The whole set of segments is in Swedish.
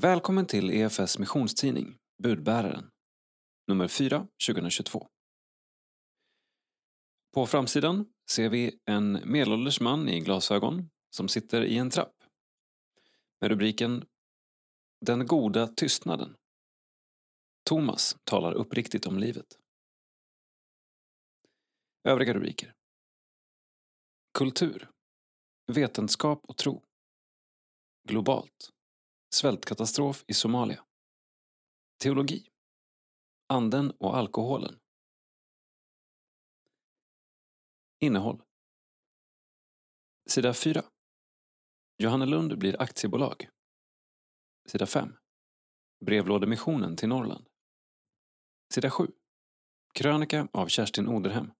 Välkommen till EFS missionstidning, Budbäraren, nummer 4, 2022. På framsidan ser vi en medelålders man i glasögon som sitter i en trapp med rubriken Den goda tystnaden. Thomas talar uppriktigt om livet. Övriga rubriker. Kultur. Vetenskap och tro. Globalt. Svältkatastrof i Somalia. Teologi. Anden och alkoholen. Innehåll. Sida 4. Johannelund blir aktiebolag. Sida 5. Brevlådemissionen till Norrland. Sida 7. Krönika av Kerstin Oderhem.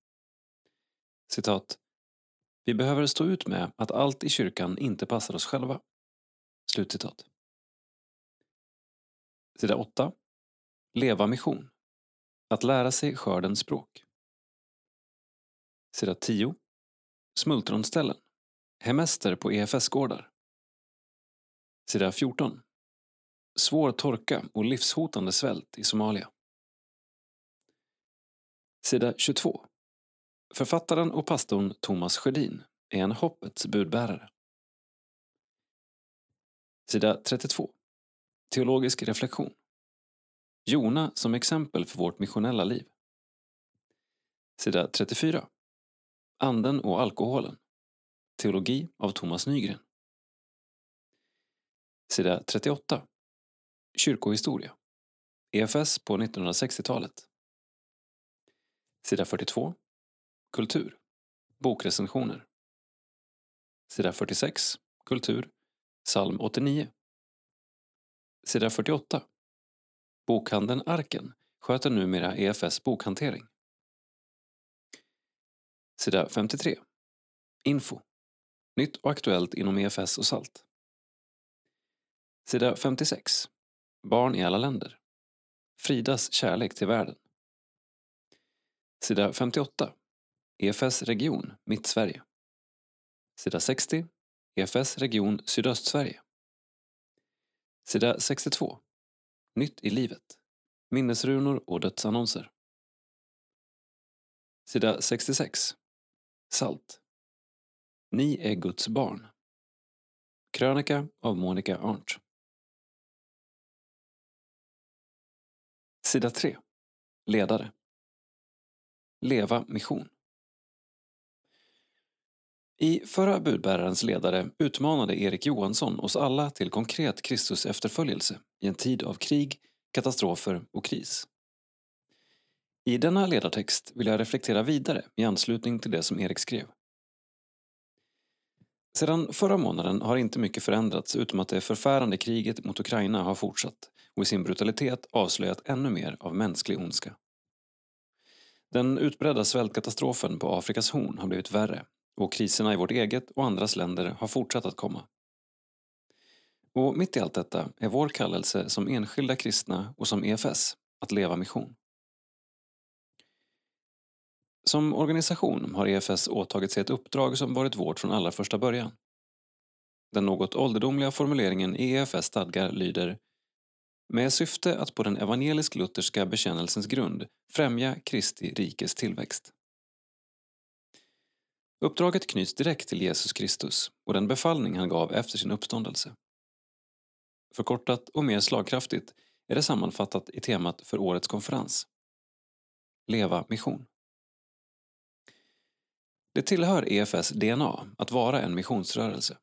Citat. Vi behöver stå ut med att allt i kyrkan inte passar oss själva. Slutcitat. Sida 8. Leva mission. Att lära sig skördens språk. Sida 10. Smultronställen. Hemester på EFS-gårdar. Sida 14. Svår torka och livshotande svält i Somalia. Sida 22. Författaren och pastorn Thomas Sjödin är en hoppets budbärare. Sida 32. Teologisk reflektion. Jona som exempel för vårt missionella liv. Sida 34. Anden och alkoholen. Teologi av Thomas Nygren. Sida 38. Kyrkohistoria. EFS på 1960-talet. Sida 42. Kultur. Bokrecensioner. Sida 46. Kultur. Psalm 89. Sida 48. Bokhandeln Arken sköter numera EFS bokhantering. Sida 53. Info. Nytt och aktuellt inom EFS och SALT. Sida 56. Barn i alla länder. Fridas kärlek till världen. Sida 58. EFS region Mittsverige. Sida 60. EFS region Sydöstsverige. Sida 62. Nytt i livet. Minnesrunor och dödsannonser. Sida 66. Salt. Ni är Guds barn. Krönika av Monica Arndt. Sida 3. Ledare. Leva mission. I förra budbärarens ledare utmanade Erik Johansson oss alla till konkret Kristus efterföljelse i en tid av krig, katastrofer och kris. I denna ledartext vill jag reflektera vidare i anslutning till det som Erik skrev. Sedan förra månaden har inte mycket förändrats utom att det förfärande kriget mot Ukraina har fortsatt och i sin brutalitet avslöjat ännu mer av mänsklig ondska. Den utbredda svältkatastrofen på Afrikas horn har blivit värre och kriserna i vårt eget och andras länder har fortsatt att komma. Och mitt i allt detta är vår kallelse som enskilda kristna och som EFS att leva mission. Som organisation har EFS åtagit sig ett uppdrag som varit vårt från allra första början. Den något ålderdomliga formuleringen i EFS stadgar lyder med syfte att på den evangelisk-lutherska bekännelsens grund främja Kristi rikes tillväxt. Uppdraget knyts direkt till Jesus Kristus och den befallning han gav efter sin uppståndelse. Förkortat och mer slagkraftigt är det sammanfattat i temat för årets konferens. Leva mission. Det tillhör EFS DNA att vara en missionsrörelse.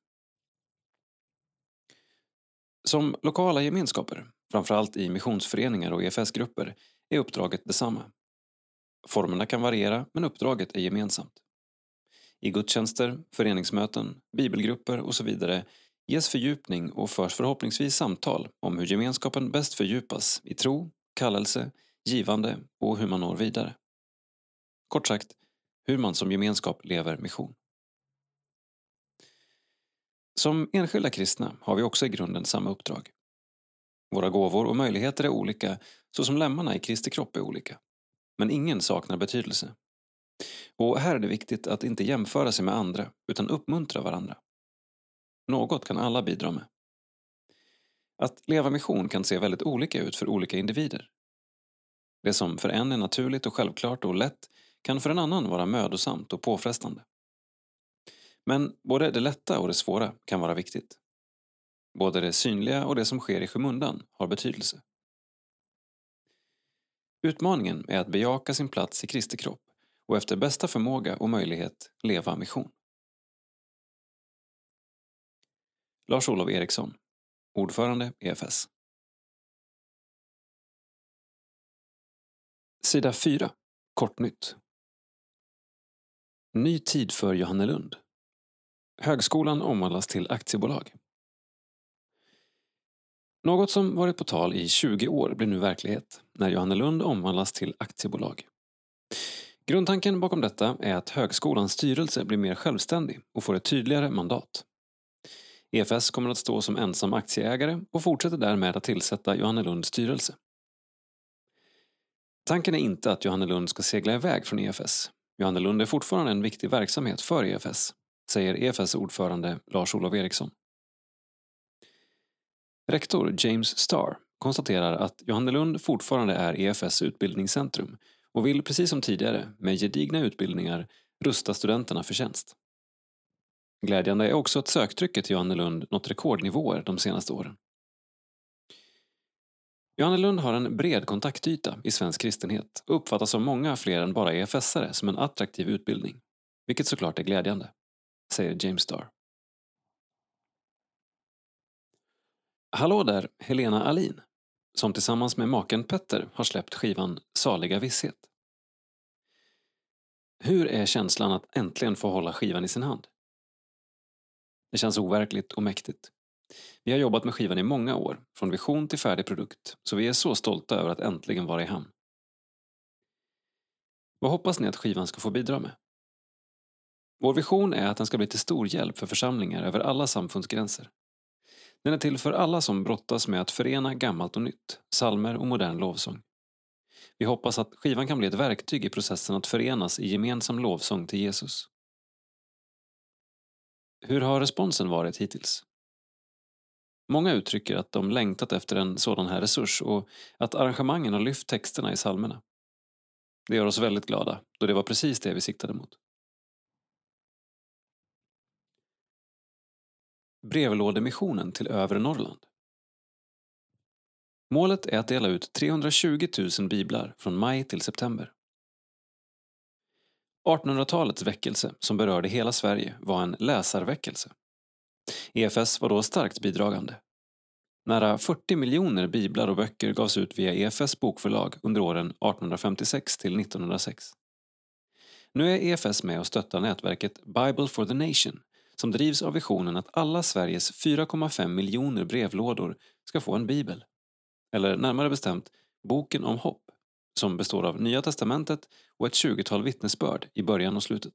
Som lokala gemenskaper, framförallt i missionsföreningar och EFS-grupper, är uppdraget detsamma. Formerna kan variera, men uppdraget är gemensamt. I gudstjänster, föreningsmöten, bibelgrupper och så vidare ges fördjupning och förs förhoppningsvis samtal om hur gemenskapen bäst fördjupas i tro, kallelse, givande och hur man når vidare. Kort sagt, hur man som gemenskap lever mission. Som enskilda kristna har vi också i grunden samma uppdrag. Våra gåvor och möjligheter är olika, så som lemmarna i Kristi kropp är olika. Men ingen saknar betydelse. Och här är det viktigt att inte jämföra sig med andra, utan uppmuntra varandra. Något kan alla bidra med. Att leva mission kan se väldigt olika ut för olika individer. Det som för en är naturligt och självklart och lätt kan för en annan vara mödosamt och påfrestande. Men både det lätta och det svåra kan vara viktigt. Både det synliga och det som sker i skymundan har betydelse. Utmaningen är att bejaka sin plats i Kristi kropp och efter bästa förmåga och möjlighet leva mission. Lars-Olov Eriksson, ordförande EFS. Sida 4, Kortnytt. Ny tid för Johannelund. Högskolan omvandlas till aktiebolag. Något som varit på tal i 20 år blir nu verklighet när Johannelund omvandlas till aktiebolag. Grundtanken bakom detta är att högskolans styrelse blir mer självständig och får ett tydligare mandat. EFS kommer att stå som ensam aktieägare och fortsätter därmed att tillsätta Johannelunds styrelse. Tanken är inte att Johannelund ska segla iväg från EFS. Johannelund är fortfarande en viktig verksamhet för EFS, säger EFS ordförande Lars-Olof Eriksson. Rektor James Starr konstaterar att Johannelund fortfarande är EFS utbildningscentrum och vill precis som tidigare med gedigna utbildningar rusta studenterna för tjänst. Glädjande är också att söktrycket till Johannelund nått rekordnivåer de senaste åren. Johannelund har en bred kontaktyta i svensk kristenhet och uppfattas av många fler än bara EFS-are som en attraktiv utbildning, vilket såklart är glädjande, säger James Starr. Hallå där, Helena Alin, som tillsammans med maken Petter har släppt skivan Saliga visshet. Hur är känslan att äntligen få hålla skivan i sin hand? Det känns overkligt och mäktigt. Vi har jobbat med skivan i många år, från vision till färdig produkt, så vi är så stolta över att äntligen vara i hamn. Vad hoppas ni att skivan ska få bidra med? Vår vision är att den ska bli till stor hjälp för församlingar över alla samfundsgränser. Den är till för alla som brottas med att förena gammalt och nytt, salmer och modern lovsång. Vi hoppas att skivan kan bli ett verktyg i processen att förenas i gemensam lovsång till Jesus. Hur har responsen varit hittills? Många uttrycker att de längtat efter en sådan här resurs och att arrangemangen har lyft texterna i salmerna. Det gör oss väldigt glada, då det var precis det vi siktade mot. Brevlådemissionen till övre Norrland. Målet är att dela ut 320 000 biblar från maj till september. 1800-talets väckelse, som berörde hela Sverige, var en läsarväckelse. EFS var då starkt bidragande. Nära 40 miljoner biblar och böcker gavs ut via EFS bokförlag under åren 1856 till 1906. Nu är EFS med och stöttar nätverket Bible for the Nation som drivs av visionen att alla Sveriges 4,5 miljoner brevlådor ska få en bibel. Eller närmare bestämt Boken om hopp som består av Nya testamentet och ett tjugotal vittnesbörd i början och slutet.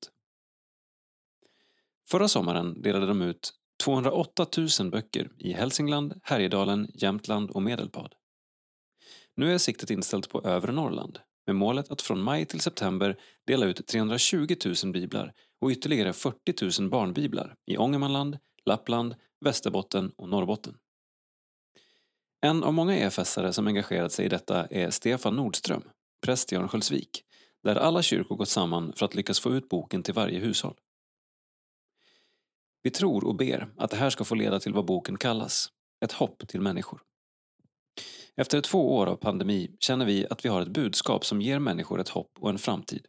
Förra sommaren delade de ut 208 000 böcker i Hälsingland, Härjedalen, Jämtland och Medelpad. Nu är siktet inställt på övre Norrland med målet att från maj till september dela ut 320 000 biblar och ytterligare 40 000 barnbiblar i Ångermanland, Lappland, Västerbotten och Norrbotten. En av många EFS-are som engagerat sig i detta är Stefan Nordström, präst i Örnsköldsvik, där alla kyrkor gått samman för att lyckas få ut boken till varje hushåll. Vi tror och ber att det här ska få leda till vad boken kallas, ett hopp till människor. Efter två år av pandemi känner vi att vi har ett budskap som ger människor ett hopp och en framtid.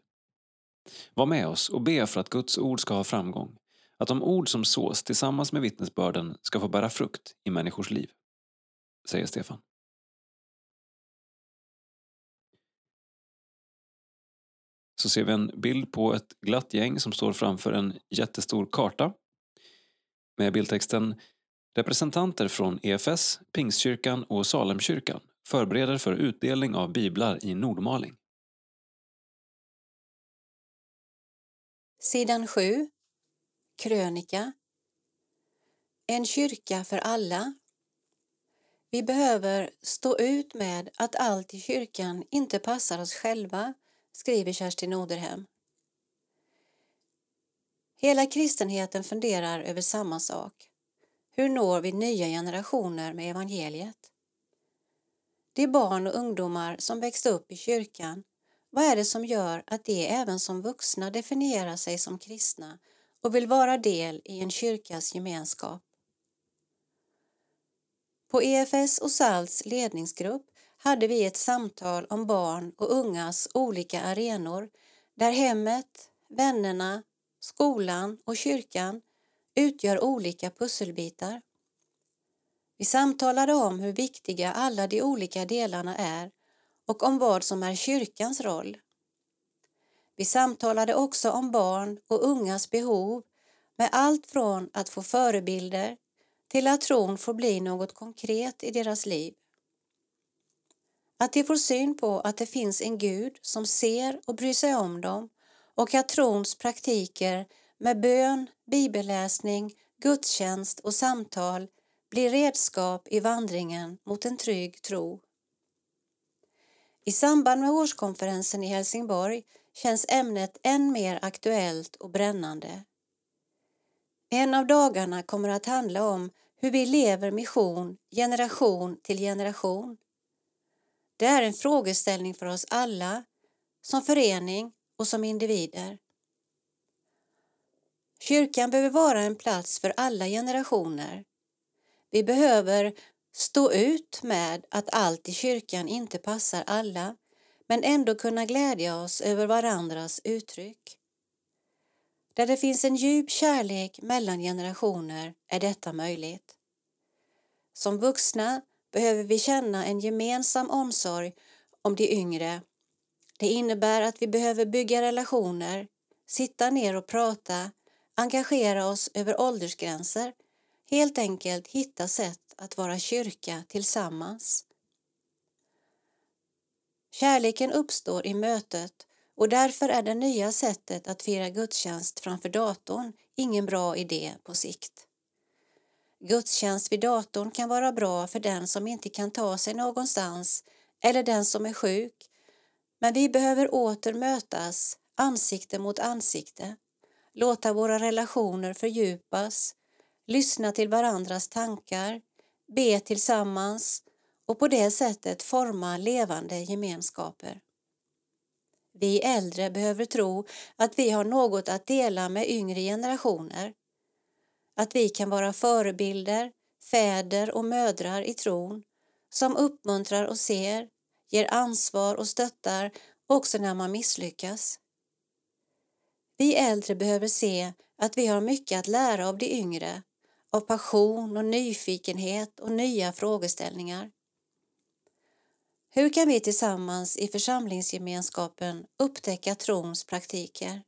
Var med oss och be för att Guds ord ska ha framgång, att de ord som sås tillsammans med vittnesbörden ska få bära frukt i människors liv, säger Stefan. Så ser vi en bild på ett glatt gäng som står framför en jättestor karta med bildtexten Representanter från EFS, Pingstkyrkan och Salemkyrkan förbereder för utdelning av biblar i Nordmaling. Sidan 7. Krönika. En kyrka för alla. Vi behöver stå ut med att allt i kyrkan inte passar oss själva, skriver Kerstin Oderhem. Hela kristenheten funderar över samma sak. Hur når vi nya generationer med evangeliet? De barn och ungdomar som växte upp i kyrkan, vad är det som gör att de även som vuxna definierar sig som kristna och vill vara del i en kyrkas gemenskap? På EFS och SALTs ledningsgrupp hade vi ett samtal om barn och ungas olika arenor där hemmet, vännerna, skolan och kyrkan utgör olika pusselbitar. Vi samtalade om hur viktiga alla de olika delarna är och om vad som är kyrkans roll. Vi samtalade också om barn och ungas behov med allt från att få förebilder till att tron får bli något konkret i deras liv. Att de får syn på att det finns en Gud som ser och bryr sig om dem och att trons praktiker med bön, bibelläsning, gudstjänst och samtal blir redskap i vandringen mot en trygg tro. I samband med årskonferensen i Helsingborg känns ämnet än mer aktuellt och brännande. En av dagarna kommer att handla om hur vi lever mission generation till generation. Det är en frågeställning för oss alla, som förening och som individer. Kyrkan behöver vara en plats för alla generationer. Vi behöver stå ut med att allt i kyrkan inte passar alla men ändå kunna glädja oss över varandras uttryck. Där det finns en djup kärlek mellan generationer är detta möjligt. Som vuxna behöver vi känna en gemensam omsorg om de yngre. Det innebär att vi behöver bygga relationer, sitta ner och prata, engagera oss över åldersgränser, helt enkelt hitta sätt att vara kyrka tillsammans. Kärleken uppstår i mötet och därför är det nya sättet att fira gudstjänst framför datorn ingen bra idé på sikt. Gudstjänst vid datorn kan vara bra för den som inte kan ta sig någonstans eller den som är sjuk, men vi behöver åter mötas ansikte mot ansikte, låta våra relationer fördjupas, lyssna till varandras tankar, be tillsammans och på det sättet forma levande gemenskaper. Vi äldre behöver tro att vi har något att dela med yngre generationer att vi kan vara förebilder, fäder och mödrar i tron som uppmuntrar och ser, ger ansvar och stöttar också när man misslyckas. Vi äldre behöver se att vi har mycket att lära av de yngre, av passion och nyfikenhet och nya frågeställningar. Hur kan vi tillsammans i församlingsgemenskapen upptäcka trons praktiker?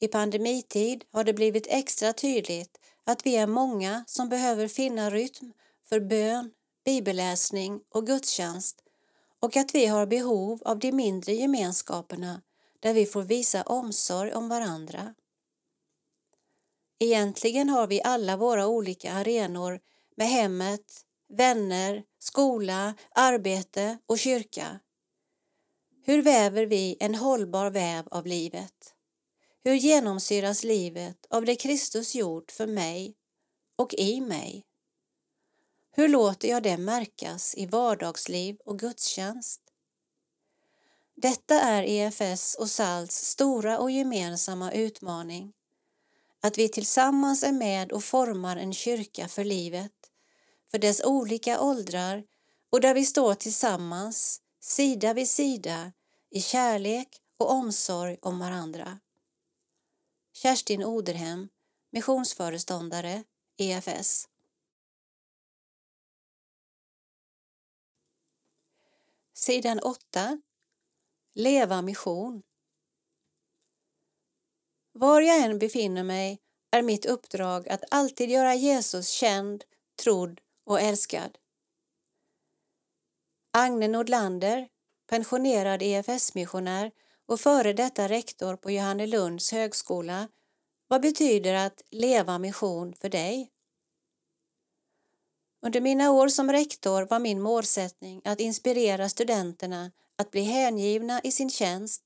I pandemitid har det blivit extra tydligt att vi är många som behöver finna rytm för bön, bibelläsning och gudstjänst och att vi har behov av de mindre gemenskaperna där vi får visa omsorg om varandra. Egentligen har vi alla våra olika arenor med hemmet, vänner, skola, arbete och kyrka. Hur väver vi en hållbar väv av livet? Hur genomsyras livet av det Kristus gjort för mig och i mig? Hur låter jag det märkas i vardagsliv och gudstjänst? Detta är EFS och SALTs stora och gemensamma utmaning. Att vi tillsammans är med och formar en kyrka för livet, för dess olika åldrar och där vi står tillsammans, sida vid sida, i kärlek och omsorg om varandra. Kerstin Oderhem, missionsföreståndare, EFS. Sidan 8. Leva mission. Var jag än befinner mig är mitt uppdrag att alltid göra Jesus känd, trodd och älskad. Agne Nordlander, pensionerad EFS-missionär och före detta rektor på Johannelunds högskola. Vad betyder att leva mission för dig? Under mina år som rektor var min målsättning att inspirera studenterna att bli hängivna i sin tjänst,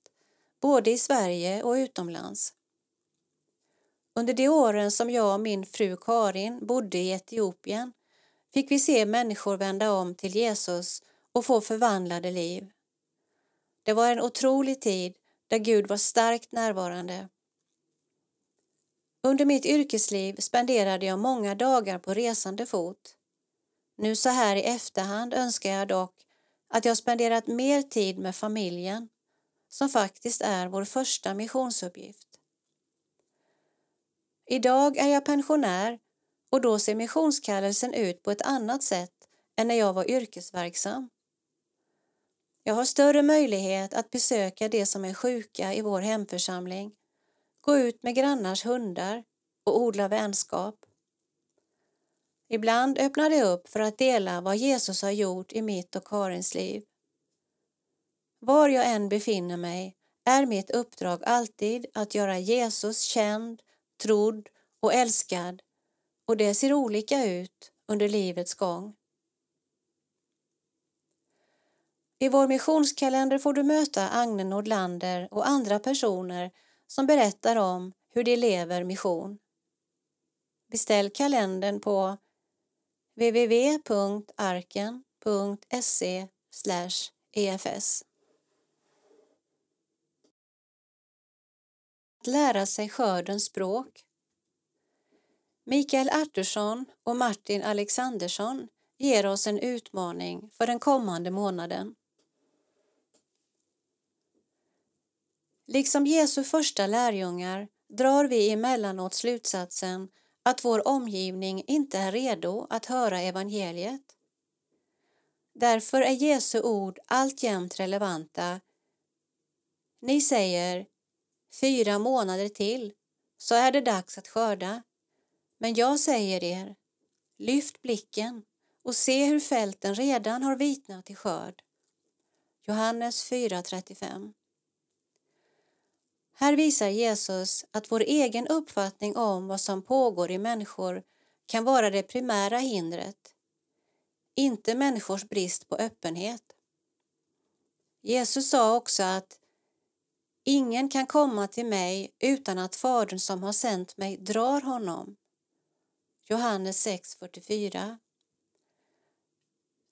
både i Sverige och utomlands. Under de åren som jag och min fru Karin bodde i Etiopien fick vi se människor vända om till Jesus och få förvandlade liv. Det var en otrolig tid där Gud var starkt närvarande. Under mitt yrkesliv spenderade jag många dagar på resande fot. Nu så här i efterhand önskar jag dock att jag spenderat mer tid med familjen, som faktiskt är vår första missionsuppgift. Idag är jag pensionär och då ser missionskallelsen ut på ett annat sätt än när jag var yrkesverksam. Jag har större möjlighet att besöka de som är sjuka i vår hemförsamling, gå ut med grannars hundar och odla vänskap. Ibland öppnar det upp för att dela vad Jesus har gjort i mitt och Karins liv. Var jag än befinner mig är mitt uppdrag alltid att göra Jesus känd, trodd och älskad och det ser olika ut under livets gång. I vår missionskalender får du möta Agne Nordlander och andra personer som berättar om hur de lever mission. Beställ kalendern på www.arken.se efs. Att lära sig skördens språk. Mikael Artursson och Martin Alexandersson ger oss en utmaning för den kommande månaden. Liksom Jesu första lärjungar drar vi emellanåt slutsatsen att vår omgivning inte är redo att höra evangeliet. Därför är Jesu ord alltjämt relevanta. Ni säger fyra månader till så är det dags att skörda. Men jag säger er, lyft blicken och se hur fälten redan har vitnat i skörd. Johannes 4.35 här visar Jesus att vår egen uppfattning om vad som pågår i människor kan vara det primära hindret, inte människors brist på öppenhet. Jesus sa också att ingen kan komma till mig utan att Fadern som har sänt mig drar honom. Johannes 6.44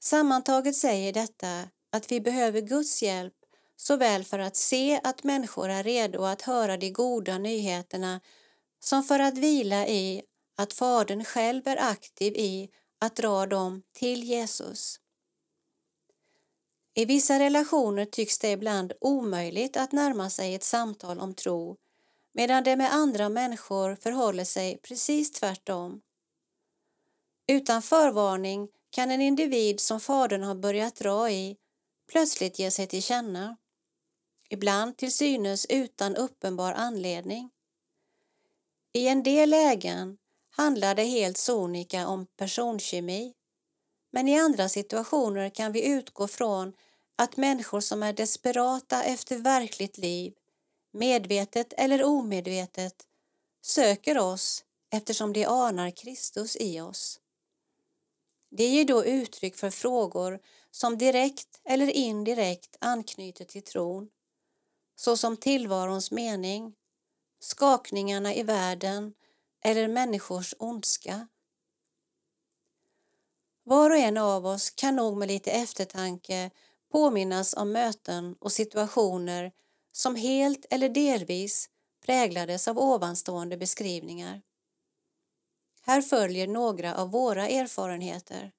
Sammantaget säger detta att vi behöver Guds hjälp såväl för att se att människor är redo att höra de goda nyheterna som för att vila i att Fadern själv är aktiv i att dra dem till Jesus. I vissa relationer tycks det ibland omöjligt att närma sig ett samtal om tro medan det med andra människor förhåller sig precis tvärtom. Utan förvarning kan en individ som fadern har börjat dra i plötsligt ge sig till känna. Ibland till synes utan uppenbar anledning. I en del lägen handlar det helt sonika om personkemi men i andra situationer kan vi utgå från att människor som är desperata efter verkligt liv, medvetet eller omedvetet, söker oss eftersom de anar Kristus i oss. Det ger då uttryck för frågor som direkt eller indirekt anknyter till tron, såsom tillvarons mening, skakningarna i världen eller människors ondska. Var och en av oss kan nog med lite eftertanke påminnas om möten och situationer som helt eller delvis präglades av ovanstående beskrivningar. Här följer några av våra erfarenheter.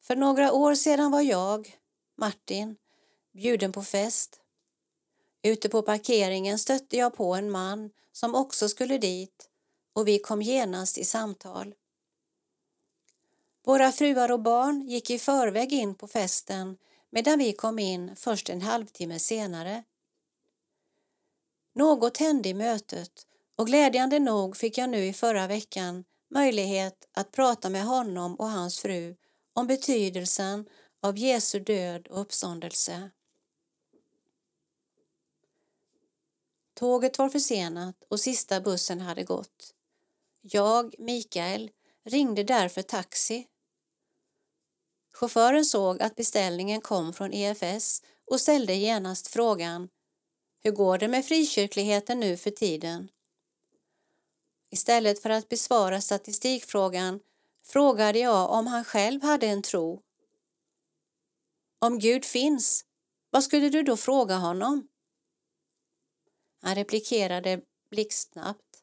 För några år sedan var jag, Martin, bjuden på fest. Ute på parkeringen stötte jag på en man som också skulle dit och vi kom genast i samtal. Våra fruar och barn gick i förväg in på festen medan vi kom in först en halvtimme senare. Något hände i mötet och glädjande nog fick jag nu i förra veckan möjlighet att prata med honom och hans fru om betydelsen av Jesu död och uppståndelse. Tåget var försenat och sista bussen hade gått. Jag, Mikael, ringde därför taxi. Chauffören såg att beställningen kom från EFS och ställde genast frågan Hur går det med frikyrkligheten nu för tiden? Istället för att besvara statistikfrågan frågade jag om han själv hade en tro. Om Gud finns, vad skulle du då fråga honom? Han replikerade blixtsnabbt.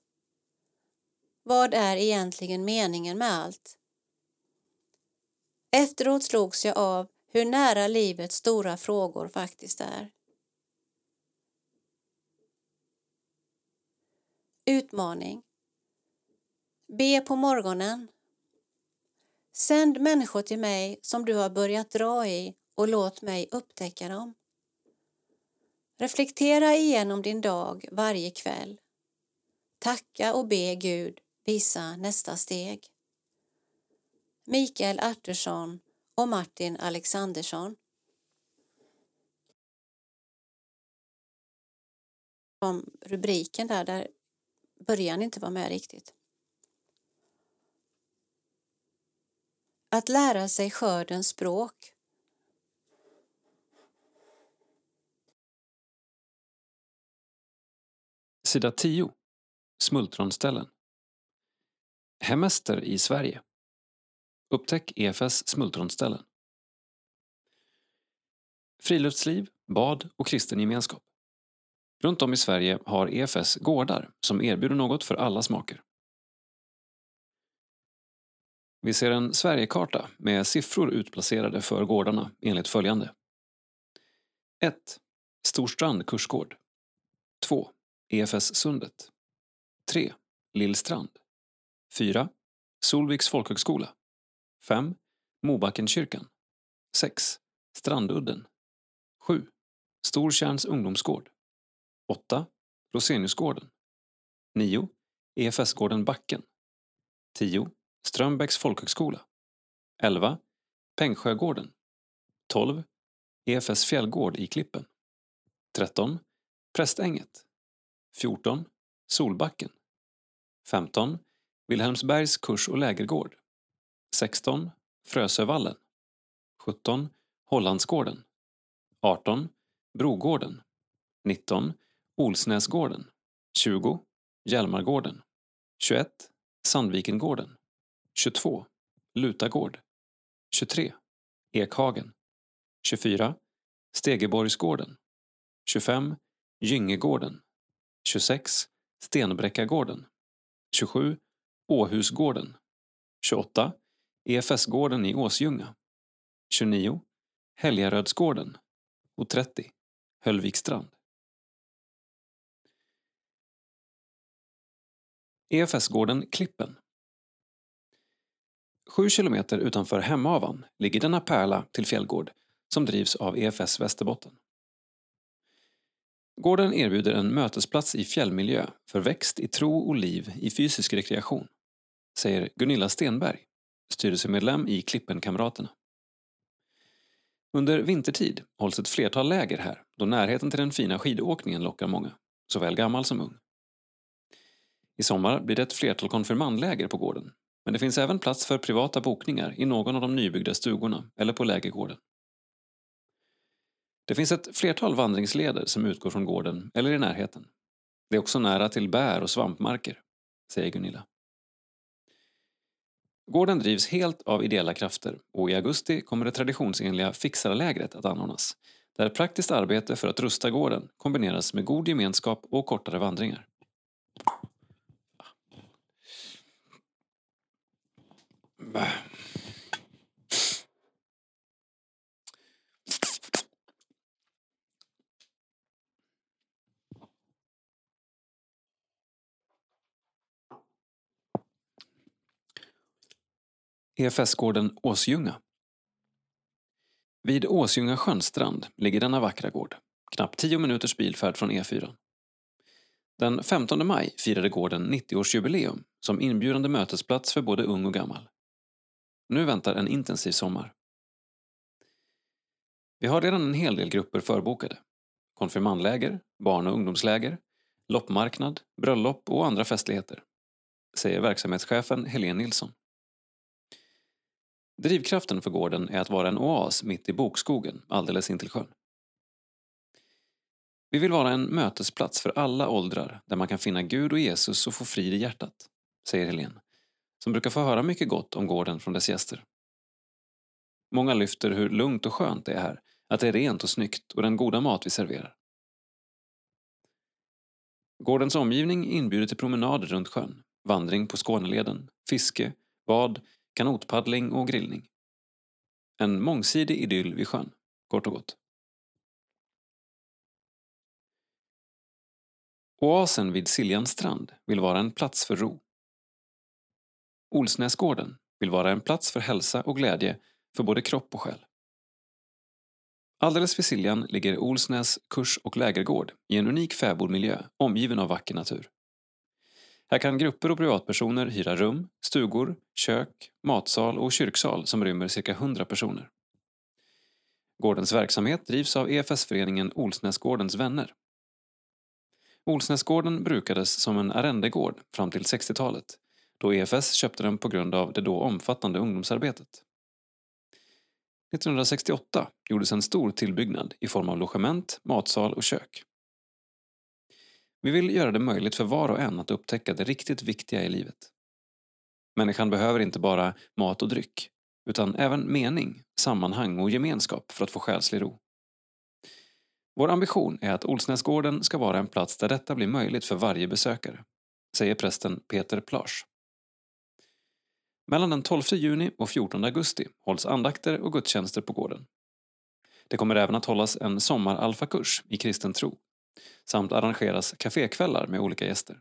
Vad är egentligen meningen med allt? Efteråt slogs jag av hur nära livets stora frågor faktiskt är. Utmaning Be på morgonen. Sänd människor till mig som du har börjat dra i och låt mig upptäcka dem. Reflektera igenom din dag varje kväll. Tacka och be Gud visa nästa steg. Mikael Artursson och Martin Alexandersson. Om rubriken där, där början inte var med riktigt. Att lära sig skördens språk. Sida 10. Smultronställen. Hemester i Sverige. Upptäck EFS smultronställen. Friluftsliv, bad och kristen gemenskap. Runt om i Sverige har EFS gårdar som erbjuder något för alla smaker. Vi ser en Sverigekarta med siffror utplacerade för gårdarna enligt följande. 1. Storstrand kursgård. 2. EFS Sundet. 3. Lillstrand. 4. Solviks folkhögskola. 5. Mobackenkyrkan. 6. Strandudden. 7. Stortjärns ungdomsgård. 8. Roseniusgården. 9. EFS-gården Backen. 10. Strömbäcks folkhögskola. 11. Pengsjögården. 12. EFS fjällgård i Klippen. 13. Prästänget. 14. Solbacken. 15. Vilhelmsbergs kurs och lägergård. 16. Frösövallen. 17. Hollandsgården. 18. Brogården. 19. Olsnäsgården. 20. Hjälmargården. 21. Sandvikengården. 22. Lutagård. 23. Ekhagen. 24. Stegeborgsgården. 25. Gyngegården. 26. Stenbräckagården. 27. Åhusgården. 28. EFS-gården i Åsljunga. 29. Helgarödsgården. Och 30. Höllvikstrand. EFS-gården Klippen. Sju kilometer utanför Hemavan ligger denna pärla till fjällgård som drivs av EFS Västerbotten. Gården erbjuder en mötesplats i fjällmiljö för växt i tro och liv i fysisk rekreation, säger Gunilla Stenberg, styrelsemedlem i Klippenkamraterna. Under vintertid hålls ett flertal läger här då närheten till den fina skidåkningen lockar många, såväl gammal som ung. I sommar blir det ett flertal konfirmandläger på gården men det finns även plats för privata bokningar i någon av de nybyggda stugorna eller på lägergården. Det finns ett flertal vandringsleder som utgår från gården eller i närheten. Det är också nära till bär och svampmarker, säger Gunilla. Gården drivs helt av ideella krafter och i augusti kommer det traditionsenliga fixarlägret att anordnas där praktiskt arbete för att rusta gården kombineras med god gemenskap och kortare vandringar. EFS-gården Åsljunga. Vid Åsljunga sjönstrand ligger denna vackra gård, knappt 10 minuters bilfärd från E4. Den 15 maj firade gården 90-årsjubileum som inbjudande mötesplats för både ung och gammal. Nu väntar en intensiv sommar. Vi har redan en hel del grupper förbokade. Konfirmandläger, barn och ungdomsläger, loppmarknad, bröllop och andra festligheter, säger verksamhetschefen Helene Nilsson. Drivkraften för gården är att vara en oas mitt i bokskogen alldeles intill sjön. Vi vill vara en mötesplats för alla åldrar där man kan finna Gud och Jesus och få frid i hjärtat, säger Helene, som brukar få höra mycket gott om gården från dess gäster. Många lyfter hur lugnt och skönt det är här, att det är rent och snyggt och den goda mat vi serverar. Gårdens omgivning inbjuder till promenader runt sjön, vandring på Skåneleden, fiske, bad, kanotpaddling och grillning. En mångsidig idyll vid sjön, kort och gott. Oasen vid Siljans strand vill vara en plats för ro. Olsnäsgården vill vara en plats för hälsa och glädje för både kropp och själ. Alldeles vid Siljan ligger Olsnäs kurs och lägergård i en unik fäbodmiljö omgiven av vacker natur. Här kan grupper och privatpersoner hyra rum, stugor, kök, matsal och kyrksal som rymmer cirka 100 personer. Gårdens verksamhet drivs av EFS-föreningen Olsnäsgårdens vänner. Olsnäsgården brukades som en arrendegård fram till 60-talet då EFS köpte den på grund av det då omfattande ungdomsarbetet. 1968 gjordes en stor tillbyggnad i form av logement, matsal och kök. Vi vill göra det möjligt för var och en att upptäcka det riktigt viktiga i livet. Människan behöver inte bara mat och dryck, utan även mening, sammanhang och gemenskap för att få själslig ro. Vår ambition är att Olsnäsgården ska vara en plats där detta blir möjligt för varje besökare, säger prästen Peter Plage. Mellan den 12 juni och 14 augusti hålls andakter och gudstjänster på gården. Det kommer även att hållas en sommaralfakurs i kristen tro samt arrangeras kafékvällar med olika gäster.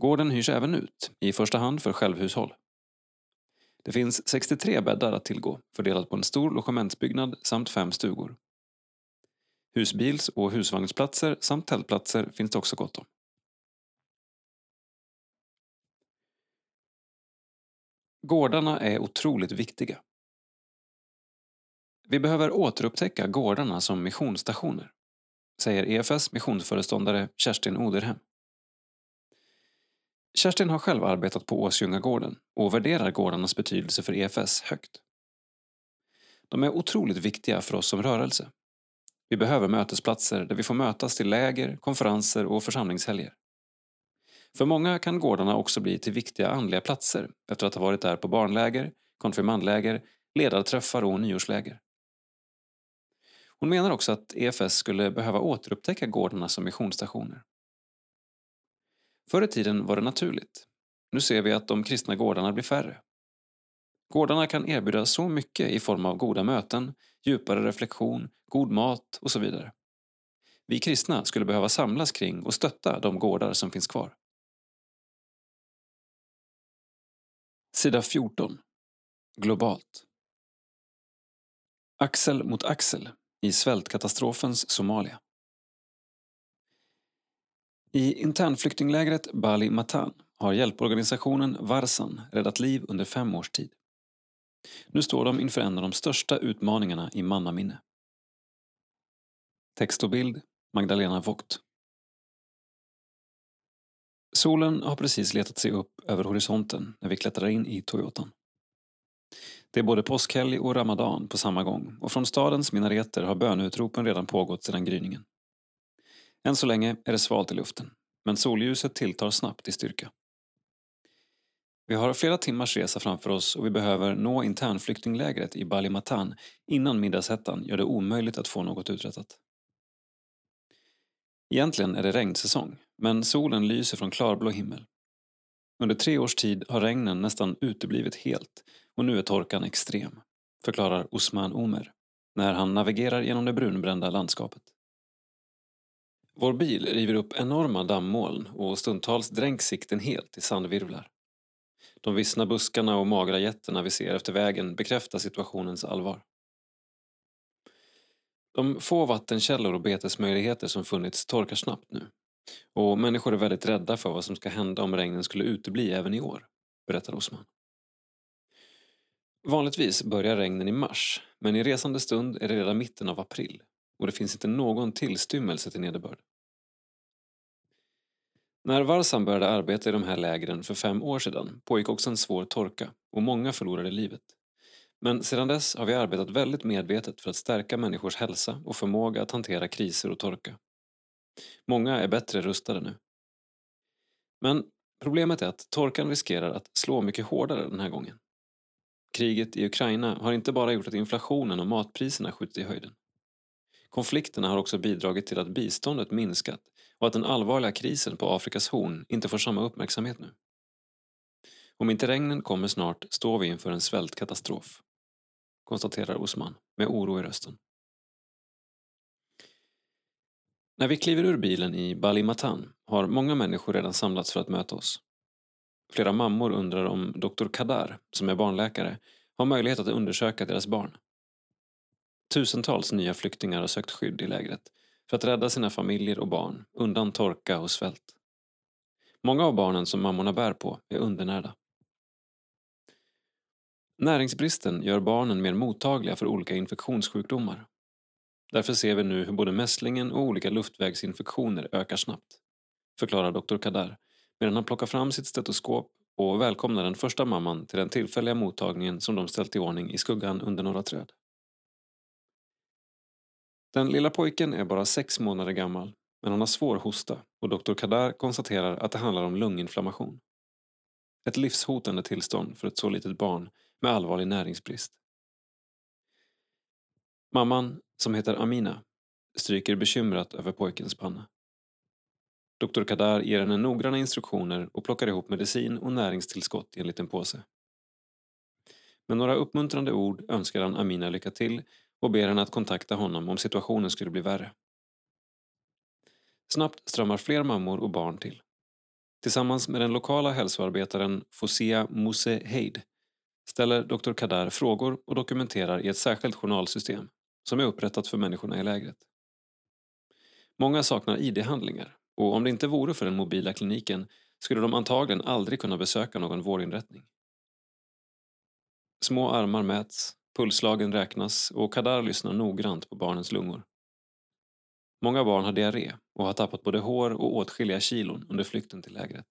Gården hyrs även ut, i första hand för självhushåll. Det finns 63 bäddar att tillgå, fördelat på en stor logementsbyggnad samt fem stugor. Husbils och husvagnsplatser samt tältplatser finns det också gott om. Gårdarna är otroligt viktiga. Vi behöver återupptäcka gårdarna som missionsstationer, säger EFS missionsföreståndare Kerstin Oderhem. Kerstin har själv arbetat på Åsljungagården och värderar gårdarnas betydelse för EFS högt. De är otroligt viktiga för oss som rörelse. Vi behöver mötesplatser där vi får mötas till läger, konferenser och församlingshelger. För många kan gårdarna också bli till viktiga andliga platser efter att ha varit där på barnläger, konfirmandläger, ledarträffar och nyårsläger. Hon menar också att EFS skulle behöva återupptäcka gårdarna som missionsstationer. Förr i tiden var det naturligt. Nu ser vi att de kristna gårdarna blir färre. Gårdarna kan erbjuda så mycket i form av goda möten, djupare reflektion, god mat och så vidare. Vi kristna skulle behöva samlas kring och stötta de gårdar som finns kvar. Sida 14. Globalt. Axel mot axel i svältkatastrofens Somalia. I internflyktinglägret Bali Matan har hjälporganisationen Varsan räddat liv under fem års tid. Nu står de inför en av de största utmaningarna i mannaminne. Text och bild Magdalena Vogt. Solen har precis letat sig upp över horisonten när vi klättrar in i Toyotan. Det är både påskhelg och ramadan på samma gång och från stadens minareter har bönutropen redan pågått sedan gryningen. Än så länge är det svalt i luften, men solljuset tilltar snabbt i styrka. Vi har flera timmars resa framför oss och vi behöver nå internflyktinglägret i Balimatan innan middagshettan gör det omöjligt att få något uträttat. Egentligen är det regnsäsong, men solen lyser från klarblå himmel. Under tre års tid har regnen nästan uteblivit helt och nu är torkan extrem, förklarar Osman Omer när han navigerar genom det brunbrända landskapet. Vår bil river upp enorma dammoln och stundtals dränks sikten helt i sandvirvlar. De vissna buskarna och magra getterna vi ser efter vägen bekräftar situationens allvar. De få vattenkällor och betesmöjligheter som funnits torkar snabbt nu och människor är väldigt rädda för vad som ska hända om regnen skulle utebli även i år, berättar Osman. Vanligtvis börjar regnen i mars, men i resande stund är det redan mitten av april och det finns inte någon tillstymmelse till nederbörd. När Varsan började arbeta i de här lägren för fem år sedan pågick också en svår torka och många förlorade livet. Men sedan dess har vi arbetat väldigt medvetet för att stärka människors hälsa och förmåga att hantera kriser och torka. Många är bättre rustade nu. Men Problemet är att torkan riskerar att slå mycket hårdare den här gången. Kriget i Ukraina har inte bara gjort att inflationen och matpriserna skjutit i höjden. Konflikterna har också bidragit till att biståndet minskat och att den allvarliga krisen på Afrikas horn inte får samma uppmärksamhet nu. Om inte regnen kommer snart står vi inför en svältkatastrof, konstaterar Osman med oro i rösten. När vi kliver ur bilen i Balimatan har många människor redan samlats för att möta oss. Flera mammor undrar om doktor Kadar, som är barnläkare, har möjlighet att undersöka deras barn. Tusentals nya flyktingar har sökt skydd i lägret för att rädda sina familjer och barn undan torka och svält. Många av barnen som mammorna bär på är undernärda. Näringsbristen gör barnen mer mottagliga för olika infektionssjukdomar. Därför ser vi nu hur både mässlingen och olika luftvägsinfektioner ökar snabbt, förklarar doktor Kadar medan han plockar fram sitt stetoskop och välkomnar den första mamman till den tillfälliga mottagningen som de ställt i ordning i skuggan under några träd. Den lilla pojken är bara sex månader gammal men han har svår hosta och doktor Kadar konstaterar att det handlar om lunginflammation. Ett livshotande tillstånd för ett så litet barn med allvarlig näringsbrist. Mamman, som heter Amina, stryker bekymrat över pojkens panna. Doktor Kadar ger henne noggranna instruktioner och plockar ihop medicin och näringstillskott i en liten påse. Med några uppmuntrande ord önskar han Amina lycka till och ber henne att kontakta honom om situationen skulle bli värre. Snabbt strömmar fler mammor och barn till. Tillsammans med den lokala hälsoarbetaren Fosia Muse Heid ställer Dr. Kadar frågor och dokumenterar i ett särskilt journalsystem som är upprättat för människorna i lägret. Många saknar ID-handlingar och om det inte vore för den mobila kliniken skulle de antagligen aldrig kunna besöka någon vårdinrättning. Små armar mäts, pulslagen räknas och Kadar lyssnar noggrant på barnens lungor. Många barn har diarré och har tappat både hår och åtskilliga kilon under flykten till lägret.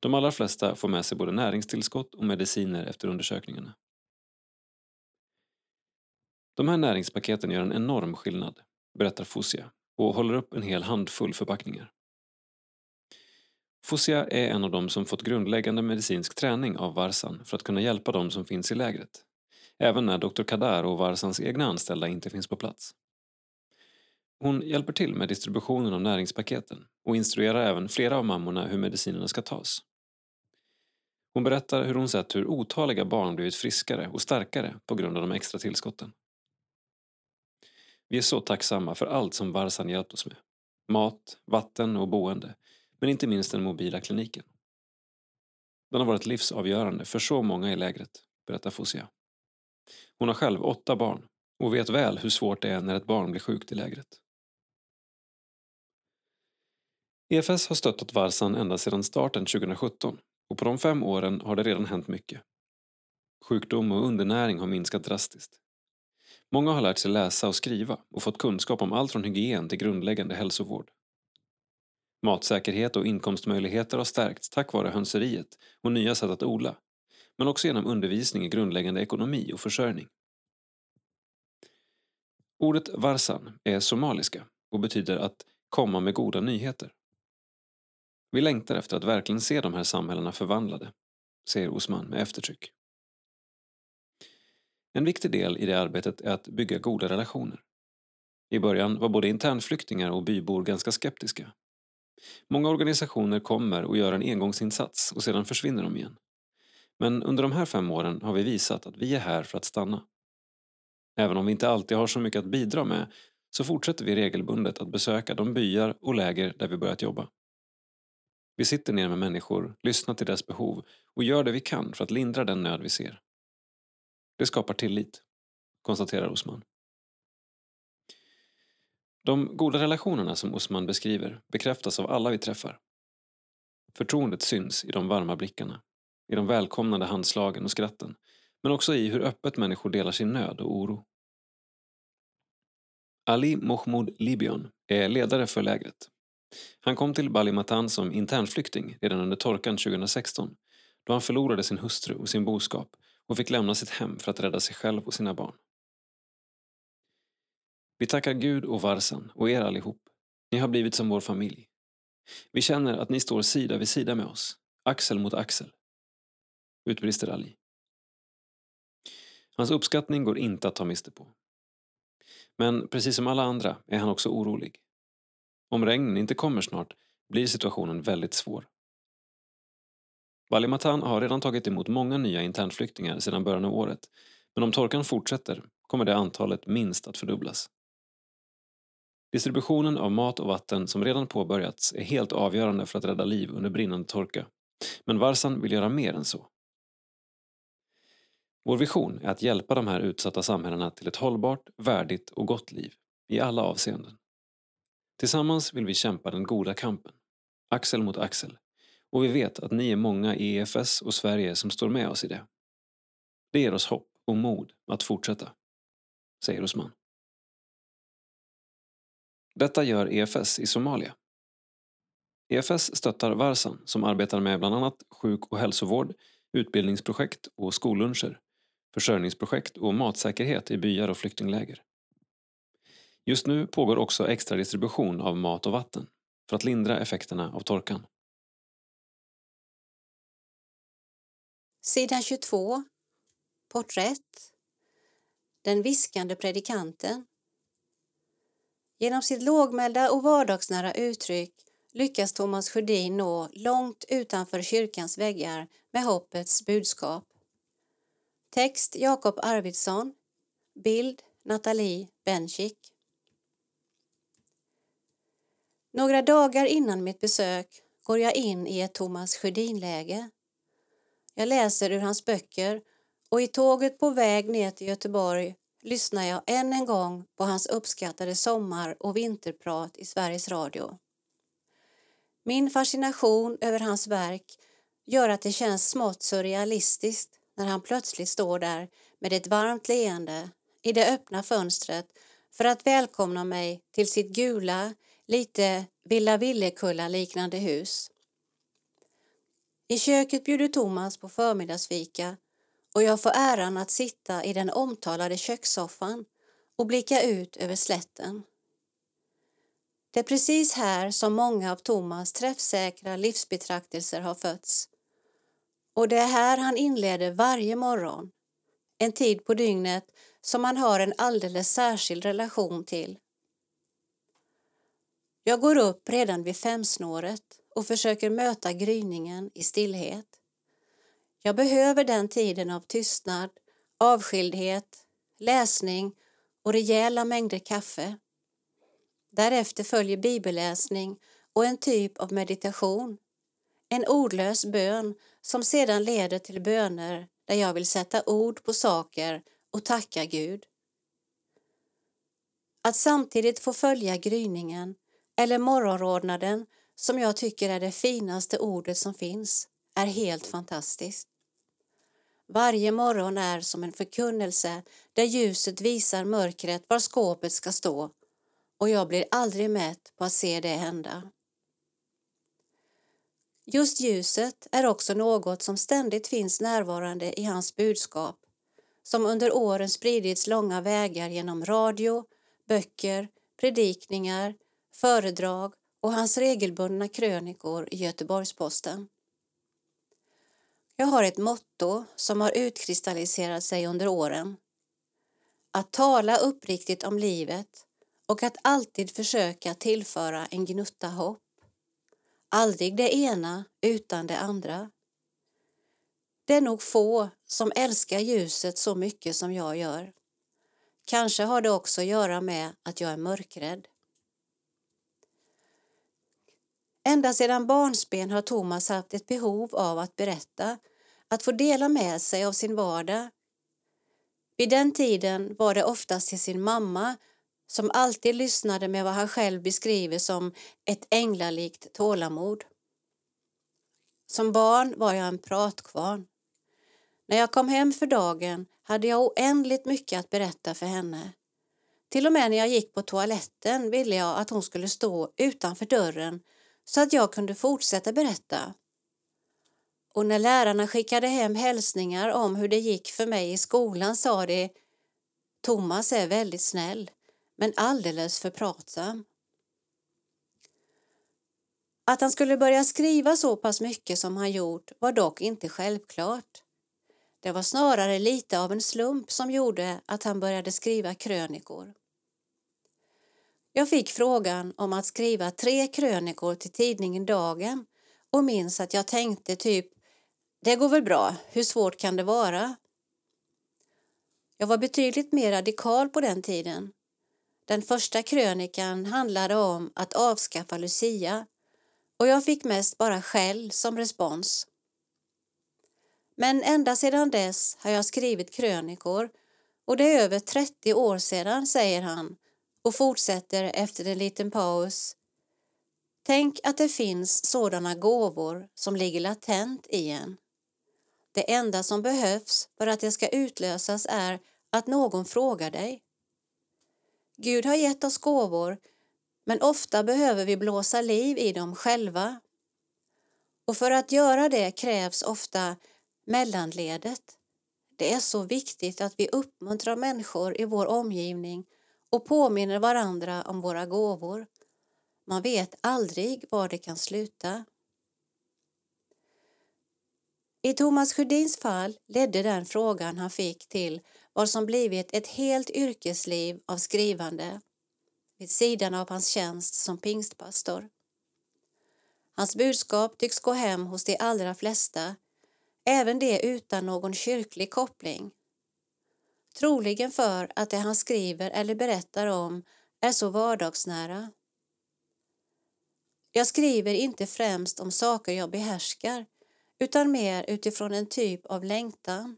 De allra flesta får med sig både näringstillskott och mediciner efter undersökningarna. De här näringspaketen gör en enorm skillnad, berättar Fosia och håller upp en hel handfull förpackningar. Fosia är en av dem som fått grundläggande medicinsk träning av Varsan för att kunna hjälpa dem som finns i lägret. Även när Dr. Kadar och Varsans egna anställda inte finns på plats. Hon hjälper till med distributionen av näringspaketen och instruerar även flera av mammorna hur medicinerna ska tas. Hon berättar hur hon sett hur otaliga barn blivit friskare och starkare på grund av de extra tillskotten. Vi är så tacksamma för allt som Varsan hjälpt oss med. Mat, vatten och boende, men inte minst den mobila kliniken. Den har varit livsavgörande för så många i lägret, berättar Fosia. Hon har själv åtta barn och vet väl hur svårt det är när ett barn blir sjukt i lägret. EFS har stöttat Varsan ända sedan starten 2017 och på de fem åren har det redan hänt mycket. Sjukdom och undernäring har minskat drastiskt. Många har lärt sig läsa och skriva och fått kunskap om allt från hygien till grundläggande hälsovård. Matsäkerhet och inkomstmöjligheter har stärkts tack vare hönseriet och nya sätt att odla, men också genom undervisning i grundläggande ekonomi och försörjning. Ordet varsan är somaliska och betyder att komma med goda nyheter. Vi längtar efter att verkligen se de här samhällena förvandlade, säger Osman med eftertryck. En viktig del i det arbetet är att bygga goda relationer. I början var både internflyktingar och bybor ganska skeptiska. Många organisationer kommer och gör en engångsinsats och sedan försvinner de igen. Men under de här fem åren har vi visat att vi är här för att stanna. Även om vi inte alltid har så mycket att bidra med så fortsätter vi regelbundet att besöka de byar och läger där vi börjat jobba. Vi sitter ner med människor, lyssnar till deras behov och gör det vi kan för att lindra den nöd vi ser. Det skapar tillit, konstaterar Osman. De goda relationerna som Osman beskriver bekräftas av alla vi träffar. Förtroendet syns i de varma blickarna, i de välkomnande handslagen och skratten, men också i hur öppet människor delar sin nöd och oro. Ali Mohmoud Libion är ledare för lägret. Han kom till Balimatan som internflykting redan under torkan 2016 då han förlorade sin hustru och sin boskap och fick lämna sitt hem för att rädda sig själv och sina barn. Vi tackar Gud och Varsan och er allihop. Ni har blivit som vår familj. Vi känner att ni står sida vid sida med oss, axel mot axel. Utbrister Ali. Hans uppskattning går inte att ta miste på. Men precis som alla andra är han också orolig. Om regnen inte kommer snart blir situationen väldigt svår. Valimatan har redan tagit emot många nya internflyktingar sedan början av året men om torkan fortsätter kommer det antalet minst att fördubblas. Distributionen av mat och vatten som redan påbörjats är helt avgörande för att rädda liv under brinnande torka. Men Varsan vill göra mer än så. Vår vision är att hjälpa de här utsatta samhällena till ett hållbart, värdigt och gott liv i alla avseenden. Tillsammans vill vi kämpa den goda kampen, axel mot axel, och vi vet att ni är många i EFS och Sverige som står med oss i det. Det ger oss hopp och mod att fortsätta, säger Osman. Detta gör EFS i Somalia. EFS stöttar Varsan som arbetar med bland annat sjuk och hälsovård, utbildningsprojekt och skolluncher, försörjningsprojekt och matsäkerhet i byar och flyktingläger. Just nu pågår också extra distribution av mat och vatten för att lindra effekterna av torkan. Sidan 22. Porträtt. Den viskande predikanten. Genom sitt lågmälda och vardagsnära uttryck lyckas Thomas Sjödin nå långt utanför kyrkans väggar med hoppets budskap. Text Jakob Arvidsson. Bild Nathalie Benchik. Några dagar innan mitt besök går jag in i ett Thomas Sjödin-läge. Jag läser ur hans böcker och i tåget på väg ner till Göteborg lyssnar jag än en gång på hans uppskattade sommar och vinterprat i Sveriges Radio. Min fascination över hans verk gör att det känns smått surrealistiskt när han plötsligt står där med ett varmt leende i det öppna fönstret för att välkomna mig till sitt gula, lite Villa Villekulla-liknande hus. I köket bjuder Thomas på förmiddagsfika och jag får äran att sitta i den omtalade kökssoffan och blicka ut över slätten. Det är precis här som många av Thomas träffsäkra livsbetraktelser har fötts. Och det är här han inleder varje morgon, en tid på dygnet som han har en alldeles särskild relation till. Jag går upp redan vid femsnåret och försöker möta gryningen i stillhet. Jag behöver den tiden av tystnad, avskildhet, läsning och rejäla mängder kaffe. Därefter följer bibelläsning och en typ av meditation. En ordlös bön som sedan leder till böner där jag vill sätta ord på saker och tacka Gud. Att samtidigt få följa gryningen eller morgonrodnaden som jag tycker är det finaste ordet som finns är helt fantastiskt. Varje morgon är som en förkunnelse där ljuset visar mörkret var skåpet ska stå och jag blir aldrig mätt på att se det hända. Just ljuset är också något som ständigt finns närvarande i hans budskap som under åren spridits långa vägar genom radio, böcker, predikningar, föredrag och hans regelbundna krönikor i Göteborgs-Posten. Jag har ett motto som har utkristalliserat sig under åren. Att tala uppriktigt om livet och att alltid försöka tillföra en gnutta hopp. Aldrig det ena utan det andra. Det är nog få som älskar ljuset så mycket som jag gör. Kanske har det också att göra med att jag är mörkrädd. Ända sedan barnsben har Thomas haft ett behov av att berätta, att få dela med sig av sin vardag. Vid den tiden var det oftast till sin mamma som alltid lyssnade med vad han själv beskriver som ett änglalikt tålamod. Som barn var jag en pratkvarn. När jag kom hem för dagen hade jag oändligt mycket att berätta för henne. Till och med när jag gick på toaletten ville jag att hon skulle stå utanför dörren så att jag kunde fortsätta berätta. Och när lärarna skickade hem hälsningar om hur det gick för mig i skolan sa de Thomas är väldigt snäll, men alldeles för pratsam. Att han skulle börja skriva så pass mycket som han gjort var dock inte självklart. Det var snarare lite av en slump som gjorde att han började skriva krönikor. Jag fick frågan om att skriva tre krönikor till tidningen Dagen och minns att jag tänkte typ det går väl bra, hur svårt kan det vara? Jag var betydligt mer radikal på den tiden. Den första krönikan handlade om att avskaffa Lucia och jag fick mest bara skäll som respons. Men ända sedan dess har jag skrivit krönikor och det är över 30 år sedan, säger han och fortsätter efter en liten paus. Tänk att det finns sådana gåvor som ligger latent i en. Det enda som behövs för att det ska utlösas är att någon frågar dig. Gud har gett oss gåvor men ofta behöver vi blåsa liv i dem själva. Och för att göra det krävs ofta mellanledet. Det är så viktigt att vi uppmuntrar människor i vår omgivning och påminner varandra om våra gåvor. Man vet aldrig var det kan sluta. I Thomas Sjödins fall ledde den frågan han fick till vad som blivit ett helt yrkesliv av skrivande vid sidan av hans tjänst som pingstpastor. Hans budskap tycks gå hem hos de allra flesta, även de utan någon kyrklig koppling. Troligen för att det han skriver eller berättar om är så vardagsnära. Jag skriver inte främst om saker jag behärskar utan mer utifrån en typ av längtan.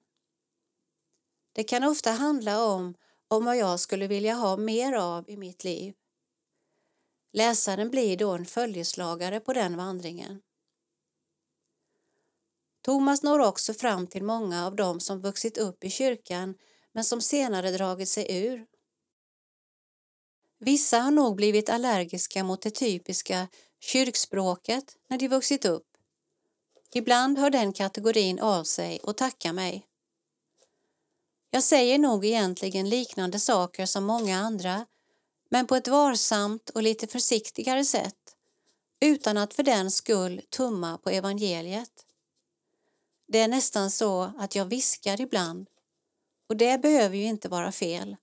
Det kan ofta handla om om vad jag skulle vilja ha mer av i mitt liv. Läsaren blir då en följeslagare på den vandringen. Thomas når också fram till många av dem som vuxit upp i kyrkan men som senare dragit sig ur. Vissa har nog blivit allergiska mot det typiska kyrkspråket när de vuxit upp. Ibland hör den kategorin av sig och tackar mig. Jag säger nog egentligen liknande saker som många andra men på ett varsamt och lite försiktigare sätt utan att för den skull tumma på evangeliet. Det är nästan så att jag viskar ibland och det behöver ju inte vara fel.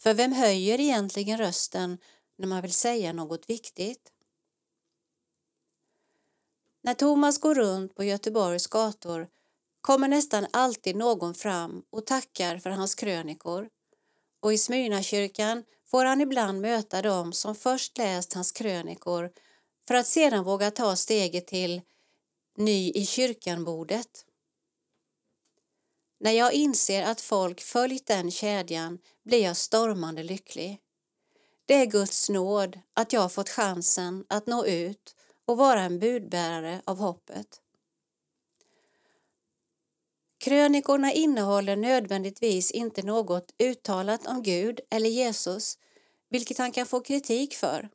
För vem höjer egentligen rösten när man vill säga något viktigt? När Thomas går runt på Göteborgs gator kommer nästan alltid någon fram och tackar för hans krönikor och i Smyrnakyrkan får han ibland möta dem som först läst hans krönikor för att sedan våga ta steget till ny i kyrkan-bordet. När jag inser att folk följt den kedjan blir jag stormande lycklig. Det är Guds nåd att jag fått chansen att nå ut och vara en budbärare av hoppet. Krönikorna innehåller nödvändigtvis inte något uttalat om Gud eller Jesus, vilket han kan få kritik för.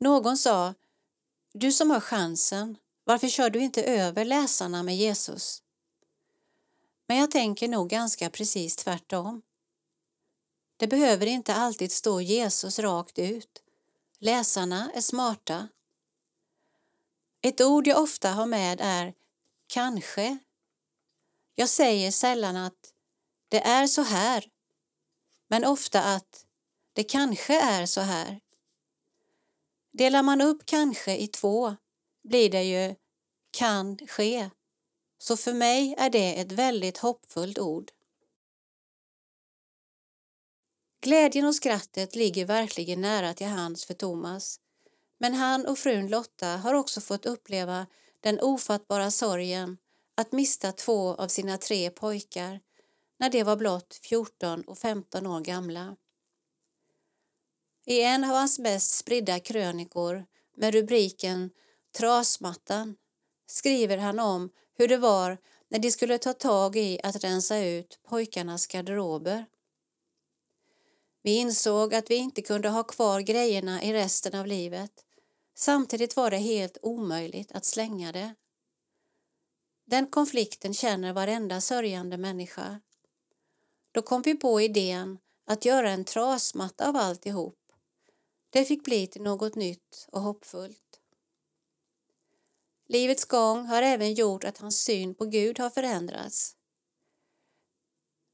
Någon sa, du som har chansen, varför kör du inte över läsarna med Jesus? Men jag tänker nog ganska precis tvärtom. Det behöver inte alltid stå Jesus rakt ut. Läsarna är smarta. Ett ord jag ofta har med är kanske jag säger sällan att det är så här, men ofta att det kanske är så här. Delar man upp kanske i två blir det ju kan ske. Så för mig är det ett väldigt hoppfullt ord. Glädjen och skrattet ligger verkligen nära till hands för Thomas. Men han och frun Lotta har också fått uppleva den ofattbara sorgen att mista två av sina tre pojkar när de var blott 14 och 15 år gamla. I en av hans mest spridda krönikor med rubriken Trasmattan skriver han om hur det var när de skulle ta tag i att rensa ut pojkarnas garderober. Vi insåg att vi inte kunde ha kvar grejerna i resten av livet. Samtidigt var det helt omöjligt att slänga det. Den konflikten känner varenda sörjande människa. Då kom vi på idén att göra en trasmatta av alltihop. Det fick bli till något nytt och hoppfullt. Livets gång har även gjort att hans syn på Gud har förändrats.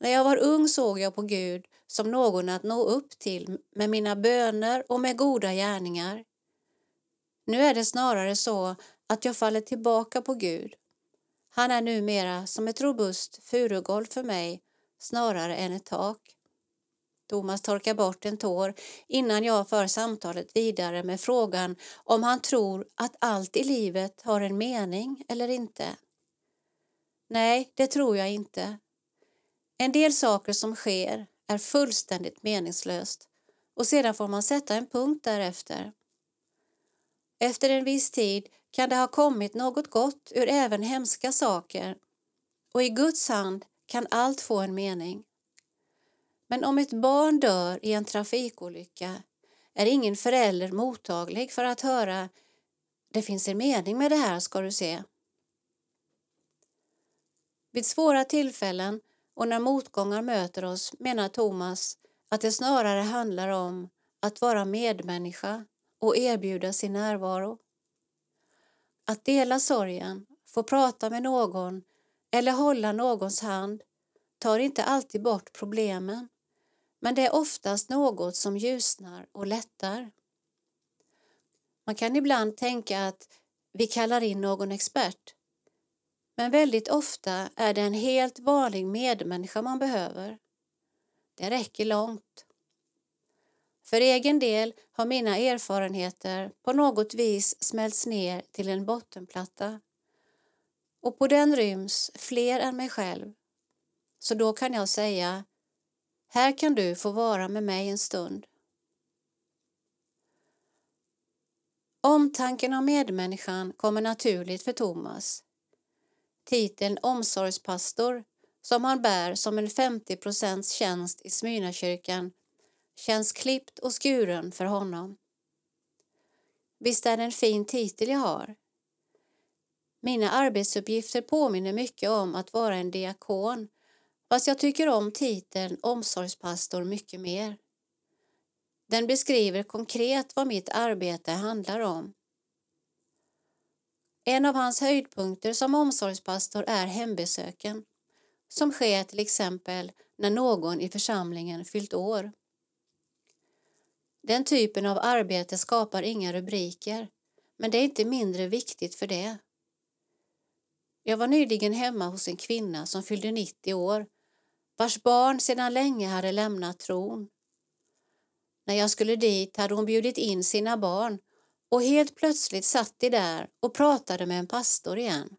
När jag var ung såg jag på Gud som någon att nå upp till med mina böner och med goda gärningar. Nu är det snarare så att jag faller tillbaka på Gud. Han är numera som ett robust furugolv för mig snarare än ett tak. Thomas torkar bort en tår innan jag för samtalet vidare med frågan om han tror att allt i livet har en mening eller inte. Nej, det tror jag inte. En del saker som sker är fullständigt meningslöst och sedan får man sätta en punkt därefter. Efter en viss tid kan det ha kommit något gott ur även hemska saker och i Guds hand kan allt få en mening. Men om ett barn dör i en trafikolycka är ingen förälder mottaglig för att höra det finns en mening med det här ska du se. Vid svåra tillfällen och när motgångar möter oss menar Thomas att det snarare handlar om att vara medmänniska och erbjuda sin närvaro. Att dela sorgen, få prata med någon eller hålla någons hand tar inte alltid bort problemen men det är oftast något som ljusnar och lättar. Man kan ibland tänka att vi kallar in någon expert men väldigt ofta är det en helt vanlig medmänniska man behöver. Det räcker långt. För egen del har mina erfarenheter på något vis smälts ner till en bottenplatta och på den ryms fler än mig själv. Så då kan jag säga, här kan du få vara med mig en stund. Omtanken om medmänniskan kommer naturligt för Thomas. Titeln omsorgspastor som han bär som en 50% tjänst i Smyrnakyrkan känns klippt och skuren för honom. Visst är det en fin titel jag har. Mina arbetsuppgifter påminner mycket om att vara en diakon fast jag tycker om titeln omsorgspastor mycket mer. Den beskriver konkret vad mitt arbete handlar om. En av hans höjdpunkter som omsorgspastor är hembesöken som sker till exempel när någon i församlingen fyllt år. Den typen av arbete skapar inga rubriker, men det är inte mindre viktigt för det. Jag var nyligen hemma hos en kvinna som fyllde 90 år, vars barn sedan länge hade lämnat tron. När jag skulle dit hade hon bjudit in sina barn och helt plötsligt satt de där och pratade med en pastor igen.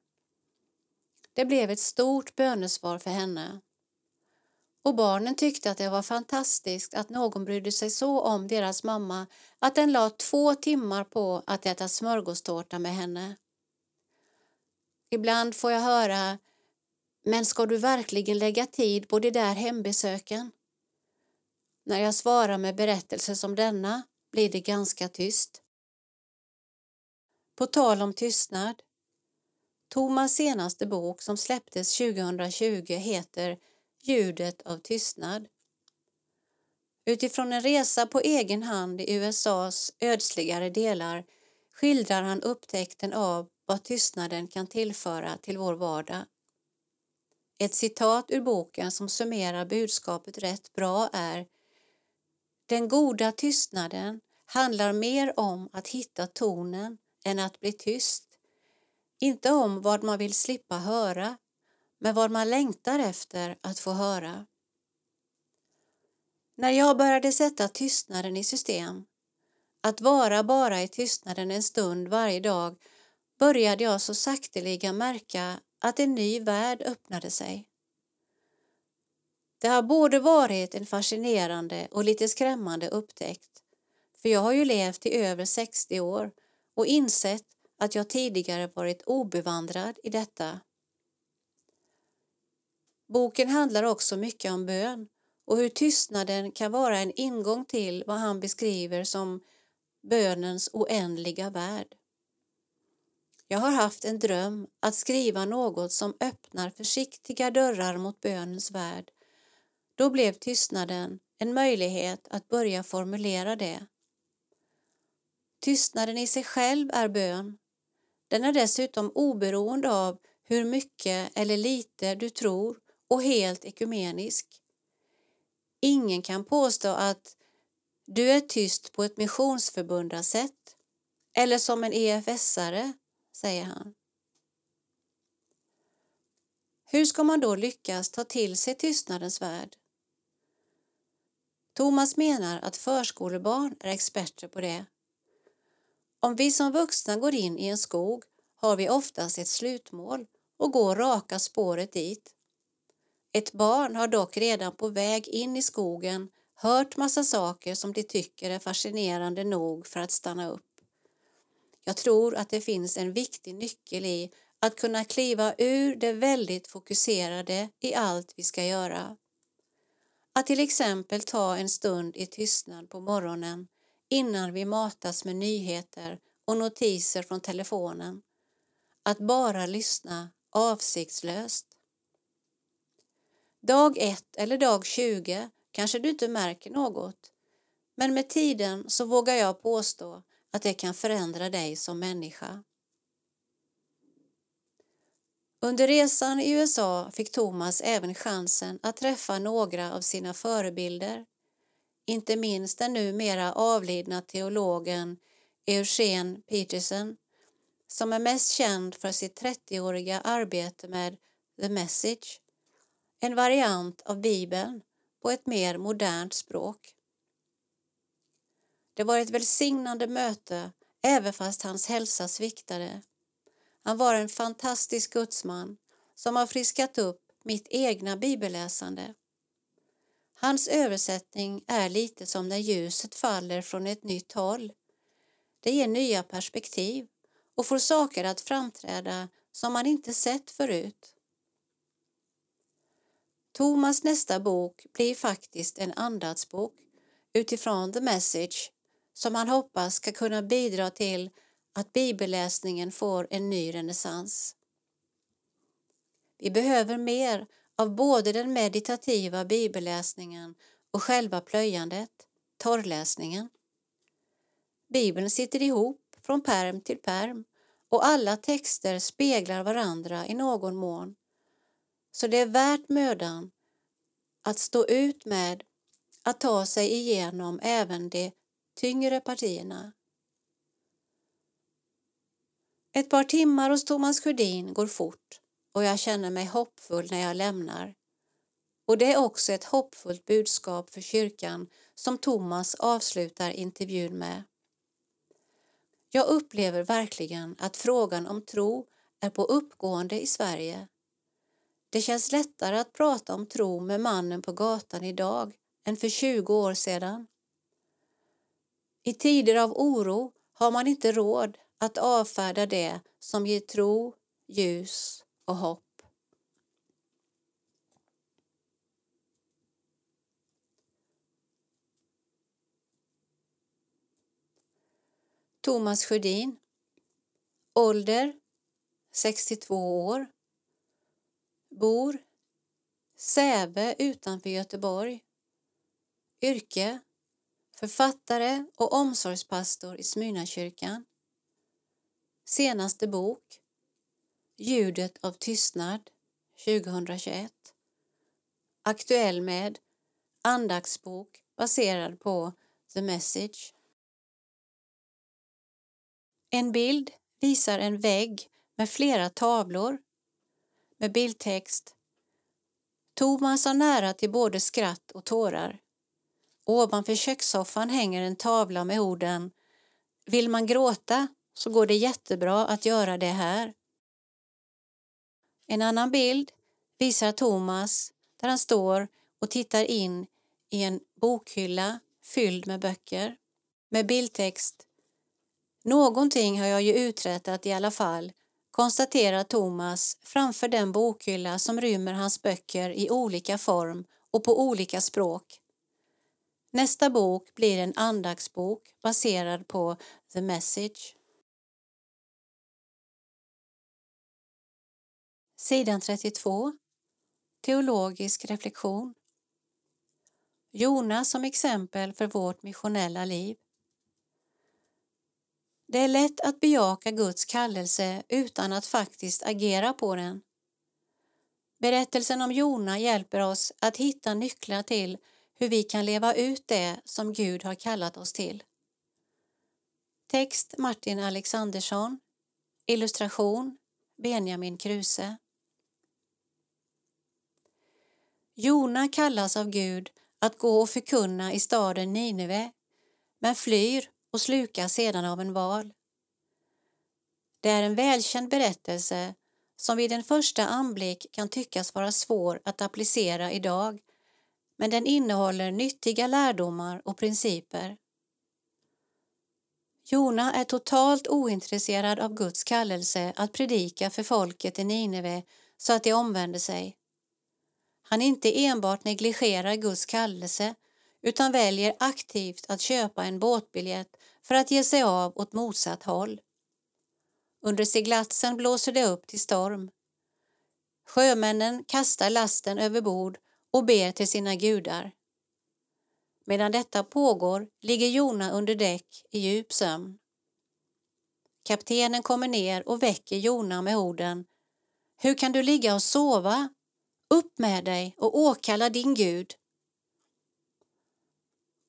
Det blev ett stort bönesvar för henne. Och barnen tyckte att det var fantastiskt att någon brydde sig så om deras mamma att den la två timmar på att äta smörgåstårta med henne. Ibland får jag höra men ska du verkligen lägga tid på de där hembesöken? När jag svarar med berättelser som denna blir det ganska tyst. På tal om tystnad. Thomas senaste bok som släpptes 2020 heter Ljudet av tystnad. Utifrån en resa på egen hand i USAs ödsligare delar skildrar han upptäckten av vad tystnaden kan tillföra till vår vardag. Ett citat ur boken som summerar budskapet rätt bra är Den goda tystnaden handlar mer om att hitta tonen än att bli tyst. Inte om vad man vill slippa höra, men vad man längtar efter att få höra. När jag började sätta tystnaden i system, att vara bara i tystnaden en stund varje dag, började jag så sakteliga märka att en ny värld öppnade sig. Det har både varit en fascinerande och lite skrämmande upptäckt, för jag har ju levt i över 60 år och insett att jag tidigare varit obevandrad i detta. Boken handlar också mycket om bön och hur tystnaden kan vara en ingång till vad han beskriver som bönens oändliga värld. Jag har haft en dröm att skriva något som öppnar försiktiga dörrar mot bönens värld. Då blev tystnaden en möjlighet att börja formulera det. Tystnaden i sig själv är bön. Den är dessutom oberoende av hur mycket eller lite du tror och helt ekumenisk. Ingen kan påstå att du är tyst på ett missionsförbundarsätt eller som en EFS-are, säger han. Hur ska man då lyckas ta till sig tystnadens värld? Thomas menar att förskolebarn är experter på det. Om vi som vuxna går in i en skog har vi oftast ett slutmål och går raka spåret dit. Ett barn har dock redan på väg in i skogen hört massa saker som de tycker är fascinerande nog för att stanna upp. Jag tror att det finns en viktig nyckel i att kunna kliva ur det väldigt fokuserade i allt vi ska göra. Att till exempel ta en stund i tystnad på morgonen innan vi matas med nyheter och notiser från telefonen. Att bara lyssna avsiktslöst. Dag 1 eller dag 20 kanske du inte märker något, men med tiden så vågar jag påstå att det kan förändra dig som människa. Under resan i USA fick Thomas även chansen att träffa några av sina förebilder, inte minst den numera avlidna teologen Eugene Peterson som är mest känd för sitt 30-åriga arbete med The Message, en variant av Bibeln på ett mer modernt språk. Det var ett välsignande möte även fast hans hälsa sviktade. Han var en fantastisk gudsman som har friskat upp mitt egna bibelläsande. Hans översättning är lite som när ljuset faller från ett nytt håll. Det ger nya perspektiv och får saker att framträda som man inte sett förut. Thomas nästa bok blir faktiskt en andatsbok utifrån The Message som han hoppas ska kunna bidra till att bibelläsningen får en ny renässans. Vi behöver mer av både den meditativa bibelläsningen och själva plöjandet, torrläsningen. Bibeln sitter ihop från perm till perm och alla texter speglar varandra i någon mån. Så det är värt mödan att stå ut med att ta sig igenom även de tyngre partierna. Ett par timmar hos Thomas Sjödin går fort och jag känner mig hoppfull när jag lämnar. Och det är också ett hoppfullt budskap för kyrkan som Thomas avslutar intervjun med. Jag upplever verkligen att frågan om tro är på uppgående i Sverige. Det känns lättare att prata om tro med mannen på gatan idag än för 20 år sedan. I tider av oro har man inte råd att avfärda det som ger tro, ljus och hopp. Thomas Sjödin Ålder 62 år Bor Säve utanför Göteborg Yrke Författare och omsorgspastor i Smyrnakyrkan Senaste bok Ljudet av tystnad 2021 Aktuell med Andaktsbok baserad på The Message en bild visar en vägg med flera tavlor med bildtext. Thomas har nära till både skratt och tårar. Ovanför kökssoffan hänger en tavla med orden Vill man gråta så går det jättebra att göra det här. En annan bild visar Thomas där han står och tittar in i en bokhylla fylld med böcker med bildtext Någonting har jag ju uträttat i alla fall, konstaterar Thomas framför den bokhylla som rymmer hans böcker i olika form och på olika språk. Nästa bok blir en andaktsbok baserad på The Message. Sidan 32 Teologisk reflektion Jona som exempel för vårt missionella liv. Det är lätt att bejaka Guds kallelse utan att faktiskt agera på den. Berättelsen om Jona hjälper oss att hitta nycklar till hur vi kan leva ut det som Gud har kallat oss till. Text Martin Alexandersson Illustration Benjamin Kruse Jona kallas av Gud att gå och förkunna i staden Nineve men flyr och slukas sedan av en val. Det är en välkänd berättelse som vid en första anblick kan tyckas vara svår att applicera idag men den innehåller nyttiga lärdomar och principer. Jona är totalt ointresserad av Guds kallelse att predika för folket i Nineve så att de omvänder sig. Han inte enbart negligerar Guds kallelse utan väljer aktivt att köpa en båtbiljett för att ge sig av åt motsatt håll. Under seglatsen blåser det upp till storm. Sjömännen kastar lasten över bord och ber till sina gudar. Medan detta pågår ligger Jona under däck i djup sömn. Kaptenen kommer ner och väcker Jona med orden Hur kan du ligga och sova? Upp med dig och åkalla din Gud.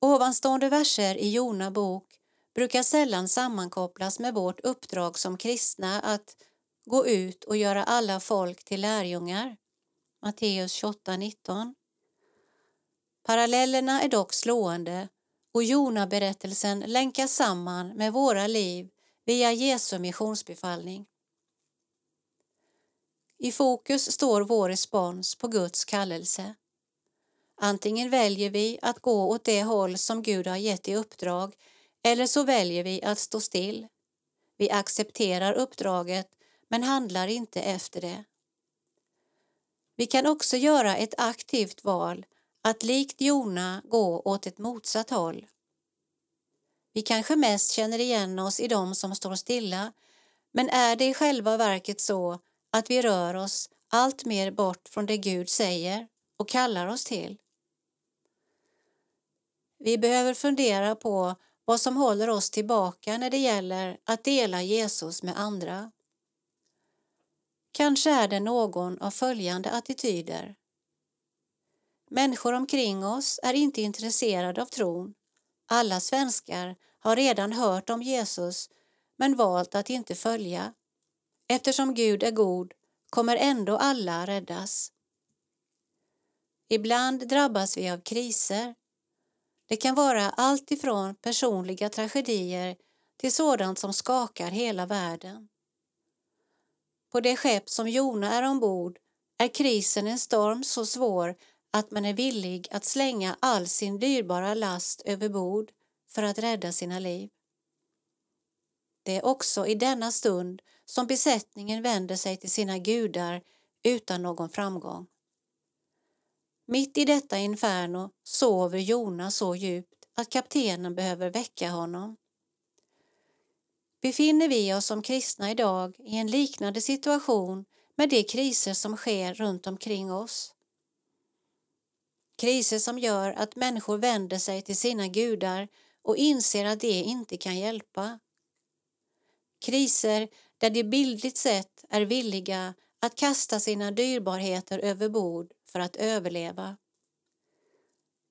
Ovanstående verser i Jona bok brukar sällan sammankopplas med vårt uppdrag som kristna att gå ut och göra alla folk till lärjungar. Matteus 28.19. Parallellerna är dock slående och Jona-berättelsen länkas samman med våra liv via Jesu missionsbefallning. I fokus står vår respons på Guds kallelse. Antingen väljer vi att gå åt det håll som Gud har gett i uppdrag eller så väljer vi att stå still. Vi accepterar uppdraget men handlar inte efter det. Vi kan också göra ett aktivt val att likt Jona gå åt ett motsatt håll. Vi kanske mest känner igen oss i dem som står stilla men är det i själva verket så att vi rör oss allt mer bort från det Gud säger och kallar oss till? Vi behöver fundera på vad som håller oss tillbaka när det gäller att dela Jesus med andra. Kanske är det någon av följande attityder. Människor omkring oss är inte intresserade av tron. Alla svenskar har redan hört om Jesus men valt att inte följa. Eftersom Gud är god kommer ändå alla räddas. Ibland drabbas vi av kriser. Det kan vara allt ifrån personliga tragedier till sådant som skakar hela världen. På det skepp som Jona är ombord är krisen en storm så svår att man är villig att slänga all sin dyrbara last över bord för att rädda sina liv. Det är också i denna stund som besättningen vänder sig till sina gudar utan någon framgång. Mitt i detta inferno sover Jona så djupt att kaptenen behöver väcka honom. Befinner vi oss som kristna idag i en liknande situation med de kriser som sker runt omkring oss? Kriser som gör att människor vänder sig till sina gudar och inser att de inte kan hjälpa. Kriser där de bildligt sett är villiga att kasta sina dyrbarheter över bord för att överleva.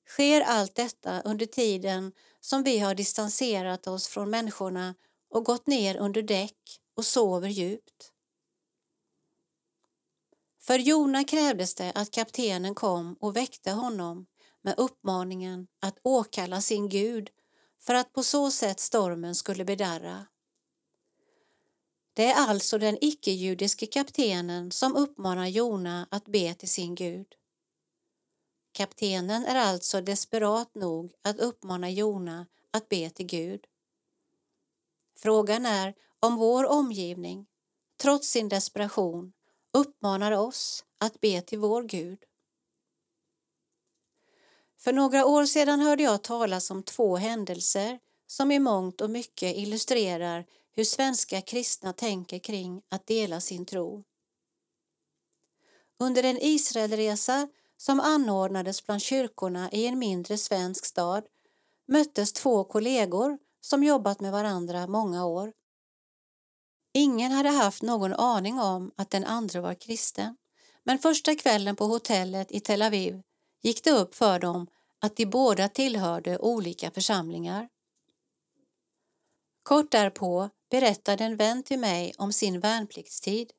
Sker allt detta under tiden som vi har distanserat oss från människorna och gått ner under däck och sover djupt? För Jona krävdes det att kaptenen kom och väckte honom med uppmaningen att åkalla sin Gud för att på så sätt stormen skulle bedarra. Det är alltså den icke-judiske kaptenen som uppmanar Jona att be till sin Gud. Kaptenen är alltså desperat nog att uppmana Jona att be till Gud. Frågan är om vår omgivning, trots sin desperation, uppmanar oss att be till vår Gud. För några år sedan hörde jag talas om två händelser som i mångt och mycket illustrerar hur svenska kristna tänker kring att dela sin tro. Under en Israelresa som anordnades bland kyrkorna i en mindre svensk stad möttes två kollegor som jobbat med varandra många år. Ingen hade haft någon aning om att den andra var kristen. Men första kvällen på hotellet i Tel Aviv gick det upp för dem att de båda tillhörde olika församlingar. Kort därpå berättade en vän till mig om sin värnpliktstid.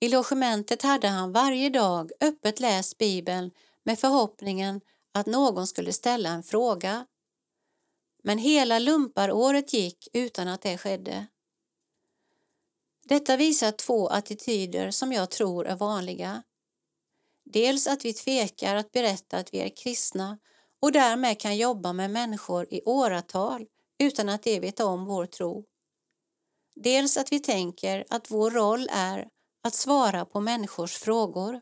I logementet hade han varje dag öppet läst Bibeln med förhoppningen att någon skulle ställa en fråga. Men hela lumparåret gick utan att det skedde. Detta visar två attityder som jag tror är vanliga. Dels att vi tvekar att berätta att vi är kristna och därmed kan jobba med människor i åratal utan att de vet om vår tro. Dels att vi tänker att vår roll är att svara på människors frågor.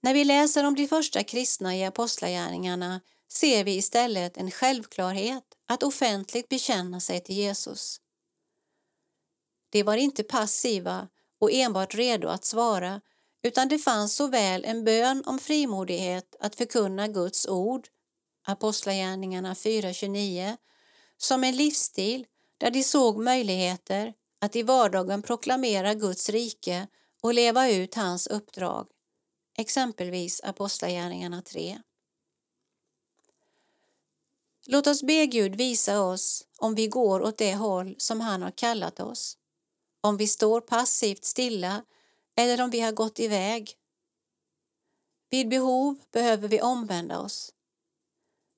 När vi läser om de första kristna i Apostlagärningarna ser vi istället en självklarhet att offentligt bekänna sig till Jesus. De var inte passiva och enbart redo att svara utan det fanns såväl en bön om frimodighet att förkunna Guds ord, Apostlagärningarna 4.29, som en livsstil där de såg möjligheter att i vardagen proklamera Guds rike och leva ut hans uppdrag, exempelvis Apostlagärningarna 3. Låt oss be Gud visa oss om vi går åt det håll som han har kallat oss, om vi står passivt stilla eller om vi har gått iväg. Vid behov behöver vi omvända oss.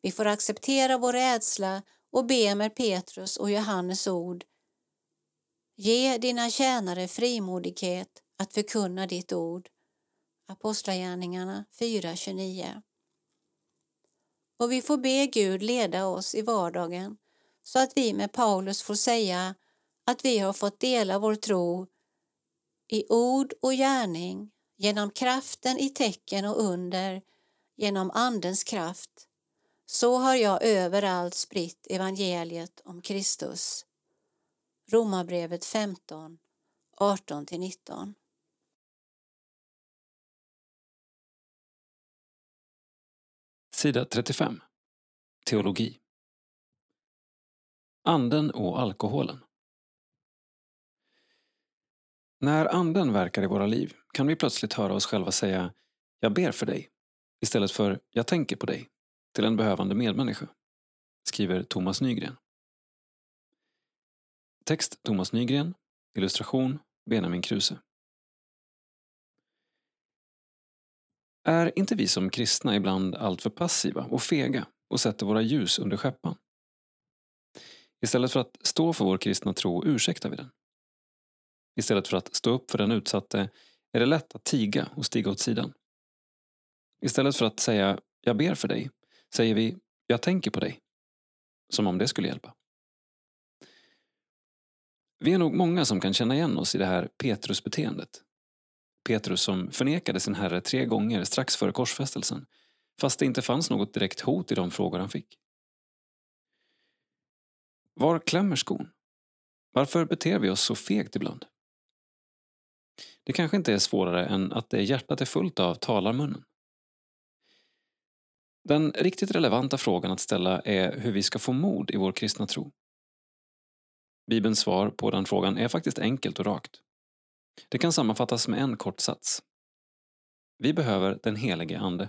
Vi får acceptera vår rädsla och be med Petrus och Johannes ord. Ge dina tjänare frimodighet att förkunna ditt ord. Apostlagärningarna 4.29 och vi får be Gud leda oss i vardagen så att vi med Paulus får säga att vi har fått dela vår tro i ord och gärning, genom kraften i tecken och under, genom Andens kraft. Så har jag överallt spritt evangeliet om Kristus. Romarbrevet 15, 18-19. Sida 35. Teologi. Anden och alkoholen. När Anden verkar i våra liv kan vi plötsligt höra oss själva säga ”Jag ber för dig” istället för ”Jag tänker på dig” till en behövande medmänniska, skriver Thomas Nygren. Text Thomas Nygren, illustration Benjamin Kruse. Är inte vi som kristna ibland alltför passiva och fega och sätter våra ljus under skäppan? Istället för att stå för vår kristna tro ursäktar vi den. Istället för att stå upp för den utsatte är det lätt att tiga och stiga åt sidan. Istället för att säga ”jag ber för dig” säger vi ”jag tänker på dig”. Som om det skulle hjälpa. Vi är nog många som kan känna igen oss i det här Petrusbeteendet. Petrus som förnekade sin herre tre gånger strax före korsfästelsen fast det inte fanns något direkt hot i de frågor han fick. Var klämmer skon? Varför beter vi oss så fegt ibland? Det kanske inte är svårare än att det hjärtat är fullt av talar munnen. Den riktigt relevanta frågan att ställa är hur vi ska få mod i vår kristna tro. Bibelns svar på den frågan är faktiskt enkelt och rakt. Det kan sammanfattas med en kort sats. Vi behöver den helige Ande.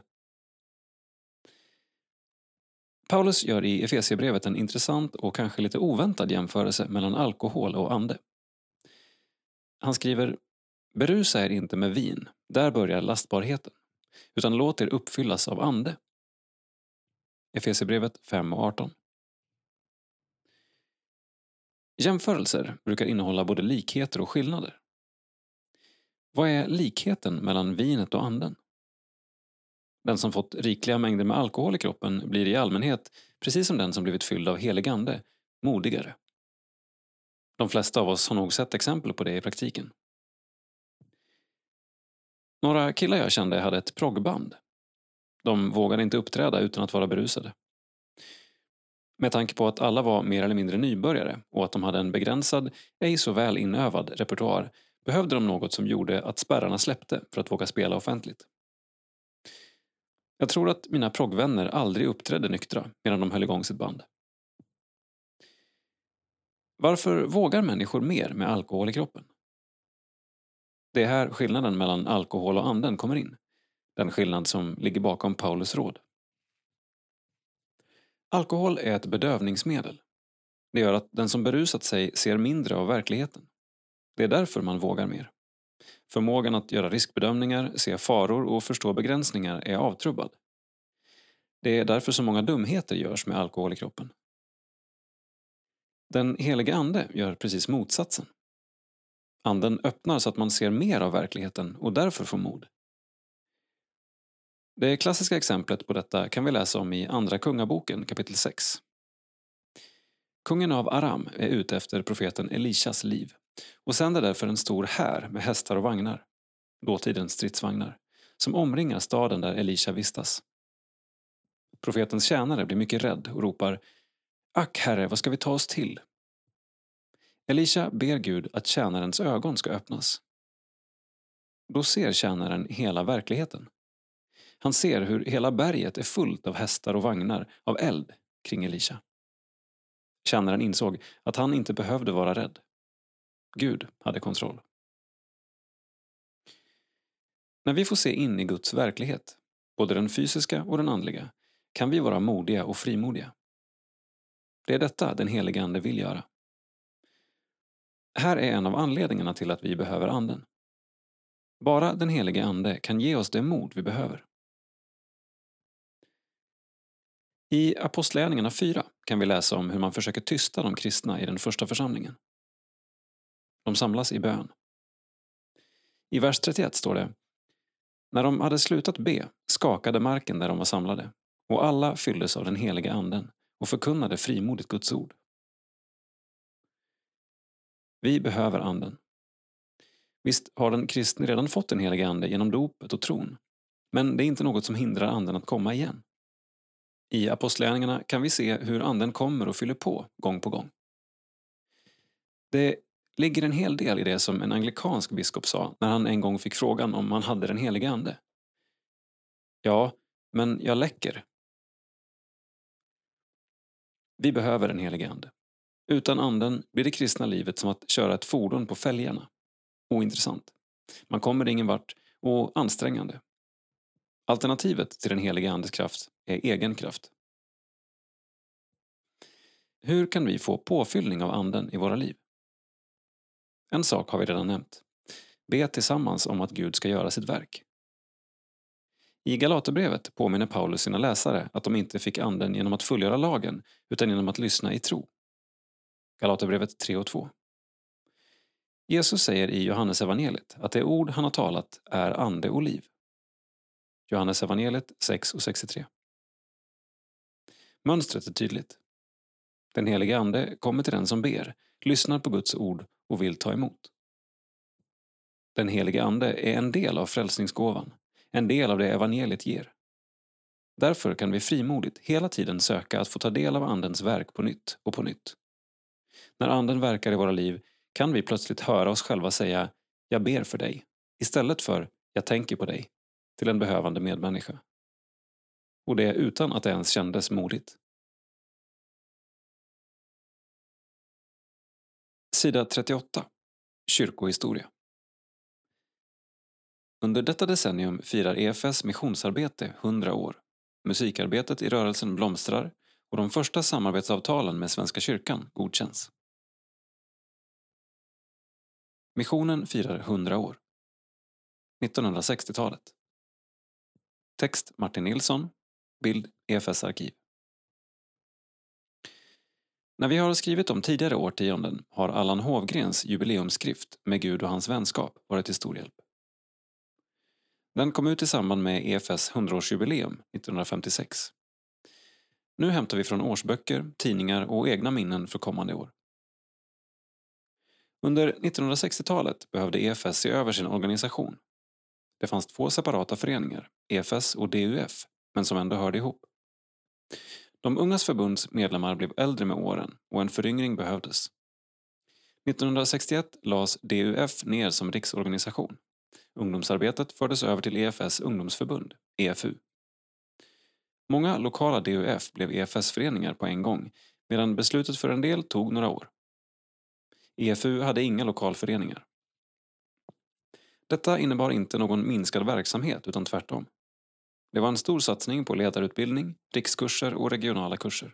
Paulus gör i Efesierbrevet en intressant och kanske lite oväntad jämförelse mellan alkohol och ande. Han skriver Berusa er inte med vin, där börjar lastbarheten, utan låt er uppfyllas av ande. Efesierbrevet 5 och 18. Jämförelser brukar innehålla både likheter och skillnader. Vad är likheten mellan vinet och anden? Den som fått rikliga mängder med alkohol i kroppen blir i allmänhet, precis som den som blivit fylld av helig ande, modigare. De flesta av oss har nog sett exempel på det i praktiken. Några killar jag kände hade ett proggband. De vågade inte uppträda utan att vara berusade. Med tanke på att alla var mer eller mindre nybörjare och att de hade en begränsad, ej så väl inövad repertoar behövde de något som gjorde att spärrarna släppte för att våga spela offentligt. Jag tror att mina proggvänner aldrig uppträdde nyktra medan de höll igång sitt band. Varför vågar människor mer med alkohol i kroppen? Det är här skillnaden mellan alkohol och anden kommer in. Den skillnad som ligger bakom Paulus råd. Alkohol är ett bedövningsmedel. Det gör att den som berusat sig ser mindre av verkligheten. Det är därför man vågar mer. Förmågan att göra riskbedömningar, se faror och förstå begränsningar är avtrubbad. Det är därför så många dumheter görs med alkohol i kroppen. Den helige Ande gör precis motsatsen. Anden öppnar så att man ser mer av verkligheten och därför får mod. Det klassiska exemplet på detta kan vi läsa om i Andra Kungaboken kapitel 6. Kungen av Aram är ute efter profeten Elishas liv och sänder därför en stor här med hästar och vagnar, dåtidens stridsvagnar, som omringar staden där Elisha vistas. Profetens tjänare blir mycket rädd och ropar Ack, herre, vad ska vi ta oss till? Elisha ber Gud att tjänarens ögon ska öppnas. Då ser tjänaren hela verkligheten. Han ser hur hela berget är fullt av hästar och vagnar, av eld, kring Elisha. Tjänaren insåg att han inte behövde vara rädd. Gud hade kontroll. När vi får se in i Guds verklighet, både den fysiska och den andliga, kan vi vara modiga och frimodiga. Det är detta den helige Ande vill göra. Här är en av anledningarna till att vi behöver Anden. Bara den helige Ande kan ge oss det mod vi behöver. I Apostlagärningarna 4 kan vi läsa om hur man försöker tysta de kristna i den första församlingen. De samlas i bön. I vers 31 står det När de hade slutat be skakade marken där de var samlade och alla fylldes av den heliga anden och förkunnade frimodigt Guds ord. Vi behöver anden. Visst har den kristne redan fått den heliga ande genom dopet och tron, men det är inte något som hindrar anden att komma igen. I Apostlagärningarna kan vi se hur anden kommer och fyller på gång på gång. Det ligger en hel del i det som en anglikansk biskop sa när han en gång fick frågan om han hade den helige ande. Ja, men jag läcker. Vi behöver den helige ande. Utan anden blir det kristna livet som att köra ett fordon på fälgarna. Ointressant. Man kommer ingen vart och ansträngande. Alternativet till den heliga Andes kraft är egen kraft. Hur kan vi få påfyllning av anden i våra liv? En sak har vi redan nämnt. Be tillsammans om att Gud ska göra sitt verk. I Galaterbrevet påminner Paulus sina läsare att de inte fick anden genom att fullgöra lagen utan genom att lyssna i tro. Galaterbrevet 3 och 2. Jesus säger i Johannes evangeliet att det ord han har talat är ande och liv. Johannes evangeliet 6 och 63. Mönstret är tydligt. Den helige Ande kommer till den som ber, lyssnar på Guds ord och vill ta emot. Den helige Ande är en del av frälsningsgåvan, en del av det evangeliet ger. Därför kan vi frimodigt hela tiden söka att få ta del av Andens verk på nytt och på nytt. När Anden verkar i våra liv kan vi plötsligt höra oss själva säga ”Jag ber för dig” istället för ”Jag tänker på dig” till en behövande medmänniska. Och det utan att det ens kändes modigt. Sida 38 Kyrkohistoria Under detta decennium firar EFS missionsarbete 100 år. Musikarbetet i rörelsen blomstrar och de första samarbetsavtalen med Svenska kyrkan godkänns. Missionen firar 100 år. 1960-talet. Text Martin Nilsson. Bild EFS arkiv. När vi har skrivit om tidigare årtionden har Allan Hovgrens jubileumsskrift Med Gud och hans vänskap varit till stor hjälp. Den kom ut i samband med EFS 100-årsjubileum 1956. Nu hämtar vi från årsböcker, tidningar och egna minnen för kommande år. Under 1960-talet behövde EFS se över sin organisation. Det fanns två separata föreningar, EFS och DUF, men som ändå hörde ihop. De ungas förbunds medlemmar blev äldre med åren och en föryngring behövdes. 1961 lades DUF ner som riksorganisation. Ungdomsarbetet fördes över till EFS ungdomsförbund, EFU. Många lokala DUF blev EFS-föreningar på en gång medan beslutet för en del tog några år. EFU hade inga lokalföreningar. Detta innebar inte någon minskad verksamhet utan tvärtom. Det var en stor satsning på ledarutbildning, rikskurser och regionala kurser.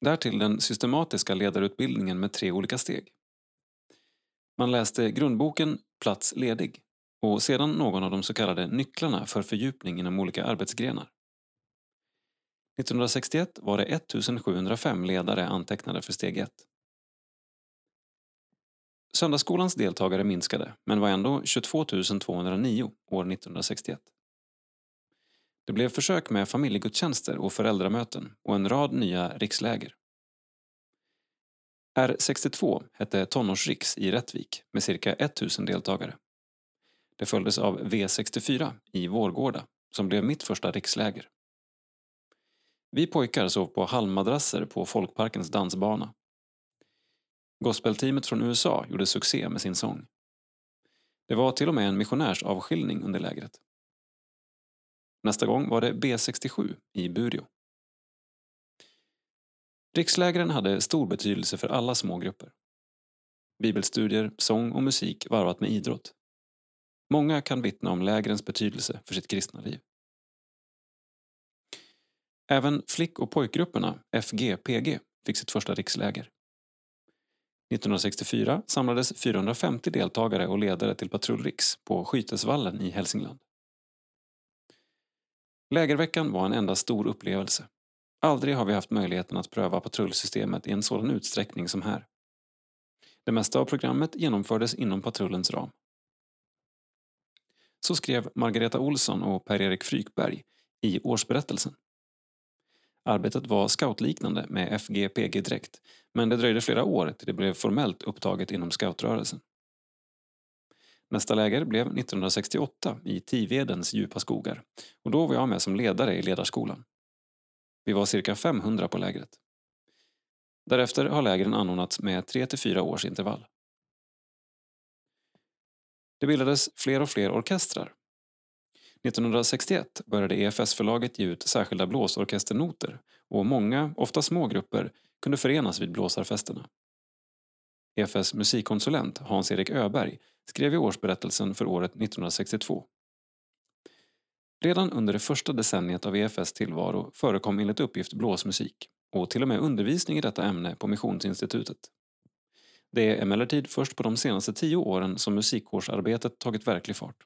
Därtill den systematiska ledarutbildningen med tre olika steg. Man läste grundboken Plats ledig och sedan någon av de så kallade nycklarna för fördjupning inom olika arbetsgrenar. 1961 var det 1705 ledare antecknade för steg 1. Söndagsskolans deltagare minskade men var ändå 22 209 år 1961. Det blev försök med familjegudstjänster och föräldramöten och en rad nya riksläger. R62 hette tonårsriks i Rättvik med cirka 1000 deltagare. Det följdes av V64 i Vårgårda som blev mitt första riksläger. Vi pojkar sov på halmmadrasser på Folkparkens dansbana. Gospelteamet från USA gjorde succé med sin sång. Det var till och med en missionärsavskiljning under lägret. Nästa gång var det B67 i Bureå. Rikslägren hade stor betydelse för alla små grupper. Bibelstudier, sång och musik varvat med idrott. Många kan vittna om lägrens betydelse för sitt kristna liv. Även flick och pojkgrupperna, FGPG fick sitt första riksläger. 1964 samlades 450 deltagare och ledare till patrullriks på Skytesvallen i Hälsingland. Lägerveckan var en enda stor upplevelse. Aldrig har vi haft möjligheten att pröva patrullsystemet i en sådan utsträckning som här. Det mesta av programmet genomfördes inom patrullens ram. Så skrev Margareta Olsson och Per-Erik Frykberg i årsberättelsen. Arbetet var scoutliknande med FGPG-dräkt men det dröjde flera år till det blev formellt upptaget inom scoutrörelsen. Nästa läger blev 1968 i Tivedens djupa skogar och då var jag med som ledare i ledarskolan. Vi var cirka 500 på lägret. Därefter har lägren anordnats med 3 till 4 års intervall. Det bildades fler och fler orkestrar. 1961 började EFS-förlaget ge ut särskilda blåsorkesternoter och många, ofta små grupper, kunde förenas vid blåsarfesterna. EFS musikkonsulent Hans-Erik Öberg skrev i årsberättelsen för året 1962. Redan under det första decenniet av EFS tillvaro förekom enligt uppgift blåsmusik och till och med undervisning i detta ämne på Missionsinstitutet. Det är emellertid först på de senaste tio åren som musikkårsarbetet tagit verklig fart.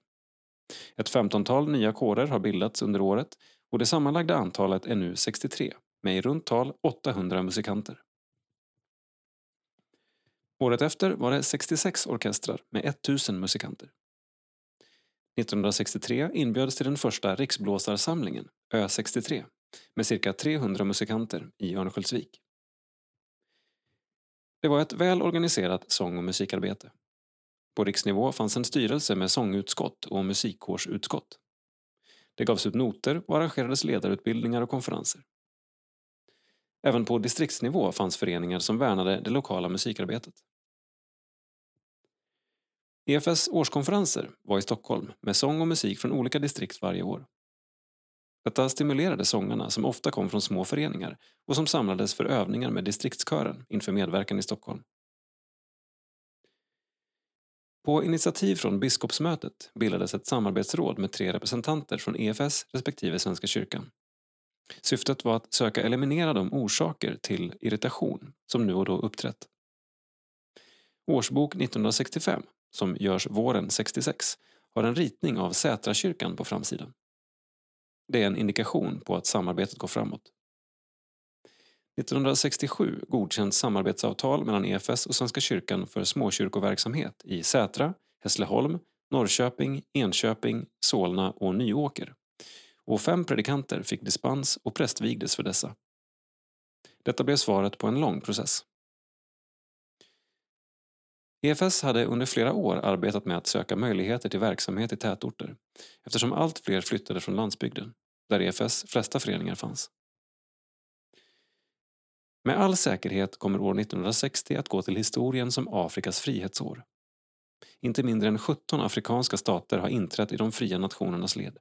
Ett femtontal nya kårer har bildats under året och det sammanlagda antalet är nu 63 med i runt tal 800 musikanter. Året efter var det 66 orkestrar med 1000 musikanter. 1963 inbjöds till den första riksblåsarsamlingen, Ö63, med cirka 300 musikanter i Örnsköldsvik. Det var ett väl organiserat sång och musikarbete. På riksnivå fanns en styrelse med sångutskott och musikkårsutskott. Det gavs ut noter och arrangerades ledarutbildningar och konferenser. Även på distriktsnivå fanns föreningar som värnade det lokala musikarbetet. EFS årskonferenser var i Stockholm med sång och musik från olika distrikt varje år. Detta stimulerade sångarna som ofta kom från små föreningar och som samlades för övningar med distriktskören inför medverkan i Stockholm. På initiativ från biskopsmötet bildades ett samarbetsråd med tre representanter från EFS respektive Svenska kyrkan. Syftet var att söka eliminera de orsaker till irritation som nu och då uppträtt. Årsbok 1965, som görs våren 66, har en ritning av Sätrakyrkan på framsidan. Det är en indikation på att samarbetet går framåt. 1967 godkänns samarbetsavtal mellan EFS och Svenska kyrkan för småkyrkoverksamhet i Sätra, Hässleholm, Norrköping, Enköping, Solna och Nyåker. Och fem predikanter fick dispens och prästvigdes för dessa. Detta blev svaret på en lång process. EFS hade under flera år arbetat med att söka möjligheter till verksamhet i tätorter eftersom allt fler flyttade från landsbygden, där EFS flesta föreningar fanns. Med all säkerhet kommer år 1960 att gå till historien som Afrikas frihetsår. Inte mindre än 17 afrikanska stater har inträtt i de fria nationernas led.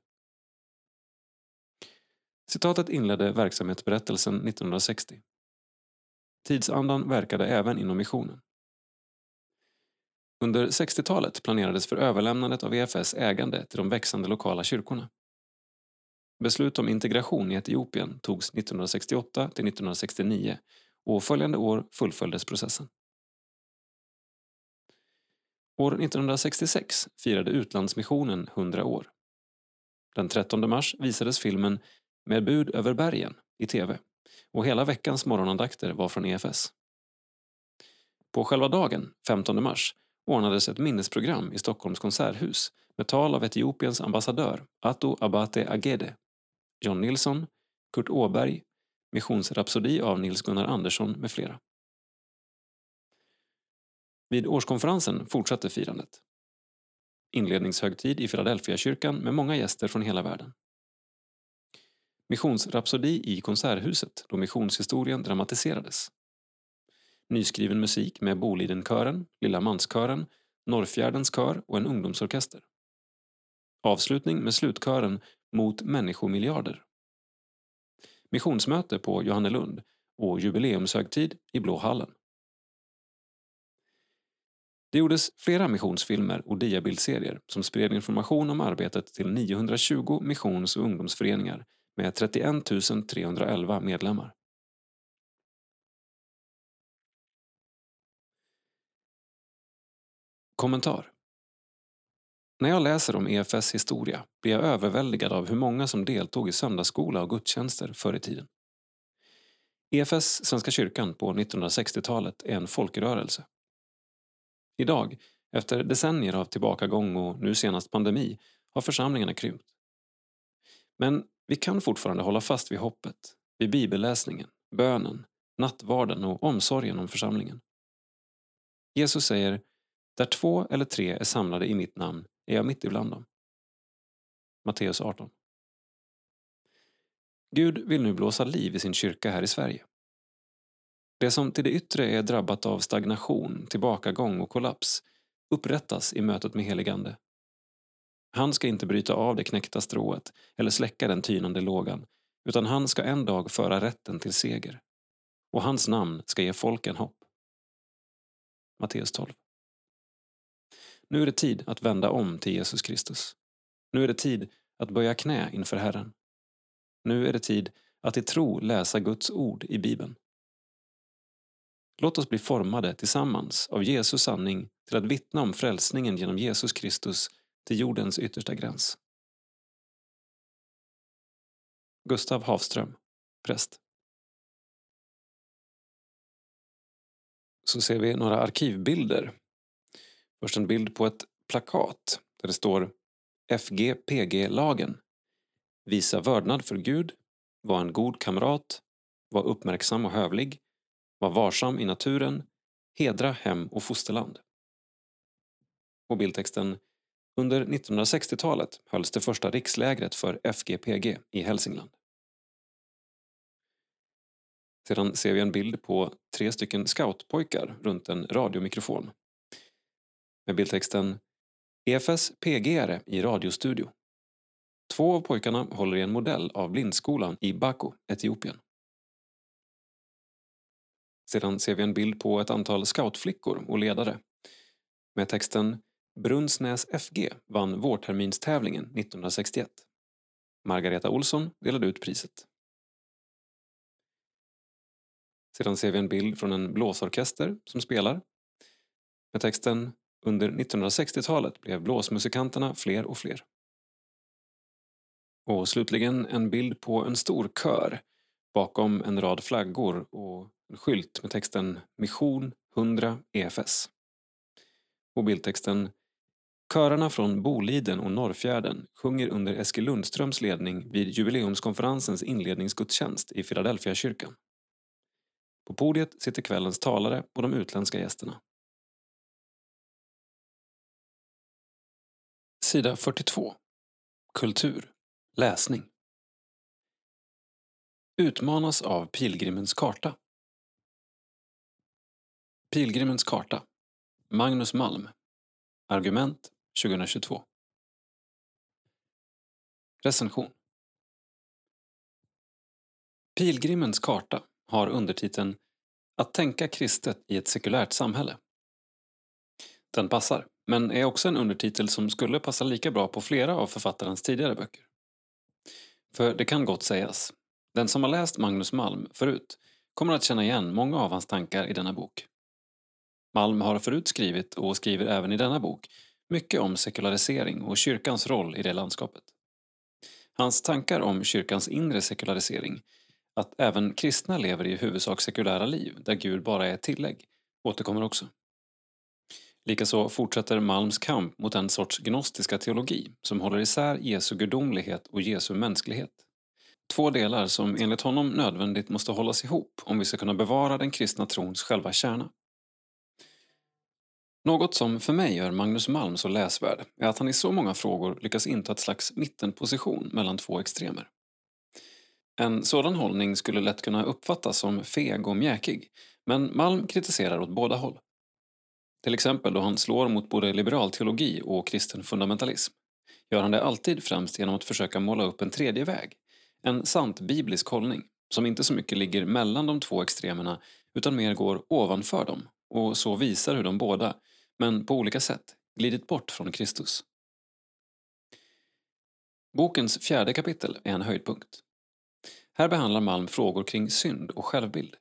Citatet inledde verksamhetsberättelsen 1960. Tidsandan verkade även inom missionen. Under 60-talet planerades för överlämnandet av EFS ägande till de växande lokala kyrkorna. Beslut om integration i Etiopien togs 1968 till 1969 och följande år fullföljdes processen. År 1966 firade Utlandsmissionen 100 år. Den 13 mars visades filmen Med bud över bergen i tv och hela veckans morgonandakter var från EFS. På själva dagen, 15 mars, ordnades ett minnesprogram i Stockholms konserthus med tal av Etiopiens ambassadör Atto Abate Agede, John Nilsson, Kurt Åberg, Missionsrapsodi av Nils-Gunnar Andersson med flera. Vid årskonferensen fortsatte firandet. Inledningshögtid i Philadelphia-kyrkan med många gäster från hela världen. Missionsrapsodi i Konserthuset då missionshistorien dramatiserades. Nyskriven musik med Bolidenkören, Lilla Manskören, Norrfjärdens kör och en ungdomsorkester. Avslutning med slutkören Mot människomiljarder. Missionsmöte på Johannelund och jubileumshögtid i Blå hallen. Det gjordes flera missionsfilmer och diabildserier som spred information om arbetet till 920 missions och ungdomsföreningar med 31 311 medlemmar. Kommentar När jag läser om EFS historia blir jag överväldigad av hur många som deltog i söndagsskola och gudstjänster förr i tiden. EFS, Svenska kyrkan, på 1960-talet är en folkrörelse. Idag, efter decennier av tillbakagång och nu senast pandemi, har församlingarna krympt. Men vi kan fortfarande hålla fast vid hoppet, vid bibelläsningen, bönen, nattvarden och omsorgen om församlingen. Jesus säger där två eller tre är samlade i mitt namn är jag mitt ibland dem. Matteus 18. Gud vill nu blåsa liv i sin kyrka här i Sverige. Det som till det yttre är drabbat av stagnation, tillbakagång och kollaps upprättas i mötet med heligande. Han ska inte bryta av det knäckta strået eller släcka den tynande lågan utan han ska en dag föra rätten till seger. Och hans namn ska ge folken hopp. Matteus 12. Nu är det tid att vända om till Jesus Kristus. Nu är det tid att böja knä inför Herren. Nu är det tid att i tro läsa Guds ord i Bibeln. Låt oss bli formade tillsammans av Jesus sanning till att vittna om frälsningen genom Jesus Kristus till jordens yttersta gräns. Gustav Havström, präst. Så ser vi några arkivbilder Först en bild på ett plakat där det står FGPG-lagen. Visa vördnad för Gud, var en god kamrat, var uppmärksam och hövlig, var varsam i naturen, hedra hem och fosterland. Och bildtexten Under 1960-talet hölls det första rikslägret för FGPG i Hälsingland. Sedan ser vi en bild på tre stycken scoutpojkar runt en radiomikrofon med bildtexten EFS PG-are i radiostudio. Två av pojkarna håller i en modell av blindskolan i Baku, Etiopien. Sedan ser vi en bild på ett antal scoutflickor och ledare med texten Brunnsnäs FG vann vårterminstävlingen 1961. Margareta Olsson delade ut priset. Sedan ser vi en bild från en blåsorkester som spelar med texten under 1960-talet blev blåsmusikanterna fler och fler. Och slutligen en bild på en stor kör bakom en rad flaggor och en skylt med texten Mission 100 EFS. Och bildtexten Körarna från Boliden och Norrfjärden sjunger under Eskil Lundströms ledning vid jubileumskonferensens inledningsgudstjänst i Philadelphia-kyrkan. På podiet sitter kvällens talare och de utländska gästerna. Sida 42. Kultur. Läsning. Utmanas av Pilgrimens karta. Pilgrimens karta. Magnus Malm. Argument 2022. Recension. Pilgrimens karta har undertiteln Att tänka kristet i ett sekulärt samhälle. Den passar, men är också en undertitel som skulle passa lika bra på flera av författarens tidigare böcker. För det kan gott sägas, den som har läst Magnus Malm förut kommer att känna igen många av hans tankar i denna bok. Malm har förut skrivit, och skriver även i denna bok, mycket om sekularisering och kyrkans roll i det landskapet. Hans tankar om kyrkans inre sekularisering, att även kristna lever i huvudsak sekulära liv där Gud bara är ett tillägg, återkommer också. Likaså fortsätter Malms kamp mot en sorts gnostiska teologi som håller isär Jesu gudomlighet och Jesu mänsklighet. Två delar som enligt honom nödvändigt måste hållas ihop om vi ska kunna bevara den kristna trons själva kärna. Något som för mig gör Magnus Malm så läsvärd är att han i så många frågor lyckas inta ett slags mittenposition mellan två extremer. En sådan hållning skulle lätt kunna uppfattas som feg och mjäkig, men Malm kritiserar åt båda håll. Till exempel då han slår mot både liberal teologi och kristen fundamentalism gör han det alltid främst genom att försöka måla upp en tredje väg, en sant biblisk hållning som inte så mycket ligger mellan de två extremerna utan mer går ovanför dem och så visar hur de båda, men på olika sätt, glidit bort från Kristus. Bokens fjärde kapitel är en höjdpunkt. Här behandlar Malm frågor kring synd och självbild.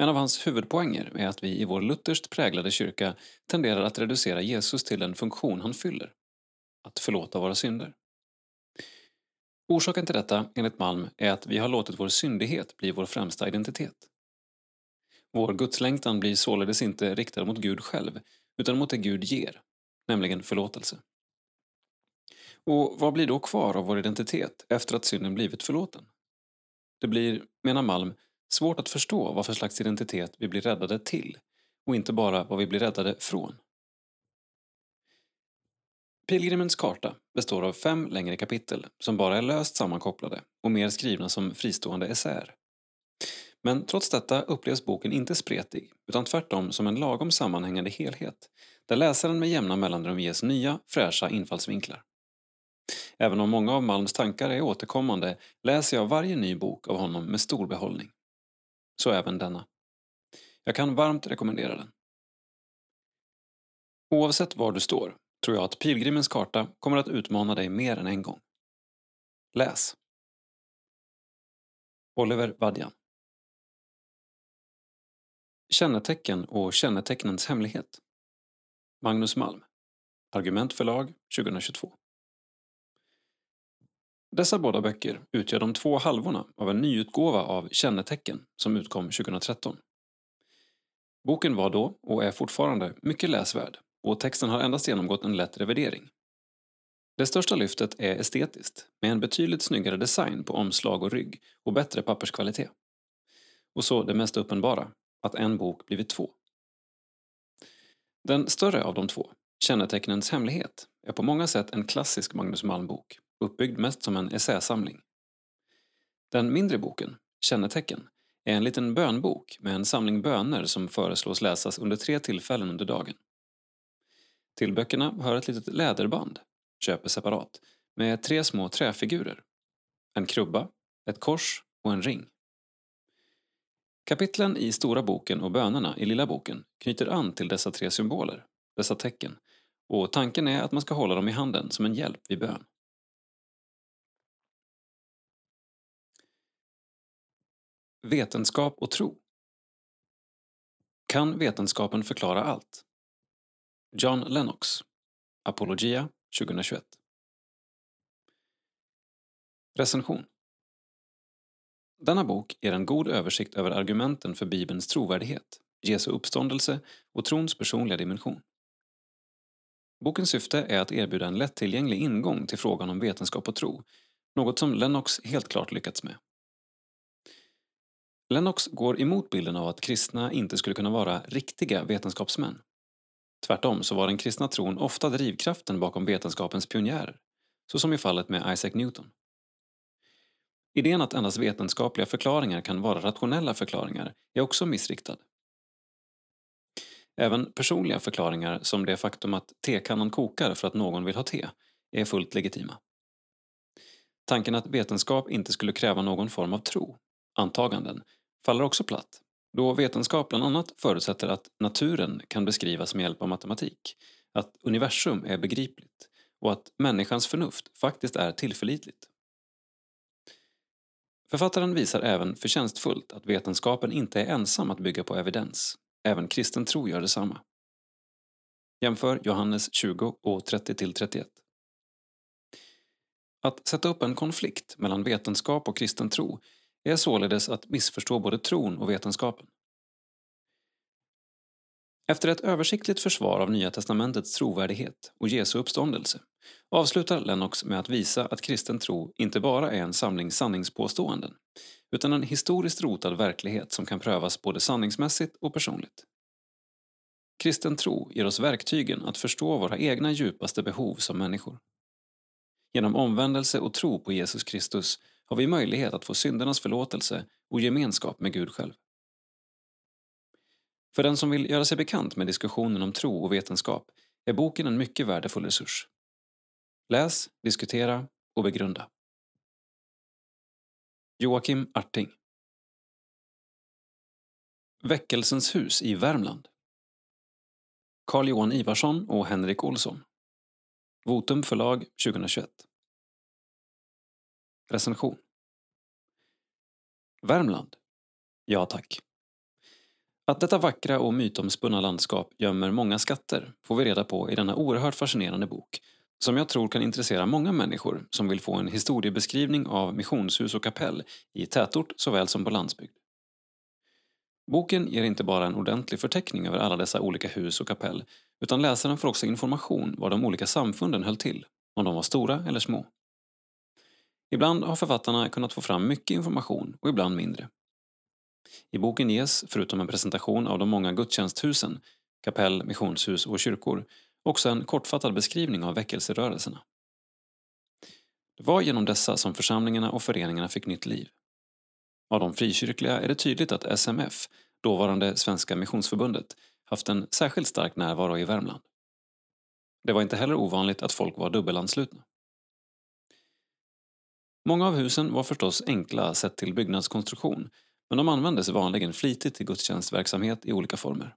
En av hans huvudpoänger är att vi i vår lutherskt präglade kyrka tenderar att reducera Jesus till den funktion han fyller, att förlåta våra synder. Orsaken till detta, enligt Malm, är att vi har låtit vår syndighet bli vår främsta identitet. Vår gudslängtan blir således inte riktad mot Gud själv, utan mot det Gud ger, nämligen förlåtelse. Och vad blir då kvar av vår identitet efter att synden blivit förlåten? Det blir, menar Malm, svårt att förstå vad för slags identitet vi blir räddade till och inte bara vad vi blir räddade från. Pilgrimens karta består av fem längre kapitel som bara är löst sammankopplade och mer skrivna som fristående essäer. Men trots detta upplevs boken inte spretig utan tvärtom som en lagom sammanhängande helhet där läsaren med jämna mellanrum ges nya, fräscha infallsvinklar. Även om många av Malms tankar är återkommande läser jag varje ny bok av honom med stor behållning. Så även denna. Jag kan varmt rekommendera den. Oavsett var du står tror jag att Pilgrimens karta kommer att utmana dig mer än en gång. Läs! Oliver Vadjan Kännetecken och kännetecknens hemlighet Magnus Malm Argument förlag 2022 dessa båda böcker utgör de två halvorna av en nyutgåva av Kännetecken som utkom 2013. Boken var då, och är fortfarande, mycket läsvärd och texten har endast genomgått en lätt revidering. Det största lyftet är estetiskt, med en betydligt snyggare design på omslag och rygg och bättre papperskvalitet. Och så det mest uppenbara, att en bok blivit två. Den större av de två, Kännetecknens hemlighet, är på många sätt en klassisk Magnus Malm-bok, uppbyggd mest som en essäsamling. Den mindre boken, Kännetecken, är en liten bönbok med en samling böner som föreslås läsas under tre tillfällen under dagen. Till böckerna hör ett litet läderband, köpes separat, med tre små träfigurer. En krubba, ett kors och en ring. Kapitlen i Stora boken och bönerna i Lilla boken knyter an till dessa tre symboler, dessa tecken, och tanken är att man ska hålla dem i handen som en hjälp vid bön. Vetenskap och tro Kan vetenskapen förklara allt? John Lennox Apologia 2021 Recension Denna bok ger en god översikt över argumenten för Bibelns trovärdighet, Jesu uppståndelse och trons personliga dimension. Bokens syfte är att erbjuda en lättillgänglig ingång till frågan om vetenskap och tro, något som Lennox helt klart lyckats med. Lennox går emot bilden av att kristna inte skulle kunna vara riktiga vetenskapsmän. Tvärtom så var den kristna tron ofta drivkraften bakom vetenskapens pionjärer, så som i fallet med Isaac Newton. Idén att endast vetenskapliga förklaringar kan vara rationella förklaringar är också missriktad. Även personliga förklaringar som det faktum att tekannan kokar för att någon vill ha te är fullt legitima. Tanken att vetenskap inte skulle kräva någon form av tro, antaganden, faller också platt då vetenskap bland annat förutsätter att naturen kan beskrivas med hjälp av matematik, att universum är begripligt och att människans förnuft faktiskt är tillförlitligt. Författaren visar även förtjänstfullt att vetenskapen inte är ensam att bygga på evidens. Även kristen tro gör detsamma. Jämför Johannes 20 och 30-31. Att sätta upp en konflikt mellan vetenskap och kristen tro är således att missförstå både tron och vetenskapen. Efter ett översiktligt försvar av Nya testamentets trovärdighet och Jesu uppståndelse avslutar Lennox med att visa att kristen tro inte bara är en samling sanningspåståenden utan en historiskt rotad verklighet som kan prövas både sanningsmässigt och personligt. Kristen tro ger oss verktygen att förstå våra egna djupaste behov som människor. Genom omvändelse och tro på Jesus Kristus har vi möjlighet att få syndernas förlåtelse och gemenskap med Gud själv. För den som vill göra sig bekant med diskussionen om tro och vetenskap är boken en mycket värdefull resurs. Läs, diskutera och begrunda. Joakim Arting Väckelsens hus i Värmland Carl-Johan Ivarsson och Henrik Olsson Votum förlag 2021 Recension Värmland? Ja tack. Att detta vackra och mytomspunna landskap gömmer många skatter får vi reda på i denna oerhört fascinerande bok som jag tror kan intressera många människor som vill få en historiebeskrivning av missionshus och kapell i tätort såväl som på landsbygd. Boken ger inte bara en ordentlig förteckning över alla dessa olika hus och kapell utan läsaren får också information var de olika samfunden höll till, om de var stora eller små. Ibland har författarna kunnat få fram mycket information och ibland mindre. I boken ges, förutom en presentation av de många gudstjänsthusen, kapell, missionshus och kyrkor, också en kortfattad beskrivning av väckelserörelserna. Det var genom dessa som församlingarna och föreningarna fick nytt liv. Av de frikyrkliga är det tydligt att SMF, dåvarande Svenska Missionsförbundet, haft en särskilt stark närvaro i Värmland. Det var inte heller ovanligt att folk var dubbelanslutna. Många av husen var förstås enkla sett till byggnadskonstruktion men de användes vanligen flitigt till gudstjänstverksamhet i olika former.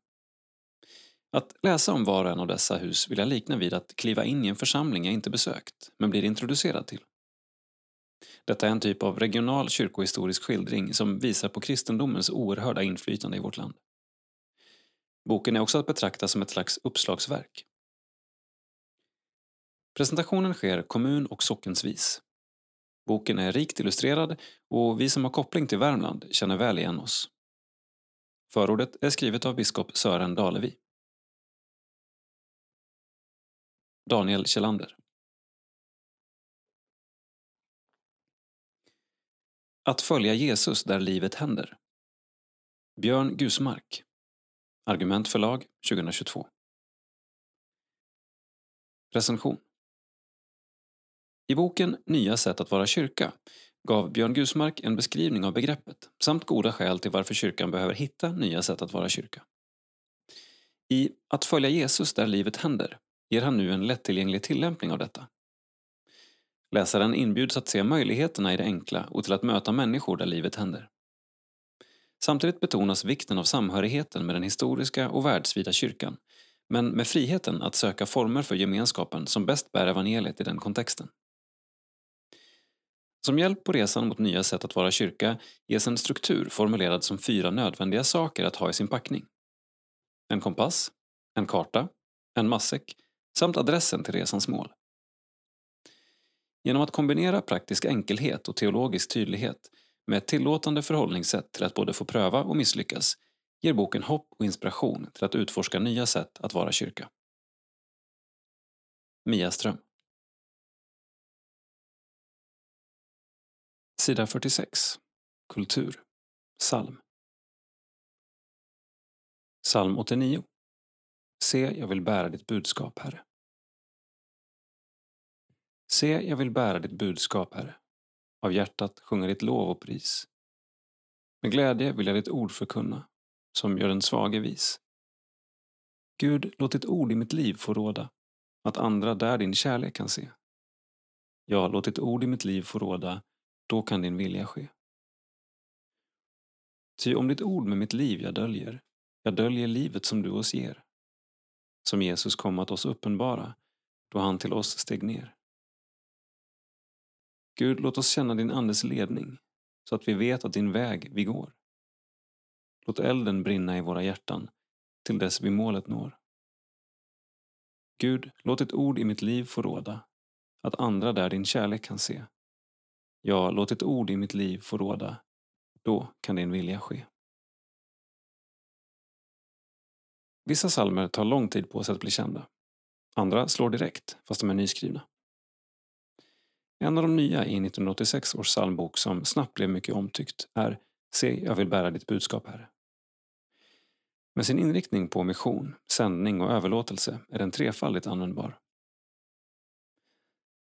Att läsa om var och en av dessa hus vill jag likna vid att kliva in i en församling jag inte besökt, men blir introducerad till. Detta är en typ av regional kyrkohistorisk skildring som visar på kristendomens oerhörda inflytande i vårt land. Boken är också att betrakta som ett slags uppslagsverk. Presentationen sker kommun och sockensvis. Boken är rikt illustrerad och vi som har koppling till Värmland känner väl igen oss. Förordet är skrivet av biskop Sören Dalevi. Daniel Kjellander Att följa Jesus där livet händer. Björn Gusmark. Argument förlag 2022. Recension. I boken Nya sätt att vara kyrka gav Björn Gusmark en beskrivning av begreppet samt goda skäl till varför kyrkan behöver hitta nya sätt att vara kyrka. I Att följa Jesus där livet händer ger han nu en lättillgänglig tillämpning av detta. Läsaren inbjuds att se möjligheterna i det enkla och till att möta människor där livet händer. Samtidigt betonas vikten av samhörigheten med den historiska och världsvida kyrkan men med friheten att söka former för gemenskapen som bäst bär evangeliet i den kontexten. Som hjälp på resan mot nya sätt att vara kyrka ges en struktur formulerad som fyra nödvändiga saker att ha i sin packning. En kompass, en karta, en matsäck samt adressen till resans mål. Genom att kombinera praktisk enkelhet och teologisk tydlighet med ett tillåtande förhållningssätt till att både få pröva och misslyckas ger boken hopp och inspiration till att utforska nya sätt att vara kyrka. Mia Ström Sida 46 Kultur Psalm Psalm 89 Se, jag vill bära ditt budskap, Herre. Se, jag vill bära ditt budskap, Herre. Av hjärtat sjunga ditt lov och pris. Med glädje vill jag ditt ord förkunna, som gör den svage vis. Gud, låt ditt ord i mitt liv få råda, att andra där din kärlek kan se. Ja, låt ditt ord i mitt liv få råda, då kan din vilja ske. Ty om ditt ord med mitt liv jag döljer, jag döljer livet som du oss ger. Som Jesus kom att oss uppenbara, då han till oss steg ner. Gud, låt oss känna din Andes ledning, så att vi vet att din väg vi går. Låt elden brinna i våra hjärtan, till dess vi målet når. Gud, låt ditt ord i mitt liv få råda, att andra där din kärlek kan se. Ja, låt ditt ord i mitt liv få råda, då kan din vilja ske. Vissa salmer tar lång tid på sig att bli kända. Andra slår direkt, fast de är nyskrivna. En av de nya i 1986 års psalmbok som snabbt blev mycket omtyckt är Se, jag vill bära ditt budskap, Herre. Med sin inriktning på mission, sändning och överlåtelse är den trefaldigt användbar.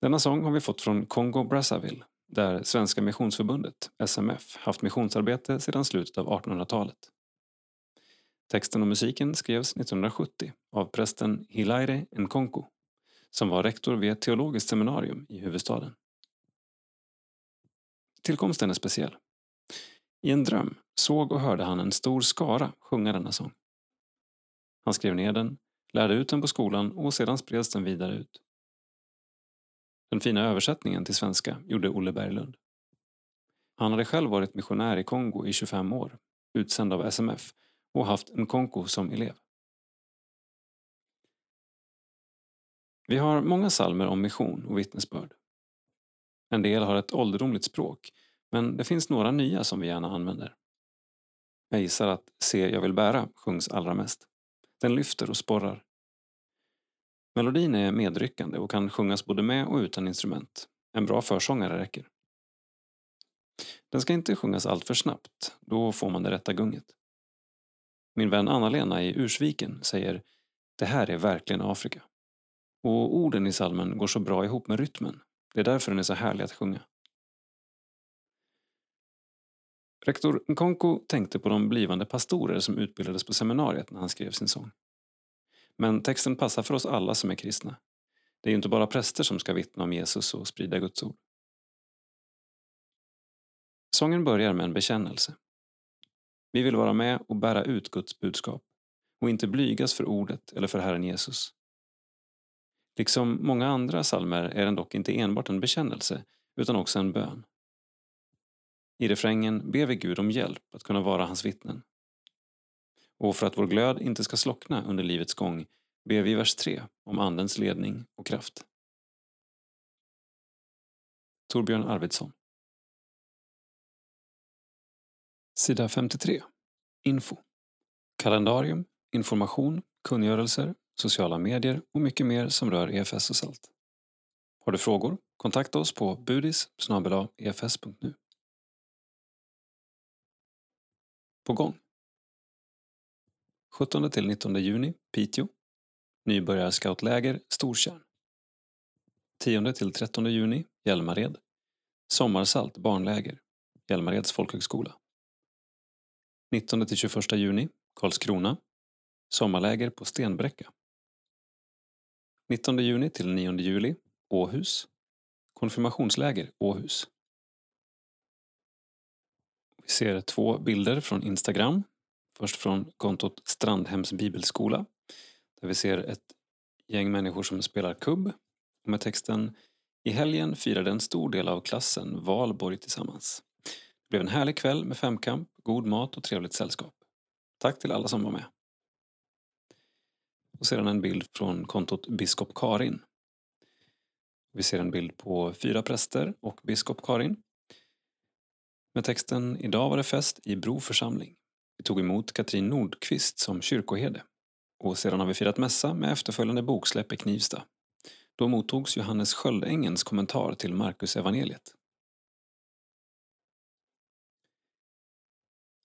Denna sång har vi fått från Kongo-Brazzaville där Svenska Missionsförbundet, SMF, haft missionsarbete sedan slutet av 1800-talet. Texten och musiken skrevs 1970 av prästen Hilaire Nkonku som var rektor vid ett teologiskt seminarium i huvudstaden. Tillkomsten är speciell. I en dröm såg och hörde han en stor skara sjunga denna sång. Han skrev ner den, lärde ut den på skolan och sedan spreds den vidare ut. Den fina översättningen till svenska gjorde Olle Berglund. Han hade själv varit missionär i Kongo i 25 år, utsänd av SMF och haft en konko som elev. Vi har många salmer om mission och vittnesbörd. En del har ett ålderdomligt språk, men det finns några nya som vi gärna använder. Jag gissar att Se jag vill bära sjungs allra mest. Den lyfter och sporrar. Melodin är medryckande och kan sjungas både med och utan instrument. En bra försångare räcker. Den ska inte sjungas alltför snabbt, då får man det rätta gunget. Min vän Anna-Lena i Ursviken säger Det här är verkligen Afrika. Och orden i salmen går så bra ihop med rytmen. Det är därför den är så härlig att sjunga. Rektor Nkonko tänkte på de blivande pastorer som utbildades på seminariet när han skrev sin sång. Men texten passar för oss alla som är kristna. Det är ju inte bara präster som ska vittna om Jesus och sprida Guds ord. Sången börjar med en bekännelse. Vi vill vara med och bära ut Guds budskap och inte blygas för ordet eller för Herren Jesus. Liksom många andra salmer är den dock inte enbart en bekännelse utan också en bön. I refrängen ber vi Gud om hjälp att kunna vara hans vittnen. Och för att vår glöd inte ska slockna under livets gång ber vi i vers 3 om Andens ledning och kraft. Torbjörn Arvidsson Sida 53 Info Kalendarium, information, kungörelser, sociala medier och mycket mer som rör EFS och SALT. Har du frågor? Kontakta oss på budis efs.nu. På gång 17 till 19 juni, Piteå. Nybörjarscoutläger, Stortjärn. 10 till 13 juni, Hjälmared. Sommarsalt, barnläger, Hjälmareds folkhögskola. 19 till 21 juni, Karlskrona. Sommarläger på Stenbräcka. 19 juni till 9 juli, Åhus. Konfirmationsläger, Åhus. Vi ser två bilder från Instagram Först från kontot Strandhems bibelskola där vi ser ett gäng människor som spelar kubb med texten I helgen firade en stor del av klassen valborg tillsammans. Det blev en härlig kväll med femkamp, god mat och trevligt sällskap. Tack till alla som var med. Och sedan en bild från kontot Biskop Karin. Vi ser en bild på fyra präster och biskop Karin. Med texten Idag var det fest i Bro församling. Vi tog emot Katrin Nordqvist som kyrkoherde och sedan har vi firat mässa med efterföljande boksläpp i Knivsta. Då mottogs Johannes Sköldängens kommentar till Marcus evangeliet.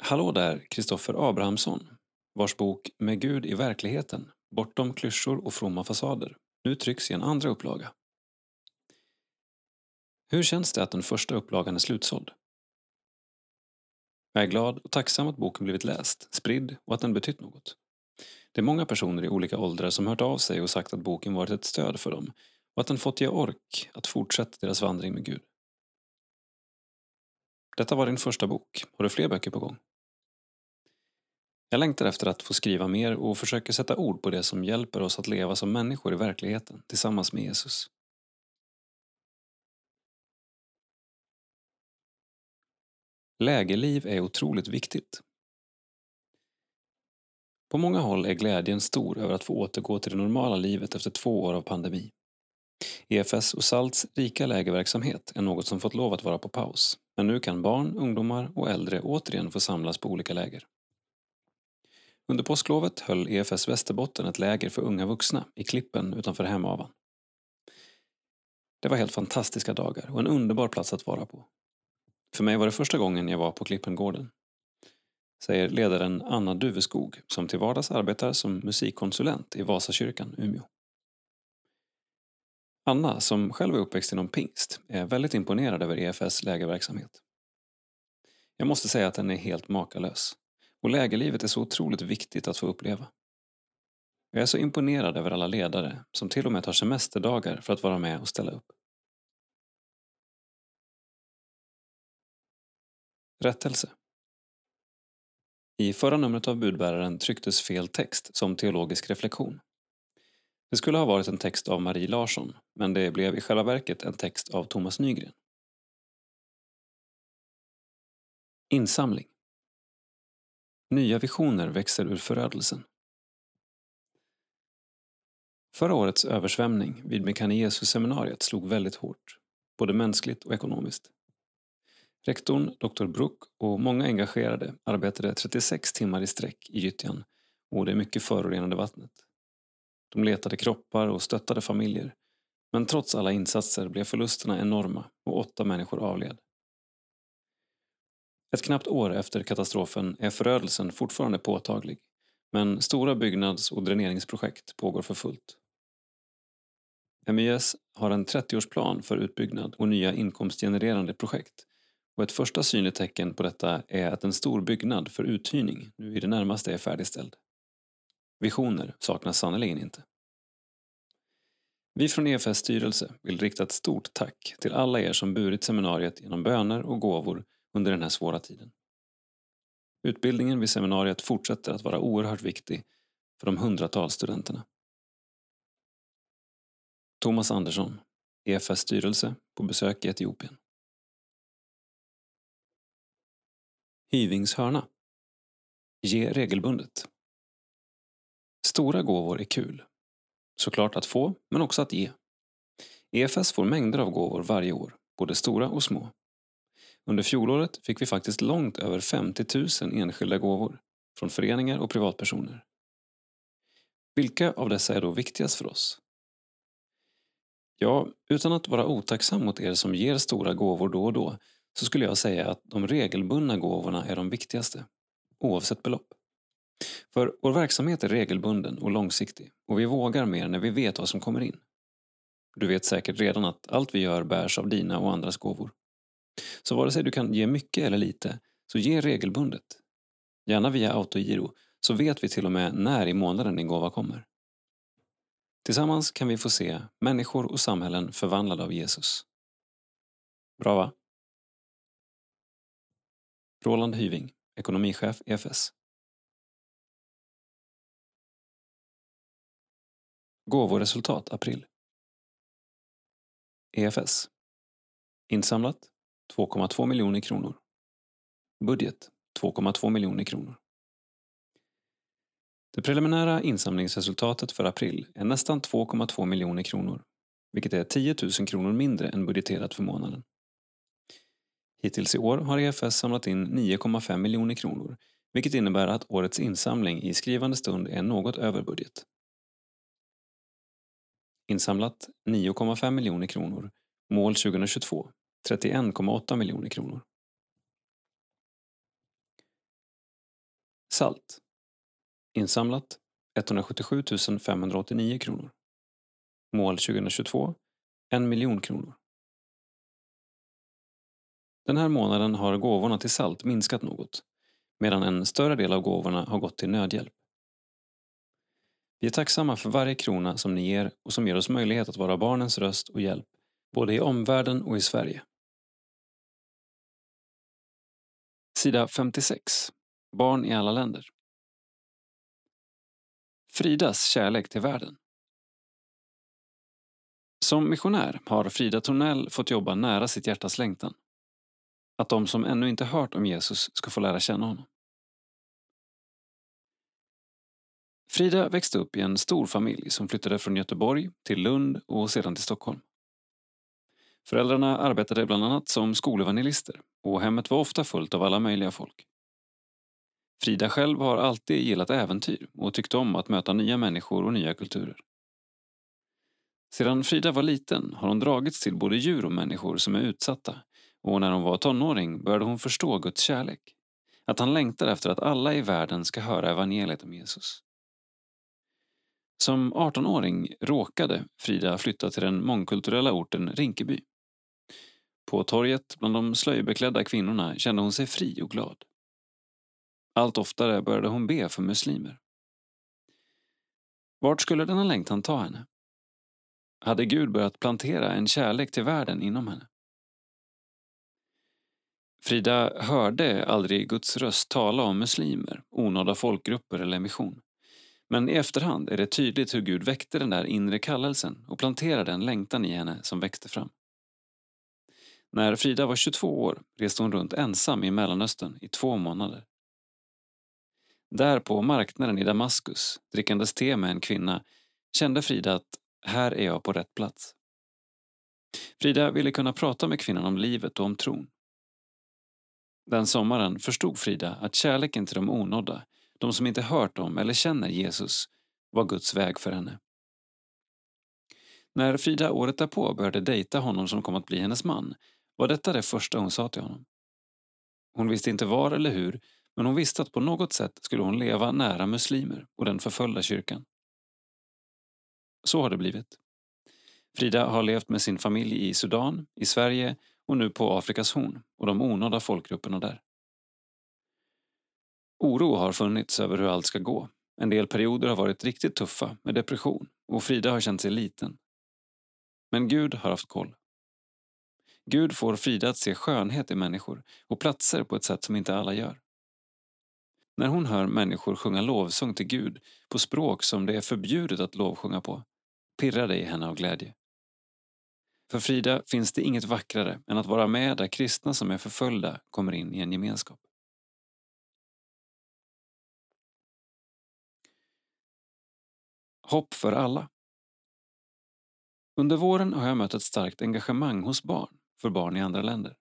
Hallå där, Kristoffer Abrahamsson, vars bok Med Gud i verkligheten, bortom klyschor och fromma fasader, nu trycks i en andra upplaga. Hur känns det att den första upplagan är slutsåld? Jag är glad och tacksam att boken blivit läst, spridd och att den betytt något. Det är många personer i olika åldrar som hört av sig och sagt att boken varit ett stöd för dem och att den fått ge ork att fortsätta deras vandring med Gud. Detta var din första bok. Har du fler böcker på gång? Jag längtar efter att få skriva mer och försöker sätta ord på det som hjälper oss att leva som människor i verkligheten tillsammans med Jesus. Lägerliv är otroligt viktigt. På många håll är glädjen stor över att få återgå till det normala livet efter två år av pandemi. EFS och SALTs rika lägerverksamhet är något som fått lov att vara på paus. Men nu kan barn, ungdomar och äldre återigen få samlas på olika läger. Under påsklovet höll EFS Västerbotten ett läger för unga vuxna i Klippen utanför Hemavan. Det var helt fantastiska dagar och en underbar plats att vara på. För mig var det första gången jag var på Klippengården. Säger ledaren Anna Duveskog som till vardags arbetar som musikkonsulent i Vasakyrkan, Umeå. Anna, som själv är uppväxt inom pingst, är väldigt imponerad över EFS lägerverksamhet. Jag måste säga att den är helt makalös. Och lägerlivet är så otroligt viktigt att få uppleva. Jag är så imponerad över alla ledare som till och med tar semesterdagar för att vara med och ställa upp. Rättelse I förra numret av Budbäraren trycktes fel text som teologisk reflektion. Det skulle ha varit en text av Marie Larsson, men det blev i själva verket en text av Thomas Nygren. Insamling Nya visioner växer ur förödelsen. Förra årets översvämning vid Mekaniesus-seminariet slog väldigt hårt, både mänskligt och ekonomiskt. Rektorn, doktor Bruck och många engagerade arbetade 36 timmar i sträck i gyttjan och det mycket förorenade vattnet. De letade kroppar och stöttade familjer. Men trots alla insatser blev förlusterna enorma och åtta människor avled. Ett knappt år efter katastrofen är förödelsen fortfarande påtaglig men stora byggnads och dräneringsprojekt pågår för fullt. MIS har en 30-årsplan för utbyggnad och nya inkomstgenererande projekt och ett första synligt tecken på detta är att en stor byggnad för uthyrning nu i det närmaste är färdigställd. Visioner saknas sannerligen inte. Vi från EFS styrelse vill rikta ett stort tack till alla er som burit seminariet genom böner och gåvor under den här svåra tiden. Utbildningen vid seminariet fortsätter att vara oerhört viktig för de hundratals studenterna. Thomas Andersson, EFS styrelse, på besök i Etiopien. Hyvings hörna. Ge regelbundet. Stora gåvor är kul. Såklart att få, men också att ge. EFS får mängder av gåvor varje år, både stora och små. Under fjolåret fick vi faktiskt långt över 50 000 enskilda gåvor från föreningar och privatpersoner. Vilka av dessa är då viktigast för oss? Ja, utan att vara otacksam mot er som ger stora gåvor då och då så skulle jag säga att de regelbundna gåvorna är de viktigaste, oavsett belopp. För vår verksamhet är regelbunden och långsiktig och vi vågar mer när vi vet vad som kommer in. Du vet säkert redan att allt vi gör bärs av dina och andras gåvor. Så vare sig du kan ge mycket eller lite, så ge regelbundet. Gärna via autogiro, så vet vi till och med när i månaden din gåva kommer. Tillsammans kan vi få se människor och samhällen förvandlade av Jesus. Bra va? Roland Hyving, ekonomichef EFS. Gåvoresultat april. EFS. Insamlat 2,2 miljoner kronor. Budget 2,2 miljoner kronor. Det preliminära insamlingsresultatet för april är nästan 2,2 miljoner kronor, vilket är 10 000 kronor mindre än budgeterat för månaden. Hittills i år har EFS samlat in 9,5 miljoner kronor, vilket innebär att årets insamling i skrivande stund är något över budget. Insamlat 9,5 miljoner kronor. Mål 2022 31,8 miljoner kronor. Salt. Insamlat 177 589 kronor. Mål 2022 1 miljon kronor. Den här månaden har gåvorna till salt minskat något medan en större del av gåvorna har gått till nödhjälp. Vi är tacksamma för varje krona som ni ger och som ger oss möjlighet att vara barnens röst och hjälp både i omvärlden och i Sverige. Sida 56. Barn i alla länder. Fridas kärlek till världen. Som missionär har Frida Tornell fått jobba nära sitt hjärtas längtan. Att de som ännu inte hört om Jesus ska få lära känna honom. Frida växte upp i en stor familj som flyttade från Göteborg till Lund och sedan till Stockholm. Föräldrarna arbetade bland annat som skolevangelister och hemmet var ofta fullt av alla möjliga folk. Frida själv har alltid gillat äventyr och tyckte om att möta nya människor och nya kulturer. Sedan Frida var liten har hon dragits till både djur och människor som är utsatta och när hon var tonåring började hon förstå Guds kärlek. Att han längtar efter att alla i världen ska höra evangeliet om Jesus. Som 18-åring råkade Frida flytta till den mångkulturella orten Rinkeby. På torget bland de slöjbeklädda kvinnorna kände hon sig fri och glad. Allt oftare började hon be för muslimer. Vart skulle denna längtan ta henne? Hade Gud börjat plantera en kärlek till världen inom henne? Frida hörde aldrig Guds röst tala om muslimer, onådda folkgrupper eller mission. Men i efterhand är det tydligt hur Gud väckte den där inre kallelsen och planterade en längtan i henne som växte fram. När Frida var 22 år reste hon runt ensam i Mellanöstern i två månader. Där på marknaden i Damaskus, drickandes te med en kvinna, kände Frida att här är jag på rätt plats. Frida ville kunna prata med kvinnan om livet och om tron. Den sommaren förstod Frida att kärleken till de onådda, de som inte hört om eller känner Jesus, var Guds väg för henne. När Frida året därpå började dejta honom som kom att bli hennes man var detta det första hon sa till honom. Hon visste inte var eller hur, men hon visste att på något sätt skulle hon leva nära muslimer och den förföljda kyrkan. Så har det blivit. Frida har levt med sin familj i Sudan, i Sverige och nu på Afrikas horn och de onådda folkgrupperna där. Oro har funnits över hur allt ska gå. En del perioder har varit riktigt tuffa med depression och Frida har känt sig liten. Men Gud har haft koll. Gud får Frida att se skönhet i människor och platser på ett sätt som inte alla gör. När hon hör människor sjunga lovsång till Gud på språk som det är förbjudet att lovsjunga på pirrar det i henne av glädje. För Frida finns det inget vackrare än att vara med där kristna som är förföljda kommer in i en gemenskap. Hopp för alla. Under våren har jag mött ett starkt engagemang hos barn för barn i andra länder.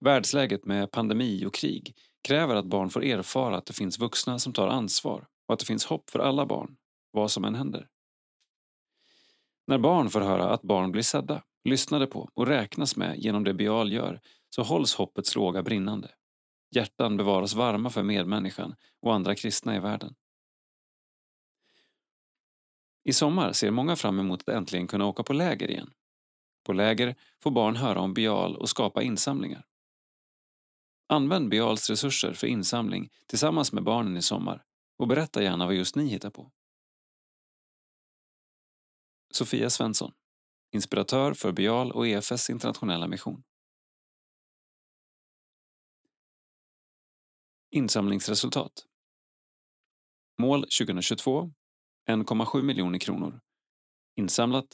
Världsläget med pandemi och krig kräver att barn får erfara att det finns vuxna som tar ansvar och att det finns hopp för alla barn, vad som än händer. När barn får höra att barn blir sedda, lyssnade på och räknas med genom det Bial gör så hålls hoppets låga brinnande. Hjärtan bevaras varma för medmänniskan och andra kristna i världen. I sommar ser många fram emot att äntligen kunna åka på läger igen. På läger får barn höra om Bial och skapa insamlingar. Använd Bials resurser för insamling tillsammans med barnen i sommar och berätta gärna vad just ni hittar på. Sofia Svensson, inspiratör för Bial och EFS internationella mission. Insamlingsresultat Mål 2022 1,7 miljoner kronor. Insamlat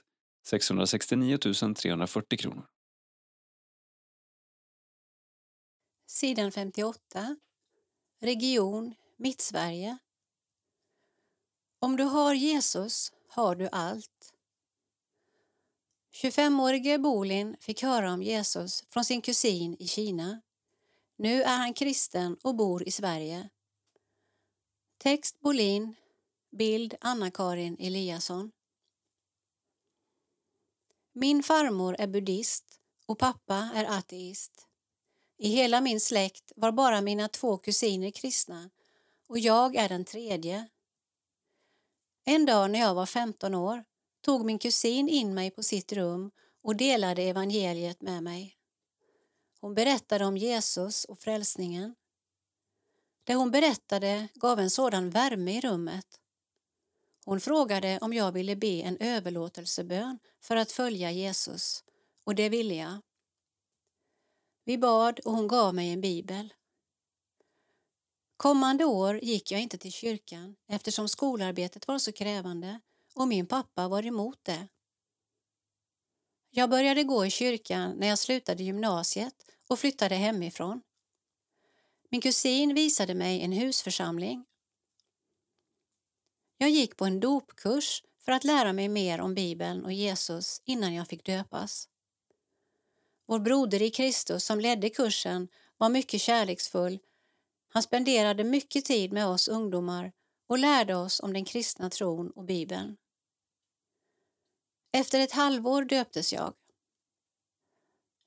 669 340 kronor. Sidan 58. Region Mittsverige. Om du har Jesus har du allt. 25-årige Bolin fick höra om Jesus från sin kusin i Kina. Nu är han kristen och bor i Sverige. Text Bolin, bild Anna-Karin Eliasson. Min farmor är buddhist och pappa är ateist. I hela min släkt var bara mina två kusiner kristna och jag är den tredje. En dag när jag var 15 år tog min kusin in mig på sitt rum och delade evangeliet med mig. Hon berättade om Jesus och frälsningen. Det hon berättade gav en sådan värme i rummet. Hon frågade om jag ville be en överlåtelsebön för att följa Jesus och det ville jag. Vi bad och hon gav mig en bibel. Kommande år gick jag inte till kyrkan eftersom skolarbetet var så krävande och min pappa var emot det. Jag började gå i kyrkan när jag slutade gymnasiet och flyttade hemifrån. Min kusin visade mig en husförsamling. Jag gick på en dopkurs för att lära mig mer om Bibeln och Jesus innan jag fick döpas. Vår broder i Kristus som ledde kursen var mycket kärleksfull. Han spenderade mycket tid med oss ungdomar och lärde oss om den kristna tron och Bibeln. Efter ett halvår döptes jag.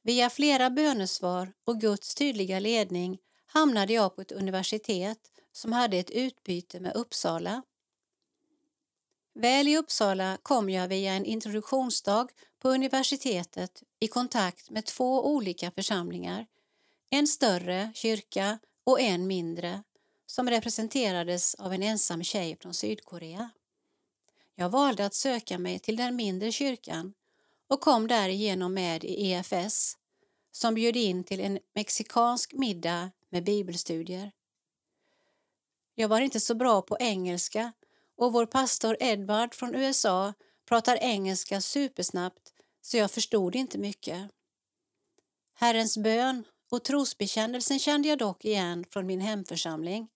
Via flera bönesvar och Guds tydliga ledning hamnade jag på ett universitet som hade ett utbyte med Uppsala. Väl i Uppsala kom jag via en introduktionsdag på universitetet i kontakt med två olika församlingar, en större kyrka och en mindre som representerades av en ensam tjej från Sydkorea. Jag valde att söka mig till den mindre kyrkan och kom därigenom med i EFS som bjöd in till en mexikansk middag med bibelstudier. Jag var inte så bra på engelska och vår pastor Edward från USA pratar engelska supersnabbt så jag förstod inte mycket. Herrens bön och trosbekännelsen kände jag dock igen från min hemförsamling.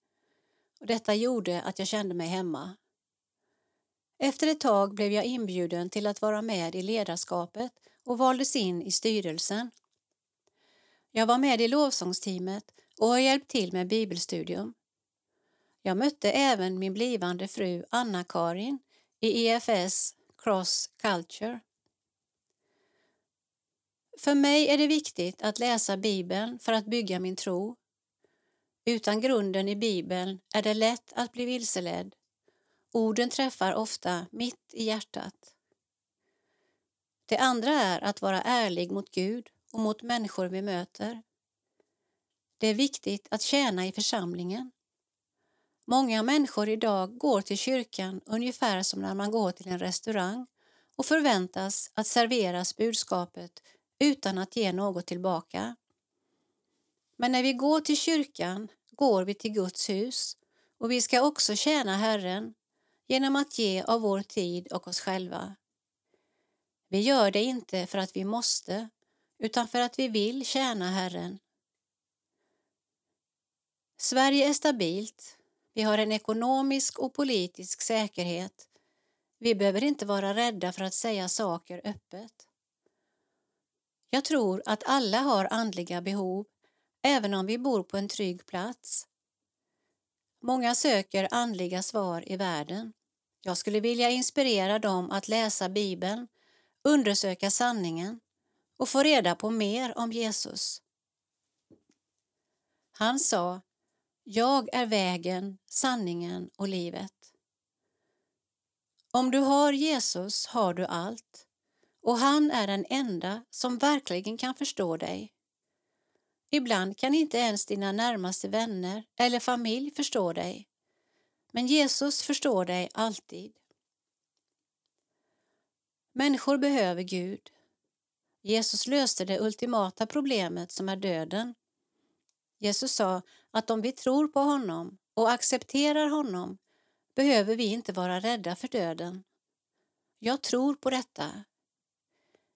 Och detta gjorde att jag kände mig hemma. Efter ett tag blev jag inbjuden till att vara med i ledarskapet och valdes in i styrelsen. Jag var med i lovsångsteamet och har hjälpt till med bibelstudium. Jag mötte även min blivande fru Anna-Karin i EFS Cross Culture. För mig är det viktigt att läsa Bibeln för att bygga min tro. Utan grunden i Bibeln är det lätt att bli vilseledd. Orden träffar ofta mitt i hjärtat. Det andra är att vara ärlig mot Gud och mot människor vi möter. Det är viktigt att tjäna i församlingen. Många människor idag går till kyrkan ungefär som när man går till en restaurang och förväntas att serveras budskapet utan att ge något tillbaka. Men när vi går till kyrkan går vi till Guds hus och vi ska också tjäna Herren genom att ge av vår tid och oss själva. Vi gör det inte för att vi måste utan för att vi vill tjäna Herren. Sverige är stabilt. Vi har en ekonomisk och politisk säkerhet. Vi behöver inte vara rädda för att säga saker öppet. Jag tror att alla har andliga behov, även om vi bor på en trygg plats. Många söker andliga svar i världen. Jag skulle vilja inspirera dem att läsa Bibeln, undersöka sanningen och få reda på mer om Jesus. Han sa Jag är vägen, sanningen och livet. Om du har Jesus har du allt och han är den enda som verkligen kan förstå dig. Ibland kan inte ens dina närmaste vänner eller familj förstå dig. Men Jesus förstår dig alltid. Människor behöver Gud. Jesus löste det ultimata problemet som är döden. Jesus sa att om vi tror på honom och accepterar honom behöver vi inte vara rädda för döden. Jag tror på detta.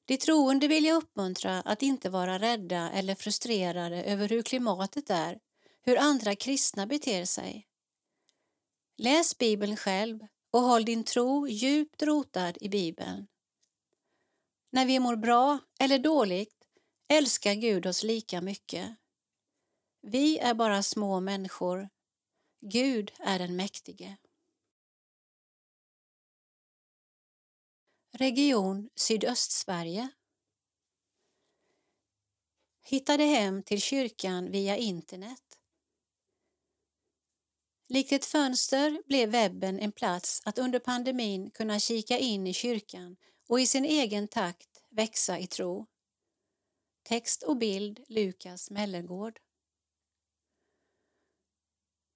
De troende vill jag uppmuntra att inte vara rädda eller frustrerade över hur klimatet är, hur andra kristna beter sig. Läs Bibeln själv och håll din tro djupt rotad i Bibeln. När vi mår bra eller dåligt älskar Gud oss lika mycket. Vi är bara små människor. Gud är den mäktige. Region Sydöstsverige Hittade hem till kyrkan via internet. Likt ett fönster blev webben en plats att under pandemin kunna kika in i kyrkan och i sin egen takt växa i tro. Text och bild Lukas Mellergård.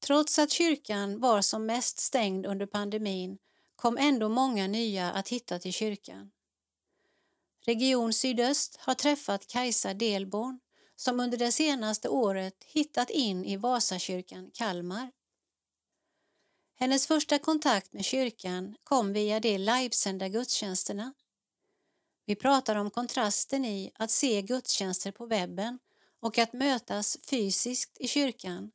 Trots att kyrkan var som mest stängd under pandemin kom ändå många nya att hitta till kyrkan. Region Sydöst har träffat Kajsa Delborn som under det senaste året hittat in i Vasakyrkan Kalmar. Hennes första kontakt med kyrkan kom via de livesända gudstjänsterna. Vi pratar om kontrasten i att se gudstjänster på webben och att mötas fysiskt i kyrkan.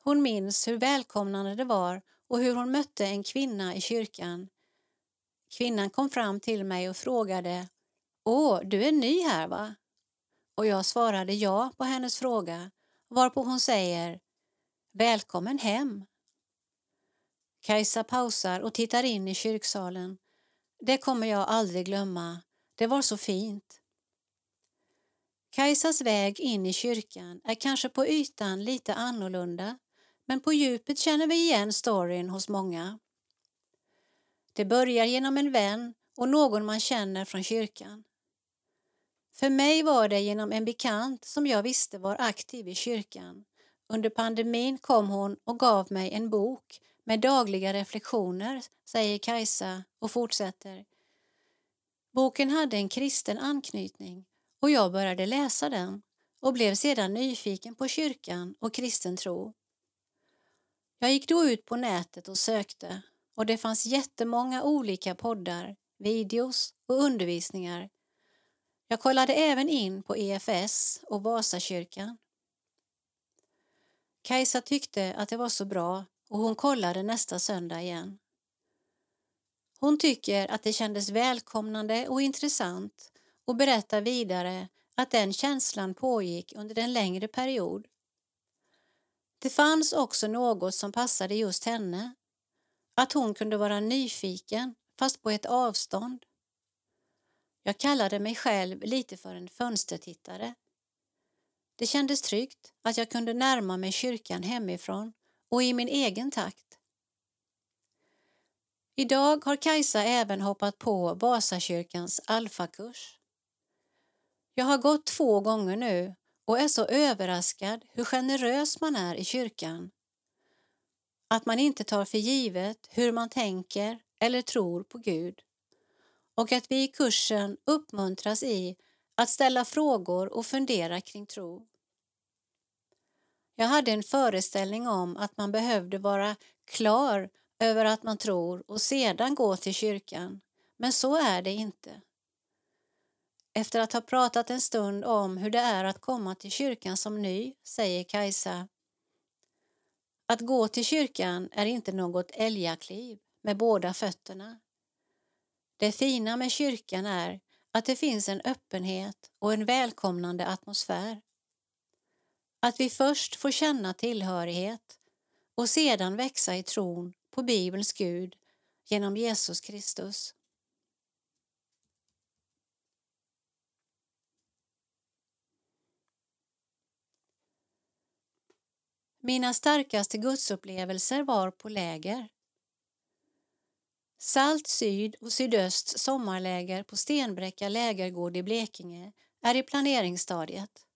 Hon minns hur välkomnande det var och hur hon mötte en kvinna i kyrkan. Kvinnan kom fram till mig och frågade Åh, du är ny här va? Och jag svarade ja på hennes fråga varpå hon säger Välkommen hem. Kajsa pausar och tittar in i kyrksalen. Det kommer jag aldrig glömma. Det var så fint. Kajsas väg in i kyrkan är kanske på ytan lite annorlunda men på djupet känner vi igen storyn hos många. Det börjar genom en vän och någon man känner från kyrkan. För mig var det genom en bekant som jag visste var aktiv i kyrkan. Under pandemin kom hon och gav mig en bok med dagliga reflektioner, säger Kajsa och fortsätter. Boken hade en kristen anknytning och jag började läsa den och blev sedan nyfiken på kyrkan och kristen tro. Jag gick då ut på nätet och sökte och det fanns jättemånga olika poddar, videos och undervisningar. Jag kollade även in på EFS och Vasakyrkan. Kajsa tyckte att det var så bra och hon kollade nästa söndag igen. Hon tycker att det kändes välkomnande och intressant och berättar vidare att den känslan pågick under en längre period. Det fanns också något som passade just henne. Att hon kunde vara nyfiken, fast på ett avstånd. Jag kallade mig själv lite för en fönstertittare. Det kändes tryggt att jag kunde närma mig kyrkan hemifrån och i min egen takt. Idag har Kajsa även hoppat på Vasakyrkans alfakurs. Jag har gått två gånger nu och är så överraskad hur generös man är i kyrkan. Att man inte tar för givet hur man tänker eller tror på Gud och att vi i kursen uppmuntras i att ställa frågor och fundera kring tro. Jag hade en föreställning om att man behövde vara klar över att man tror och sedan gå till kyrkan, men så är det inte. Efter att ha pratat en stund om hur det är att komma till kyrkan som ny, säger Kajsa. Att gå till kyrkan är inte något älgakliv med båda fötterna. Det fina med kyrkan är att det finns en öppenhet och en välkomnande atmosfär. Att vi först får känna tillhörighet och sedan växa i tron på Bibelns Gud genom Jesus Kristus. Mina starkaste gudsupplevelser var på läger. Salt syd och sydöst sommarläger på Stenbräcka lägergård i Blekinge är i planeringsstadiet.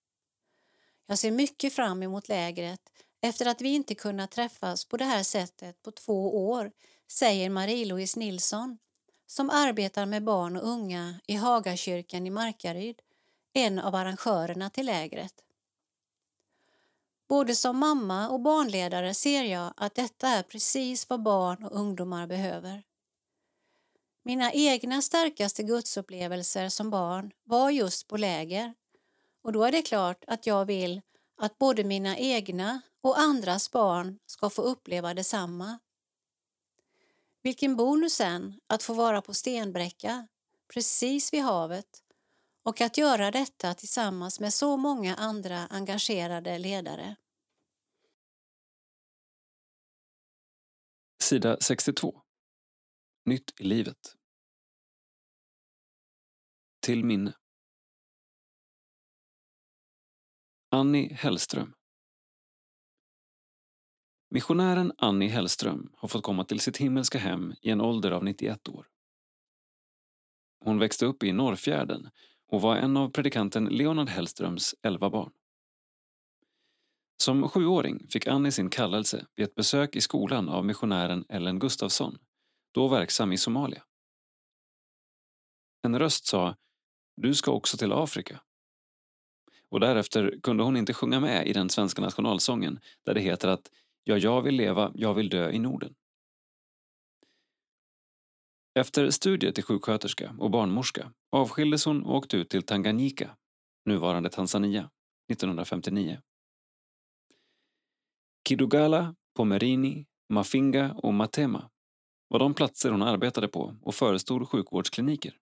Jag ser mycket fram emot lägret efter att vi inte kunnat träffas på det här sättet på två år, säger Marie-Louise Nilsson som arbetar med barn och unga i Hagakyrkan i Markaryd, en av arrangörerna till lägret. Både som mamma och barnledare ser jag att detta är precis vad barn och ungdomar behöver. Mina egna starkaste gudsupplevelser som barn var just på läger och då är det klart att jag vill att både mina egna och andras barn ska få uppleva detsamma. Vilken bonus än att få vara på Stenbräcka, precis vid havet och att göra detta tillsammans med så många andra engagerade ledare. Sida 62. Nytt i livet. Till minne. Annie Hellström. Missionären Annie Hellström har fått komma till sitt himmelska hem i en ålder av 91 år. Hon växte upp i Norrfjärden och var en av predikanten Leonard Hellströms elva barn. Som sjuåring fick Annie sin kallelse vid ett besök i skolan av missionären Ellen Gustafsson, då verksam i Somalia. En röst sa Du ska också till Afrika. och därefter kunde hon inte sjunga med i den svenska nationalsången där det heter att Ja, jag vill leva, jag vill dö i Norden. Efter studier till sjuksköterska och barnmorska avskildes hon och åkte ut till Tanganyika, nuvarande Tanzania, 1959. Kidugala, Pomerini, Mafinga och Matema var de platser hon arbetade på och förestod sjukvårdskliniker.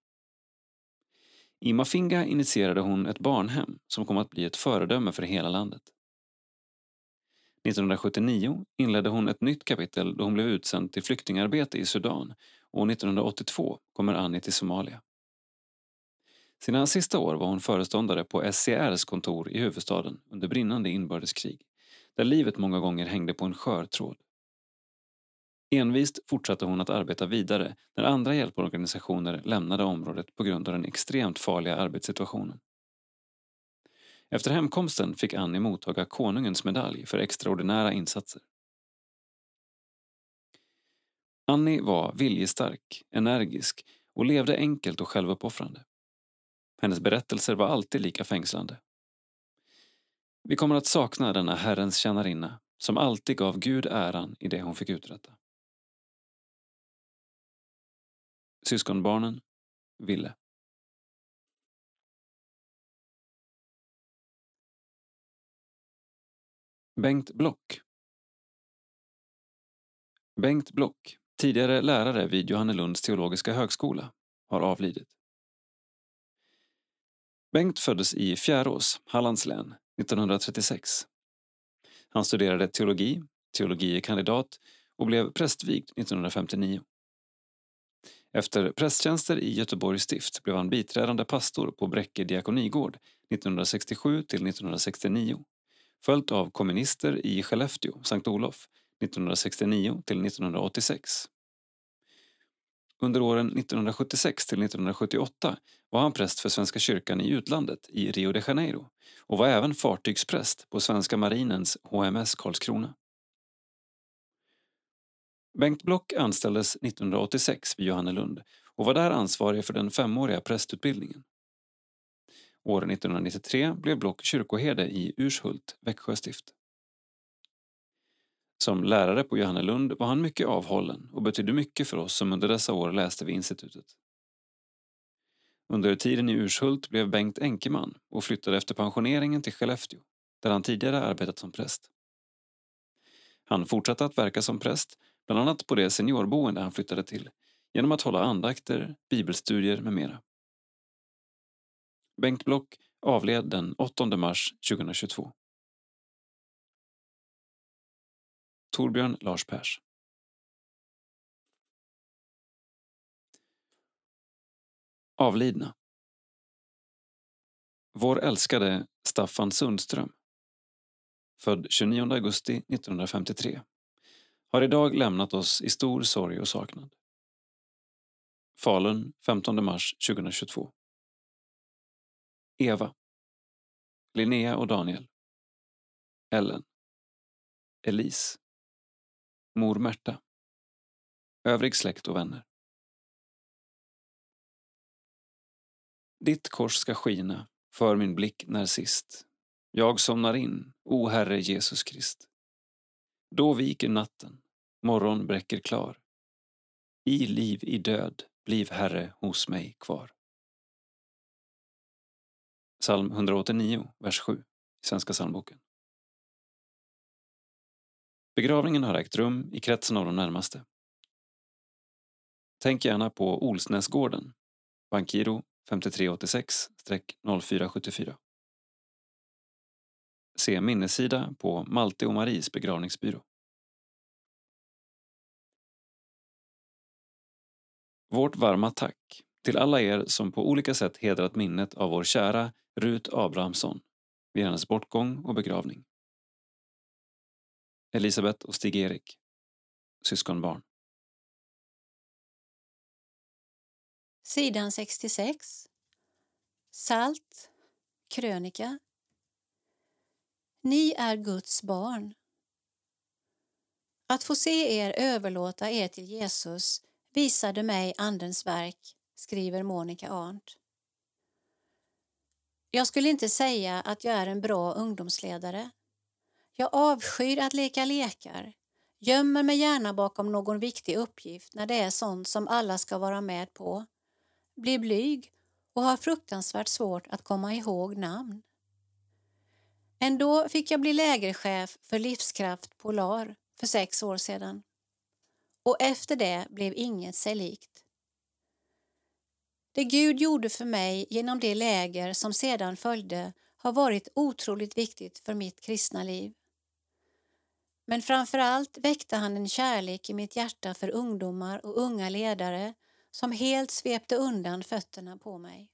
I Mafinga initierade hon ett barnhem som kom att bli ett föredöme för hela landet. 1979 inledde hon ett nytt kapitel då hon blev utsänd till flyktingarbete i Sudan År 1982 kommer Annie till Somalia. Sina sista år var hon föreståndare på SCRs kontor i huvudstaden under brinnande inbördeskrig där livet många gånger hängde på en skör tråd. Envist fortsatte hon att arbeta vidare när andra hjälporganisationer lämnade området på grund av den extremt farliga arbetssituationen. Efter hemkomsten fick Annie mottaga konungens medalj för extraordinära insatser. Annie var viljestark, energisk och levde enkelt och självuppoffrande. Hennes berättelser var alltid lika fängslande. Vi kommer att sakna denna Herrens tjänarinna som alltid gav Gud äran i det hon fick uträtta. Syskonbarnen Ville. Bengt Block Bengt Block, tidigare lärare vid Johannelunds teologiska högskola, har avlidit. Bengt föddes i Fjärås, Hallands län, 1936. Han studerade teologi, teologie kandidat och blev prästvigd 1959. Efter prästtjänster i Göteborgs stift blev han biträdande pastor på Bräcke diakonigård 1967 till 1969 följt av kommunister i Skellefteå, Sankt Olof 1969 till 1986. Under åren 1976 till 1978 var han präst för Svenska kyrkan i utlandet i Rio de Janeiro och var även fartygspräst på svenska marinens HMS Karlskrona. Bengt Block anställdes 1986 vid Johannelund och var där ansvarig för den femåriga prästutbildningen. År 1993 blev Block kyrkoherde i Urshult, Växjö stift. Som lärare på Johannelund var han mycket avhållen och betydde mycket för oss som under dessa år läste vid institutet. Under tiden i Urshult blev Bengt enkeman och flyttade efter pensioneringen till Skellefteå, där han tidigare arbetat som präst. Han fortsatte att verka som präst, bland annat på det seniorboende han flyttade till, genom att hålla andakter, bibelstudier med mera. Bengt Block avled den 8 mars 2022. Torbjörn Lars Pers. Avlidna. Vår älskade Staffan Sundström, född 29 augusti 1953, har idag lämnat oss i stor sorg och saknad. Falun 15 mars 2022. Eva. Linnea och Daniel. Ellen. Elise. Mor Märta. Övrig släkt och vänner. Ditt kors ska skina för min blick när sist jag somnar in, o Herre Jesus Krist. Då viker natten, morgon bräcker klar. I liv, i död, bliv Herre hos mig kvar. Psalm 189, vers 7, Svenska psalmboken. Begravningen har ägt rum i kretsen av de närmaste. Tänk gärna på Olsnäsgården, bankgiro 5386-0474. Se minnessida på Malte och Maries begravningsbyrå. Vårt varma tack till alla er som på olika sätt hedrat minnet av vår kära Rut Abrahamsson vid hennes bortgång och begravning. Elisabeth och Stig-Erik, syskonbarn. Sidan 66. Salt. Krönika. Ni är Guds barn. Att få se er överlåta er till Jesus visade mig Andens verk, skriver Monica Arndt. Jag skulle inte säga att jag är en bra ungdomsledare. Jag avskyr att leka lekar, gömmer mig gärna bakom någon viktig uppgift när det är sånt som alla ska vara med på, blir blyg och har fruktansvärt svårt att komma ihåg namn. Ändå fick jag bli lägerchef för Livskraft Polar för sex år sedan. Och efter det blev inget sig likt. Det Gud gjorde för mig genom det läger som sedan följde har varit otroligt viktigt för mitt kristna liv. Men framför allt väckte han en kärlek i mitt hjärta för ungdomar och unga ledare som helt svepte undan fötterna på mig.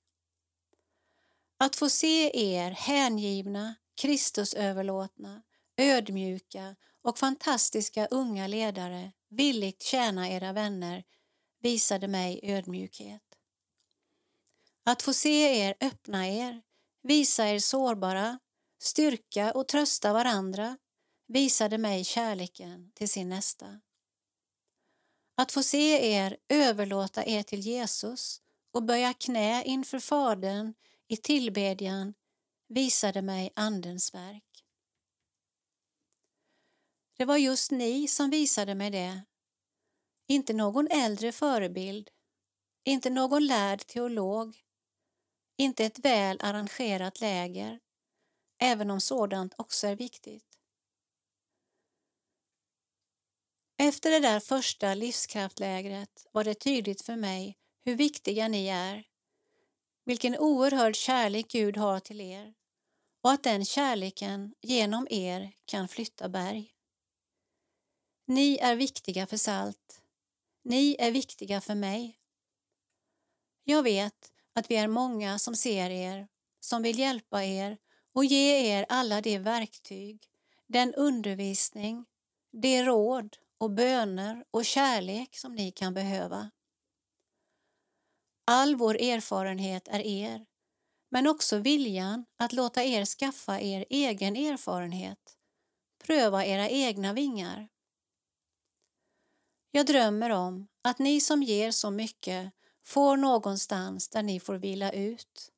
Att få se er hängivna, Kristusöverlåtna, ödmjuka och fantastiska unga ledare villigt tjäna era vänner visade mig ödmjukhet. Att få se er öppna er, visa er sårbara, styrka och trösta varandra visade mig kärleken till sin nästa. Att få se er överlåta er till Jesus och böja knä inför Fadern i tillbedjan visade mig Andens verk. Det var just ni som visade mig det. Inte någon äldre förebild, inte någon lärd teolog, inte ett väl arrangerat läger, även om sådant också är viktigt. Efter det där första livskraftlägret var det tydligt för mig hur viktiga ni är, vilken oerhörd kärlek Gud har till er och att den kärleken genom er kan flytta berg. Ni är viktiga för salt. Ni är viktiga för mig. Jag vet att vi är många som ser er, som vill hjälpa er och ge er alla de verktyg, den undervisning, de råd och böner och kärlek som ni kan behöva. All vår erfarenhet är er men också viljan att låta er skaffa er egen erfarenhet, pröva era egna vingar. Jag drömmer om att ni som ger så mycket får någonstans där ni får vila ut.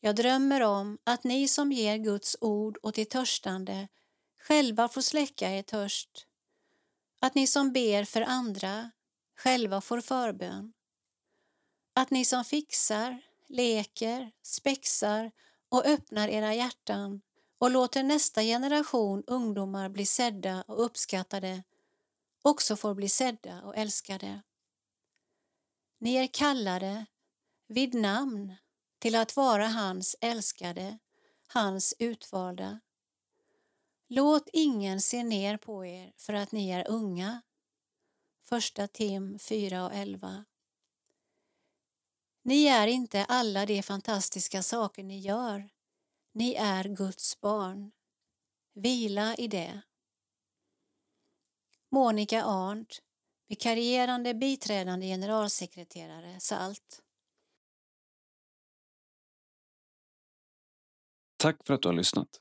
Jag drömmer om att ni som ger Guds ord åt de törstande själva får släcka er törst. Att ni som ber för andra själva får förbön. Att ni som fixar, leker, spexar och öppnar era hjärtan och låter nästa generation ungdomar bli sedda och uppskattade också får bli sedda och älskade. Ni är kallade vid namn till att vara hans älskade, hans utvalda. Låt ingen se ner på er för att ni är unga. Första Tim 4 och 11. Ni är inte alla de fantastiska saker ni gör. Ni är Guds barn. Vila i det. Monica Arndt, vikarierande biträdande generalsekreterare, SALT. Tack för att du har lyssnat.